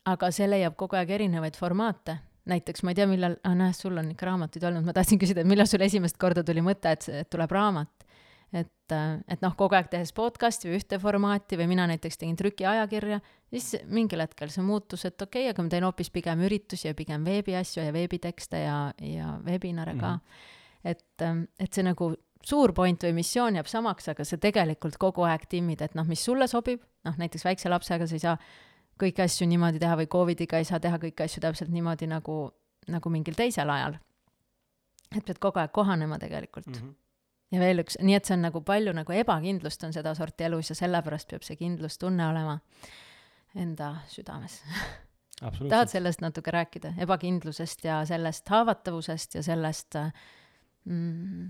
Aga see leiab kogu aeg erinevaid formaate näiteks ma ei tea, millal, ah näe, sul on ikka raamatuid olnud, ma tahtsin küsida, et millal sul esimest korda tuli mõte, et, et tuleb raamat. et, et noh, kogu aeg tehes podcast'i või ühte formaati või mina näiteks tegin trükiajakirja, siis mingil hetkel see muutus, et okei okay,, aga ma teen hoopis pigem üritusi ja pigem veebiasju ja veebitekste ja, ja webinare ka mm. -hmm. et, et see nagu suur point või missioon jääb samaks, aga sa tegelikult kogu aeg timmid, et noh, mis sulle sobib, noh näiteks väikse lapsega sa ei saa kõiki asju niimoodi teha või Covidiga ei saa teha kõiki asju täpselt niimoodi nagu, nagu mingil teisel ajal. et pead kogu aeg kohanema tegelikult mm. -hmm. ja veel üks, nii et see on nagu palju nagu ebakindlust on sedasorti elus ja sellepärast peab see kindlustunne olema enda südames tahad sellest natuke rääkida, ebakindlusest ja sellest haavatavusest ja sellest mm,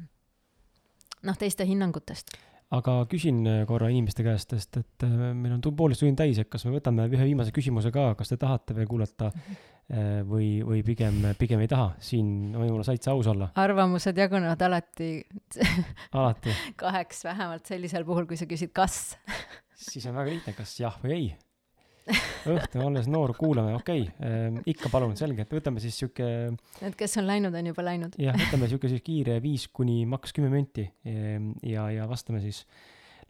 noh, teiste hinnangutest? Aga küsin korra inimeste käest, sest et äh, meil on poolteist tundi täis, et kas me võtame ühe viimase küsimuse ka, kas te tahate veel kuulata äh, või, või pigem, pigem ei taha, siin on võimalus täitsa aus olla. arvamused jagunevad alati. Alati. <laughs> Kaheks vähemalt sellisel puhul, kui sa küsid kas. Siis on väga lihtne, kas jah või ei õhtu olles noor, kuulame, okei okay, äh,, ikka palun, selge, et võtame siis sihuke. Need, kes on läinud, on juba läinud. jah, võtame sihuke siis kiire viis kuni maks kümme minti ja, ja vastame siis,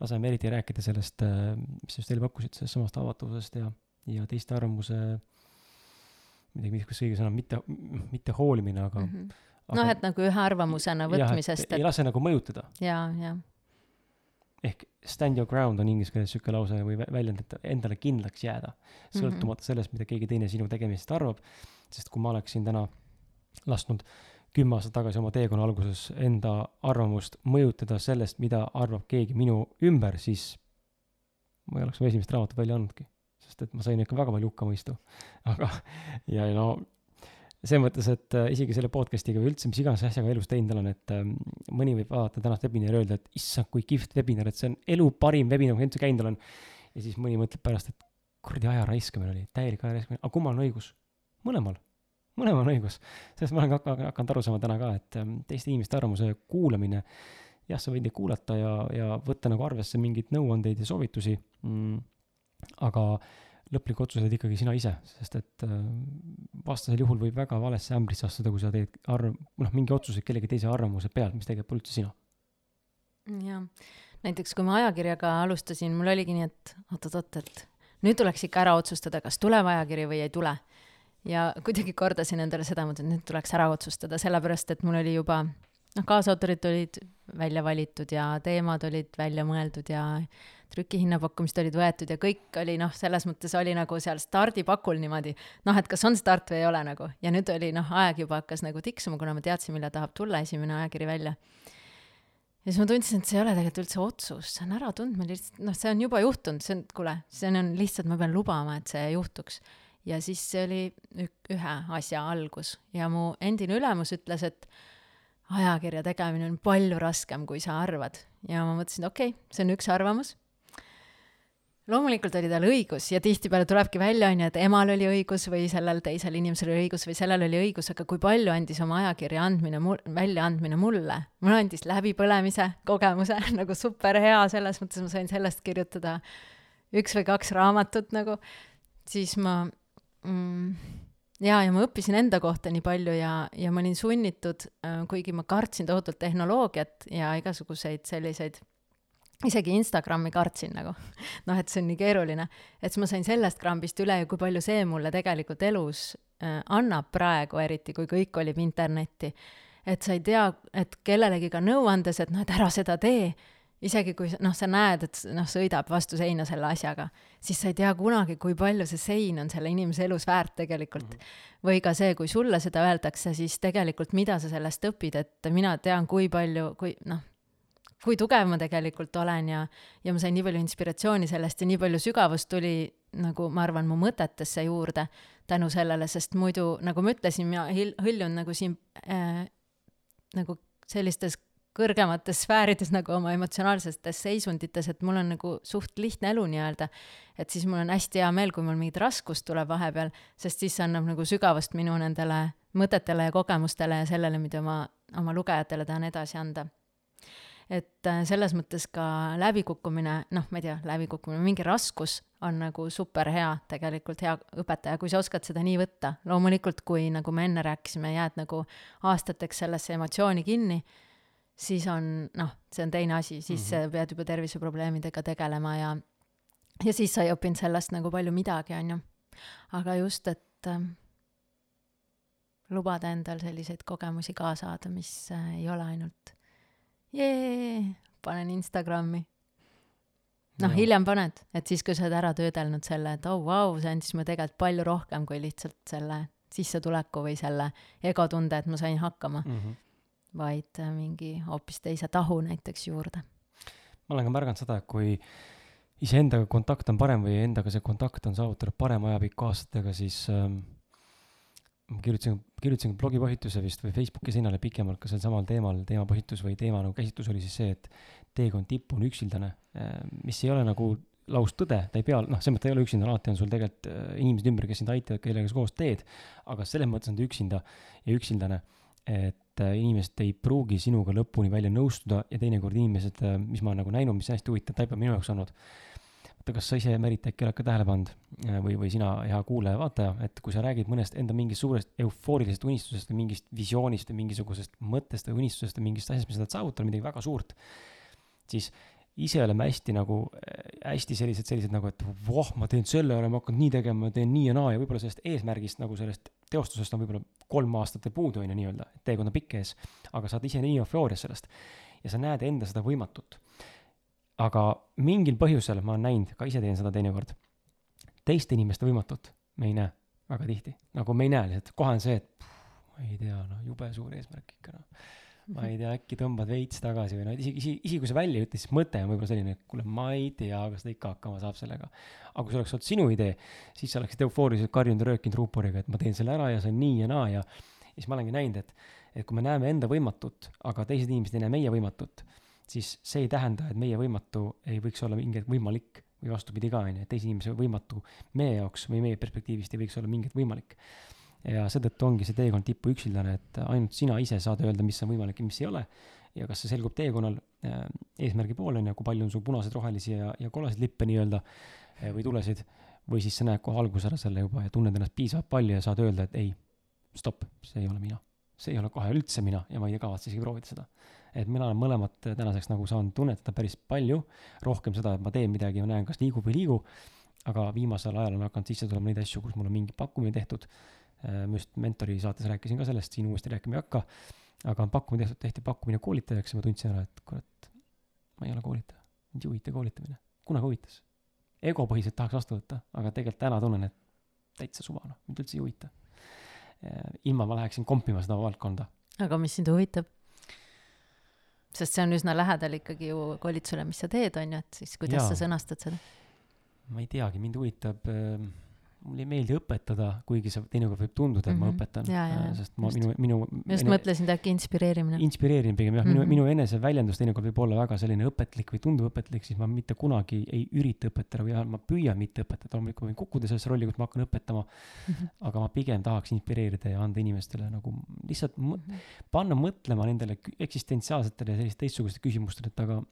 laseme eriti rääkida sellest, äh, mis just teile pakkusid, sellest samast avatavusest ja, ja teiste arvamuse, ma ei tea, mis õige sõna, mitte, mitte hoolimine, aga mm. -hmm. Noh, et nagu ühe arvamusena võtmisest. ei lase nagu mõjutada. ja, ja ehk stand your ground on inglise keeles sihuke lause või väljend, et endale kindlaks jääda, sõltumata mm -hmm. sellest, mida keegi teine sinu tegemistest arvab. sest kui ma oleksin täna lasknud kümme aastat tagasi oma teekonna alguses enda arvamust mõjutada sellest, mida arvab keegi minu ümber, siis ma ei oleks mu esimest raamatut välja andnudki. sest et ma sain ikka väga palju hukkamõistu. <laughs> aga, ja no selles mõttes, et äh, isegi selle podcast'iga või üldse mis iganes asjaga elus teinud olen, et ähm, mõni võib vaadata tänast webinari ja öelda, et issand, kui kihvt webinar, et see on elu parim webinar, kui üldse käinud olen. ja siis mõni mõtleb pärast, et kuradi aja raiskamine oli, täielik aja raiskamine, aga kummal on õigus? mõlemal, mõlemal on õigus. sellest ma olen ka hakanud aru saama täna ka, et ähm, teiste inimeste arvamuse kuulamine, jah, sa võid neid kuulata ja, ja võtta nagu arvesse mingeid nõuandeid ja soovitusi mm,, aga lõplik otsus oled ikkagi sina ise, sest et äh, vastasel juhul võib väga valesse ämbrisse astuda, kui sa teed arv-, noh, mingi otsuse kellegi teise arvamuse pealt, mis tegelikult pole üldse sina. jah, näiteks kui ma ajakirjaga alustasin, mul oligi nii, et oot-oot-oot, et nüüd tuleks ikka ära otsustada, kas tuleb ajakiri või ei tule. ja kuidagi kordasin endale seda, mõtlesin, et nüüd tuleks ära otsustada, sellepärast et mul oli juba noh, kaasautorid olid välja valitud ja teemad olid välja mõeldud ja trükihinnapakkumised olid võetud ja kõik oli noh, selles mõttes oli nagu seal stardipakul niimoodi, noh, et kas on start või ei ole nagu. ja nüüd oli noh, aeg juba hakkas nagu tiksuma, kuna ma teadsin, millal tahab tulla esimene ajakiri välja. ja siis ma tundsin, et see ei ole tegelikult üldse otsus, see on äratundmine lihtsalt, noh, see on juba juhtunud, see on, kuule, see on lihtsalt, ma pean lubama, et see juhtuks. ja siis see oli ühe asja algus ja mu endine ülemus ütles, et ajakirja tegemine on palju raskem, kui sa arvad. ja ma mõtlesin, okei okay,, see on üks arvamus. loomulikult oli tal õigus ja tihtipeale tulebki välja, on ju, et emal oli õigus või sellel teisel inimesel oli õigus või sellel oli õigus, aga kui palju andis oma ajakirja andmine mul-, väljaandmine mulle? mulle andis läbipõlemise kogemuse <laughs> nagu super hea, selles mõttes ma sain sellest kirjutada üks või kaks raamatut nagu, siis ma mm, ja, ja ma õppisin enda kohta nii palju ja, ja ma olin sunnitud, äh, kuigi ma kartsin tohutult tehnoloogiat ja igasuguseid selliseid, isegi Instagrami kartsin nagu, <laughs> noh, et see on nii keeruline, et siis ma sain sellest krambist üle ja kui palju see mulle tegelikult elus äh, annab praegu, eriti kui kõik kolib internetti. et sa ei tea, et kellelegi ka nõu andes, et noh, et ära seda tee. Isegi kui noh, sa näed, et noh, sõidab vastu seina selle asjaga, siis sa ei tea kunagi, kui palju see sein on selle inimese elus väärt tegelikult mm. -hmm. või ka see, kui sulle seda öeldakse, siis tegelikult mida sa sellest õpid, et mina tean, kui palju, kui noh, kui tugev ma tegelikult olen ja, ja ma sain nii palju inspiratsiooni sellest ja nii palju sügavust tuli nagu ma arvan, mu mõtetesse juurde tänu sellele, sest muidu, nagu ma ütlesin, mina hõljun nagu siin äh, nagu sellistes kõrgemates sfäärides nagu oma emotsionaalsetes seisundites, et mul on nagu suht lihtne elu nii-öelda. et siis mul on hästi hea meel, kui mul mingit raskust tuleb vahepeal, sest siis see annab nagu sügavust minu nendele mõtetele ja kogemustele ja sellele, mida ma oma lugejatele tahan edasi anda. et äh, selles mõttes ka läbikukkumine, noh, ma ei tea, läbikukkumine, mingi raskus on nagu super hea, tegelikult hea õpetaja, kui sa oskad seda nii võtta. loomulikult, kui nagu me enne rääkisime, jääd nagu aastateks sellesse emotsiooni kinni siis on noh, see on teine asi, siis mm -hmm. pead juba terviseprobleemidega tegelema ja ja siis sa ei õppinud sellest nagu palju midagi, on ju. aga just, et äh, lubada endal selliseid kogemusi ka saada, mis äh, ei ole ainult jee, panen Instagrami. noh hiljem paned, et siis, kui sa oled ära töödelnud selle, et oh vau wow,, see andis mulle tegelikult palju rohkem kui lihtsalt selle sissetuleku või selle egotunde, et ma sain hakkama, mm. -hmm. Vaid äh, mingi hoopis teise tahu näiteks juurde. ma olen ka märganud seda, et kui iseendaga kontakt on parem või endaga see kontakt on saavutanud parema ajapikku aastatega, siis ähm, ma kirjutasin, kirjutasin blogipostituse vist või Facebooki seinale pikemalt ka sel samal teemal, teemapõhitus või teema nagu käsitlus oli siis see, et teekond tippu on üksildane, mis ei ole nagu laustõde, ta ei pea, noh, selles mõttes ta ei ole üksinda, alati on sul tegelikult äh, inimesed ümber, kes sind aitavad, kellega sa koos teed, aga selles mõttes on ta üksinda ja üksildane, et äh, inimesed ei pruugi sinuga lõpuni välja nõustuda ja teinekord inimesed, mis ma olen nagu näinud, mis on hästi huvitav taipa minu jaoks olnud, vaata, kas sa ise, Merit, äkki oled ka tähele pannud äh, või, või sina, hea kuulaja-vaataja, et kui sa räägid mõnest enda mingist suurest eufoorilisest unistusest või mingist visioonist või mingisugusest mõttest või unistusest või mingist asjast, mis sa tahad saavutada, midagi väga suurt, siis ise oleme hästi nagu, hästi sellised, sellised nagu, et voh, ma teen selle, olen hakanud nii tegema, teen nii ja naa ja võib-olla sellest eesmärgist nagu sellest teostusest on võib-olla kolm aastat veel puudu, on ju nii-öelda, teekond on pikk ees, aga sa oled ise nii eufoorias sellest. Ja sa näed enda seda võimatut. aga mingil põhjusel ma olen näinud, ka ise teen seda teinekord, teiste inimeste võimatut me ei näe väga tihti, nagu me ei näe lihtsalt, kohe on see, et puh, ma ei tea, noh, jube suur eesmärk ikka noh ma ei tea, äkki tõmbad veits tagasi või noh, isegi, isegi, isegi kui sa välja ei ütle, siis mõte on võib-olla selline, et kuule, ma ei tea, kas ta ikka hakkama saab sellega. aga kui see oleks olnud sinu idee, siis sa oleksid eufooriliselt karjunud ja röökinud ruuporiga, et ma teen selle ära ja see on nii ja naa ja ja siis ma olengi näinud, et, et kui me näeme enda võimatut, aga teised inimesed ei näe meie võimatut, siis see ei tähenda, et meie võimatu ei võiks olla mingi hetk võimalik või vastupidi ka, on ju, et teise inimese võimatu meie jaoks või meie perspektiivist ei võiks olla mingi hetk võimalik ja seetõttu ongi see teekond tippu üksildane, et ainult sina ise saad öelda, mis on võimalik ja mis ei ole. ja kas see selgub teekonnal äh, eesmärgi poole on ju, kui palju on sul punaseid, rohelisi ja, ja kollaseid lippe nii-öelda äh, või tulesid. või siis sa näed kohe alguses ära selle juba ja tunned ennast piisavalt palju ja saad öelda, et ei, stopp, see ei ole mina. see ei ole kohe üldse mina ja ma ei kavatse isegi proovida seda. et mina olen mõlemat tänaseks nagu saanud tunnetada päris palju, rohkem seda, et ma teen midagi ja näen, kas liigub või ei liigu. aga viimasel ajal on hakanud sisse tulema neid asju, kus mul on mingi pakkumine tehtud Äh, ma just mentori saates rääkisin ka sellest, siin uuesti rääkima ei hakka, aga on pakkumine tehtud, tehti pakkumine koolitajaks ja ma tundsin ära, et kurat, ma ei ole koolitaja, mind ei huvita koolitamine, kunagi huvitas. egopõhiselt tahaks vastu võtta, aga tegelikult täna tunnen, et täitsa suva, noh, mind üldse ei huvita. ilma ma läheksin kompima seda valdkonda. aga mis sind huvitab? sest see on üsna lähedal ikkagi ju koolitusele, mis sa teed, on ju, et siis kuidas Jaa. sa sõnastad seda? ma ei teagi, mind huvitab äh, mulle ei meeldi õpetada, kuigi see teinekord võib tunduda, et ma Mhm. õpetan Jaa, jaa, äh, sest ma minu, minu ma just mõtlesin, et äkki inspireerimine. inspireerin pigem jah, minu Mhm., minu eneseväljendus teinekord võib olla väga selline õpetlik või tundub õpetlik, siis ma mitte kunagi ei ürita õpetada või ma püüan mitte õpetada, loomulikult võin kukkuda sellesse rolli, kus ma hakkan õpetama, Mhm. aga ma pigem tahaks inspireerida ja anda inimestele nagu lihtsalt mõ- panna mõtlema nendele eksistentsiaalsetele ja sellist teistsugustele küsimustele, et aga,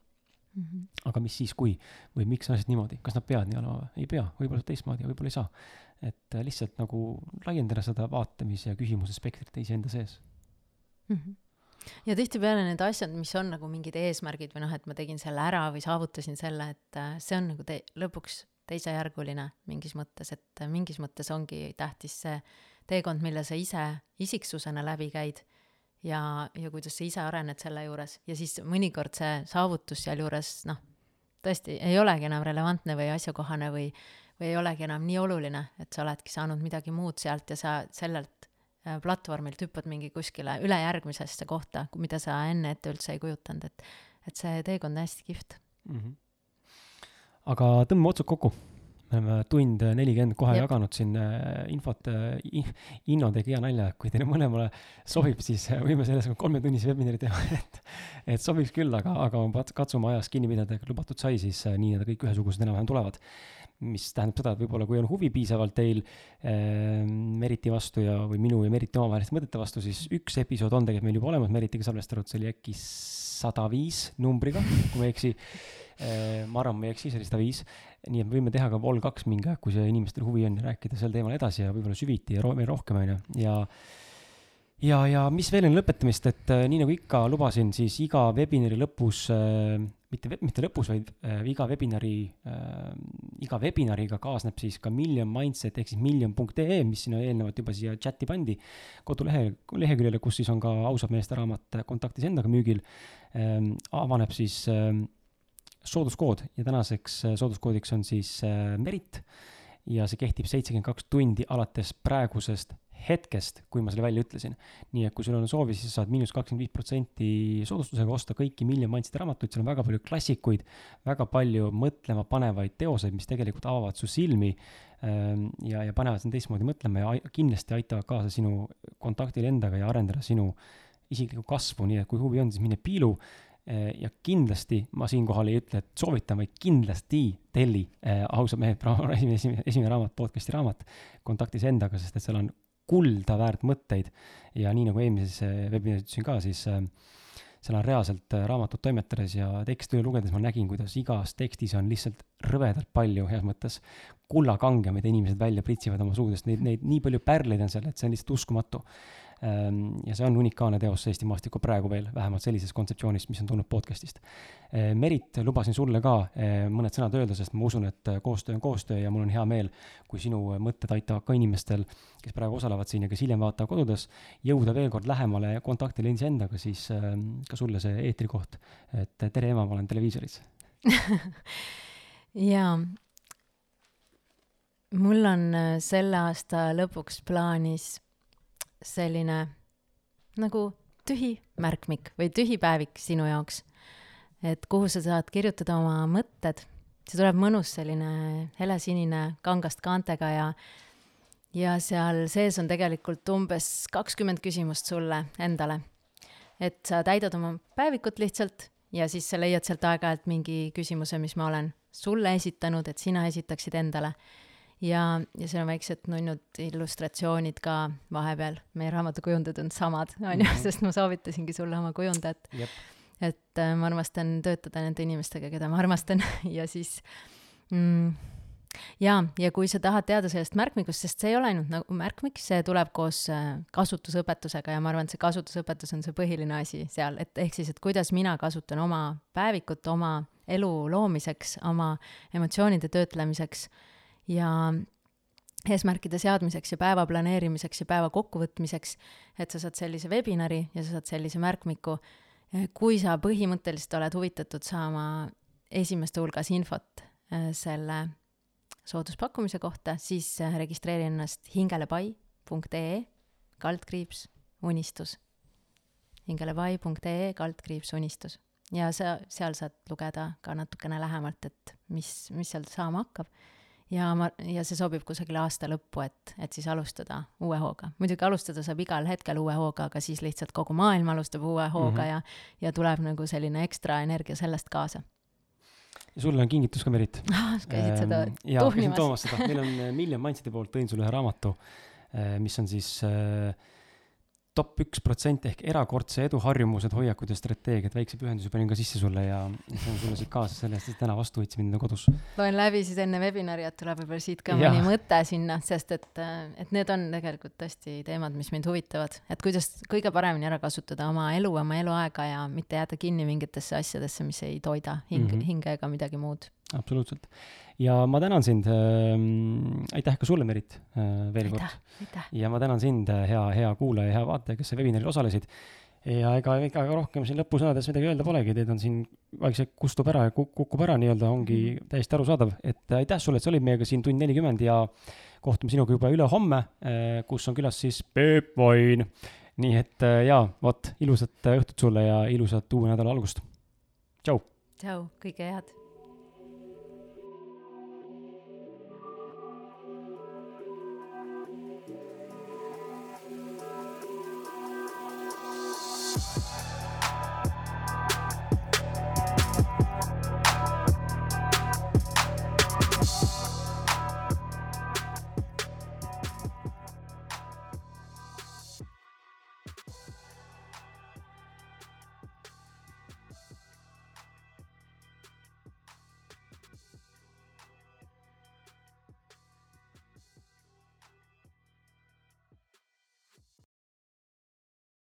Mhm. aga mis siis, kui või miks on asjad niimoodi, kas nad peavad nii olema või ei pea, võib-olla teistmoodi ja võib-olla ei saa. et äh, lihtsalt nagu laiendada seda vaatamis- ja küsimuse spektrit iseenda sees. Mhm. ja tihtipeale need asjad, mis on nagu mingid eesmärgid või noh, et ma tegin selle ära või saavutasin selle, et äh, see on nagu te-, lõpuks teisejärguline mingis mõttes, et äh, mingis mõttes ongi tähtis see teekond, mille sa ise isiksusena läbi käid ja, ja kuidas sa ise arened selle juures ja siis mõnikord see saavutus sealjuures noh, tõesti ei olegi enam relevantne või asjakohane või, või ei olegi enam nii oluline, et sa oledki saanud midagi muud sealt ja sa sellelt äh, platvormilt hüppad mingi kuskile ülejärgmisesse kohta, mida sa enne ette üldse ei kujutanud, et, et see teekond on hästi kihvt. mm. -hmm. aga tõmbame otsad kokku. Me oleme tund nelikümmend kohe Jep. jaganud siin äh, infot äh,, Inno tegi hea nalja, kui teile mõlemale sobib, siis äh, võime selles kolmetunnise webinari teha, <laughs> et et sobiks küll, aga, aga katsume ajast kinni pidada, lubatud sai, siis äh, nii nad kõik ühesugused enam-vähem tulevad. mis tähendab seda, et võib-olla kui on huvi piisavalt teil äh, Meriti vastu ja, või minu ja Meriti omavaheliste mõtete vastu, siis üks episood on tegelikult meil juba olemas Meritiga salvestatud, see oli äkki sada viis numbriga, kui ma ei eksi. ma arvan, ma ei eksi, see oli sada viis. Nii et me võime teha ka vol kaks mingi aeg, kui see inimestel huvi on, rääkida sel teemal edasi ja võib-olla süviti ja veel rohkem, on ju, ja ja, ja mis veel enne lõpetamist, et äh, nii nagu ikka lubasin, siis iga webinari lõpus äh, mitte, mitte lõpus, vaid äh, iga webinari äh,, iga webinariga kaasneb siis ka Million Mindset ehk siis million.ee, mis sinna eelnevalt juba siia chati pandi, kodulehe, leheküljele, kus siis on ka ausad meeste raamat Kontaktis endaga müügil. Ähm,, avaneb siis ähm, sooduskood ja tänaseks äh, sooduskoodiks on siis äh, Merit. Ja see kehtib seitsekümmend kaks tundi alates praegusest hetkest, kui ma selle välja ütlesin. nii et kui sul on soovi, siis saad miinus kakskümmend viis protsenti soodustusega osta kõiki Million Mindseti raamatuid, seal on väga palju klassikuid, väga palju mõtlema panevaid teoseid, mis tegelikult avavad su silmi ähm, ja, ja panevad sind teistmoodi mõtlema ja kindlasti aitavad kaasa sinu kontaktile endaga ja arendada sinu isiklikku kasvu, nii et kui huvi on, siis mine piilu ja kindlasti ma siinkohal ei ütle, et soovitan, vaid kindlasti telli äh, ausad mehed, <laughs> esimene, esimene, esimene raamat, podcast'i raamat kontaktis endaga, sest et seal on kulda väärt mõtteid. Ja nii nagu eelmises äh, webinaris ütlesin ka, siis äh, seal on reaalselt raamatut toimetades ja teksti lugedes ma nägin, kuidas igas tekstis on lihtsalt rõvedalt palju, heas mõttes, kullakange, mida inimesed välja pritsivad oma suudest, neid, neid nii palju pärleid on seal, et see on lihtsalt uskumatu ja see on unikaalne teos Eesti maastikul praegu veel, vähemalt sellises kontseptsioonis, mis on tulnud podcast'ist. Ehm, Merit, lubasin sulle ka ehm, mõned sõnad öelda, sest ma usun, et koostöö on koostöö ja mul on hea meel, kui sinu mõtted aitavad ka inimestel, kes praegu osalevad siin ja kes hiljem vaatavad kodudes, jõuda veel kord lähemale kontaktile iseendaga, siis ka sulle see eetrikoht. et tere, ema, ma olen televiisoris <laughs> jaa, mul on äh, selle aasta lõpuks plaanis selline nagu tühi märkmik või tühi päevik sinu jaoks. et kuhu sa saad kirjutada oma mõtted, see tuleb mõnus selline helesinine kangast kaantega ja ja seal sees on tegelikult umbes kakskümmend küsimust sulle endale. et sa täidad oma päevikut lihtsalt ja siis sa leiad sealt aeg-ajalt mingi küsimuse, mis ma olen sulle esitanud, et sina esitaksid endale ja, ja seal on väiksed nunnud illustratsioonid ka vahepeal, meie raamatukujundajad on samad, on ju, mhm. sest ma soovitasingi sulle oma kujundajat. et äh, ma armastan töötada nende inimestega, keda ma armastan <laughs> ja siis mm, jaa, ja kui sa tahad teada sellest märkmikust, sest see ei ole ainult nagu märkmik, see tuleb koos äh, kasutusõpetusega ja ma arvan, et see kasutusõpetus on see põhiline asi seal, et ehk siis, et kuidas mina kasutan oma päevikut oma elu loomiseks, oma emotsioonide töötlemiseks ja eesmärkide seadmiseks ja päeva planeerimiseks ja päeva kokkuvõtmiseks, et sa saad sellise webinari ja sa saad sellise märkmiku. kui sa põhimõtteliselt oled huvitatud saama esimeste hulgas infot äh, selle sooduspakkumise kohta, siis äh, registreeri ennast hingelepai.ee kaldkriips unistus. hingelepai.ee kaldkriips unistus ja sa, seal saad lugeda ka natukene lähemalt, et mis, mis seal saama hakkab ja ma, ja see sobib kusagile aasta lõppu, et, et siis alustada uue hooga. muidugi alustada saab igal hetkel uue hooga, aga siis lihtsalt kogu maailm alustab uue hooga mm -hmm. ja, ja tuleb nagu selline ekstra energia sellest kaasa. ja sulle on kingitus ka, Merit <laughs> ah,. käisid seda ehm, seda, meil on eh, Million Mindseti poolt tõin sulle ühe raamatu, eh, mis on siis äh, top üks protsent ehk erakordse edu harjumused, hoiakud ja strateegiad, väikse pühenduse panin ka sisse sulle ja see <laughs> on sulle siit kaasa, selle eest, et täna vastu võtsid mind kodus. loen läbi siis enne webinari, et tuleb võib-olla siit ka ja. mõni mõte sinna, sest et, et need on tegelikult tõesti teemad, mis mind huvitavad, et kuidas kõige paremini ära kasutada oma elu, oma eluaega ja mitte jääda kinni mingitesse asjadesse, mis ei toida hing mm, -hmm. hinge ega midagi muud. Absoluutselt ja ma tänan sind äh,, aitäh ka sulle, Merit äh,, veel kord. ja ma tänan sind, äh, hea, hea kuulaja, hea vaataja, kes webinaril osalesid. ja ega, ega rohkem siin lõpusõnades midagi öelda polegi, teid on siin vaikselt kustub ära ja kukub ära nii-öelda, ongi -hmm. täiesti arusaadav, et äh, aitäh sulle, et sa olid meiega siin tund nelikümmend ja kohtume sinuga juba ülehomme äh,, kus on külas siis Peep Vain. nii et jaa, vot, ilusat õhtut sulle ja ilusat uue nädala algust. tšau. tšau, kõike head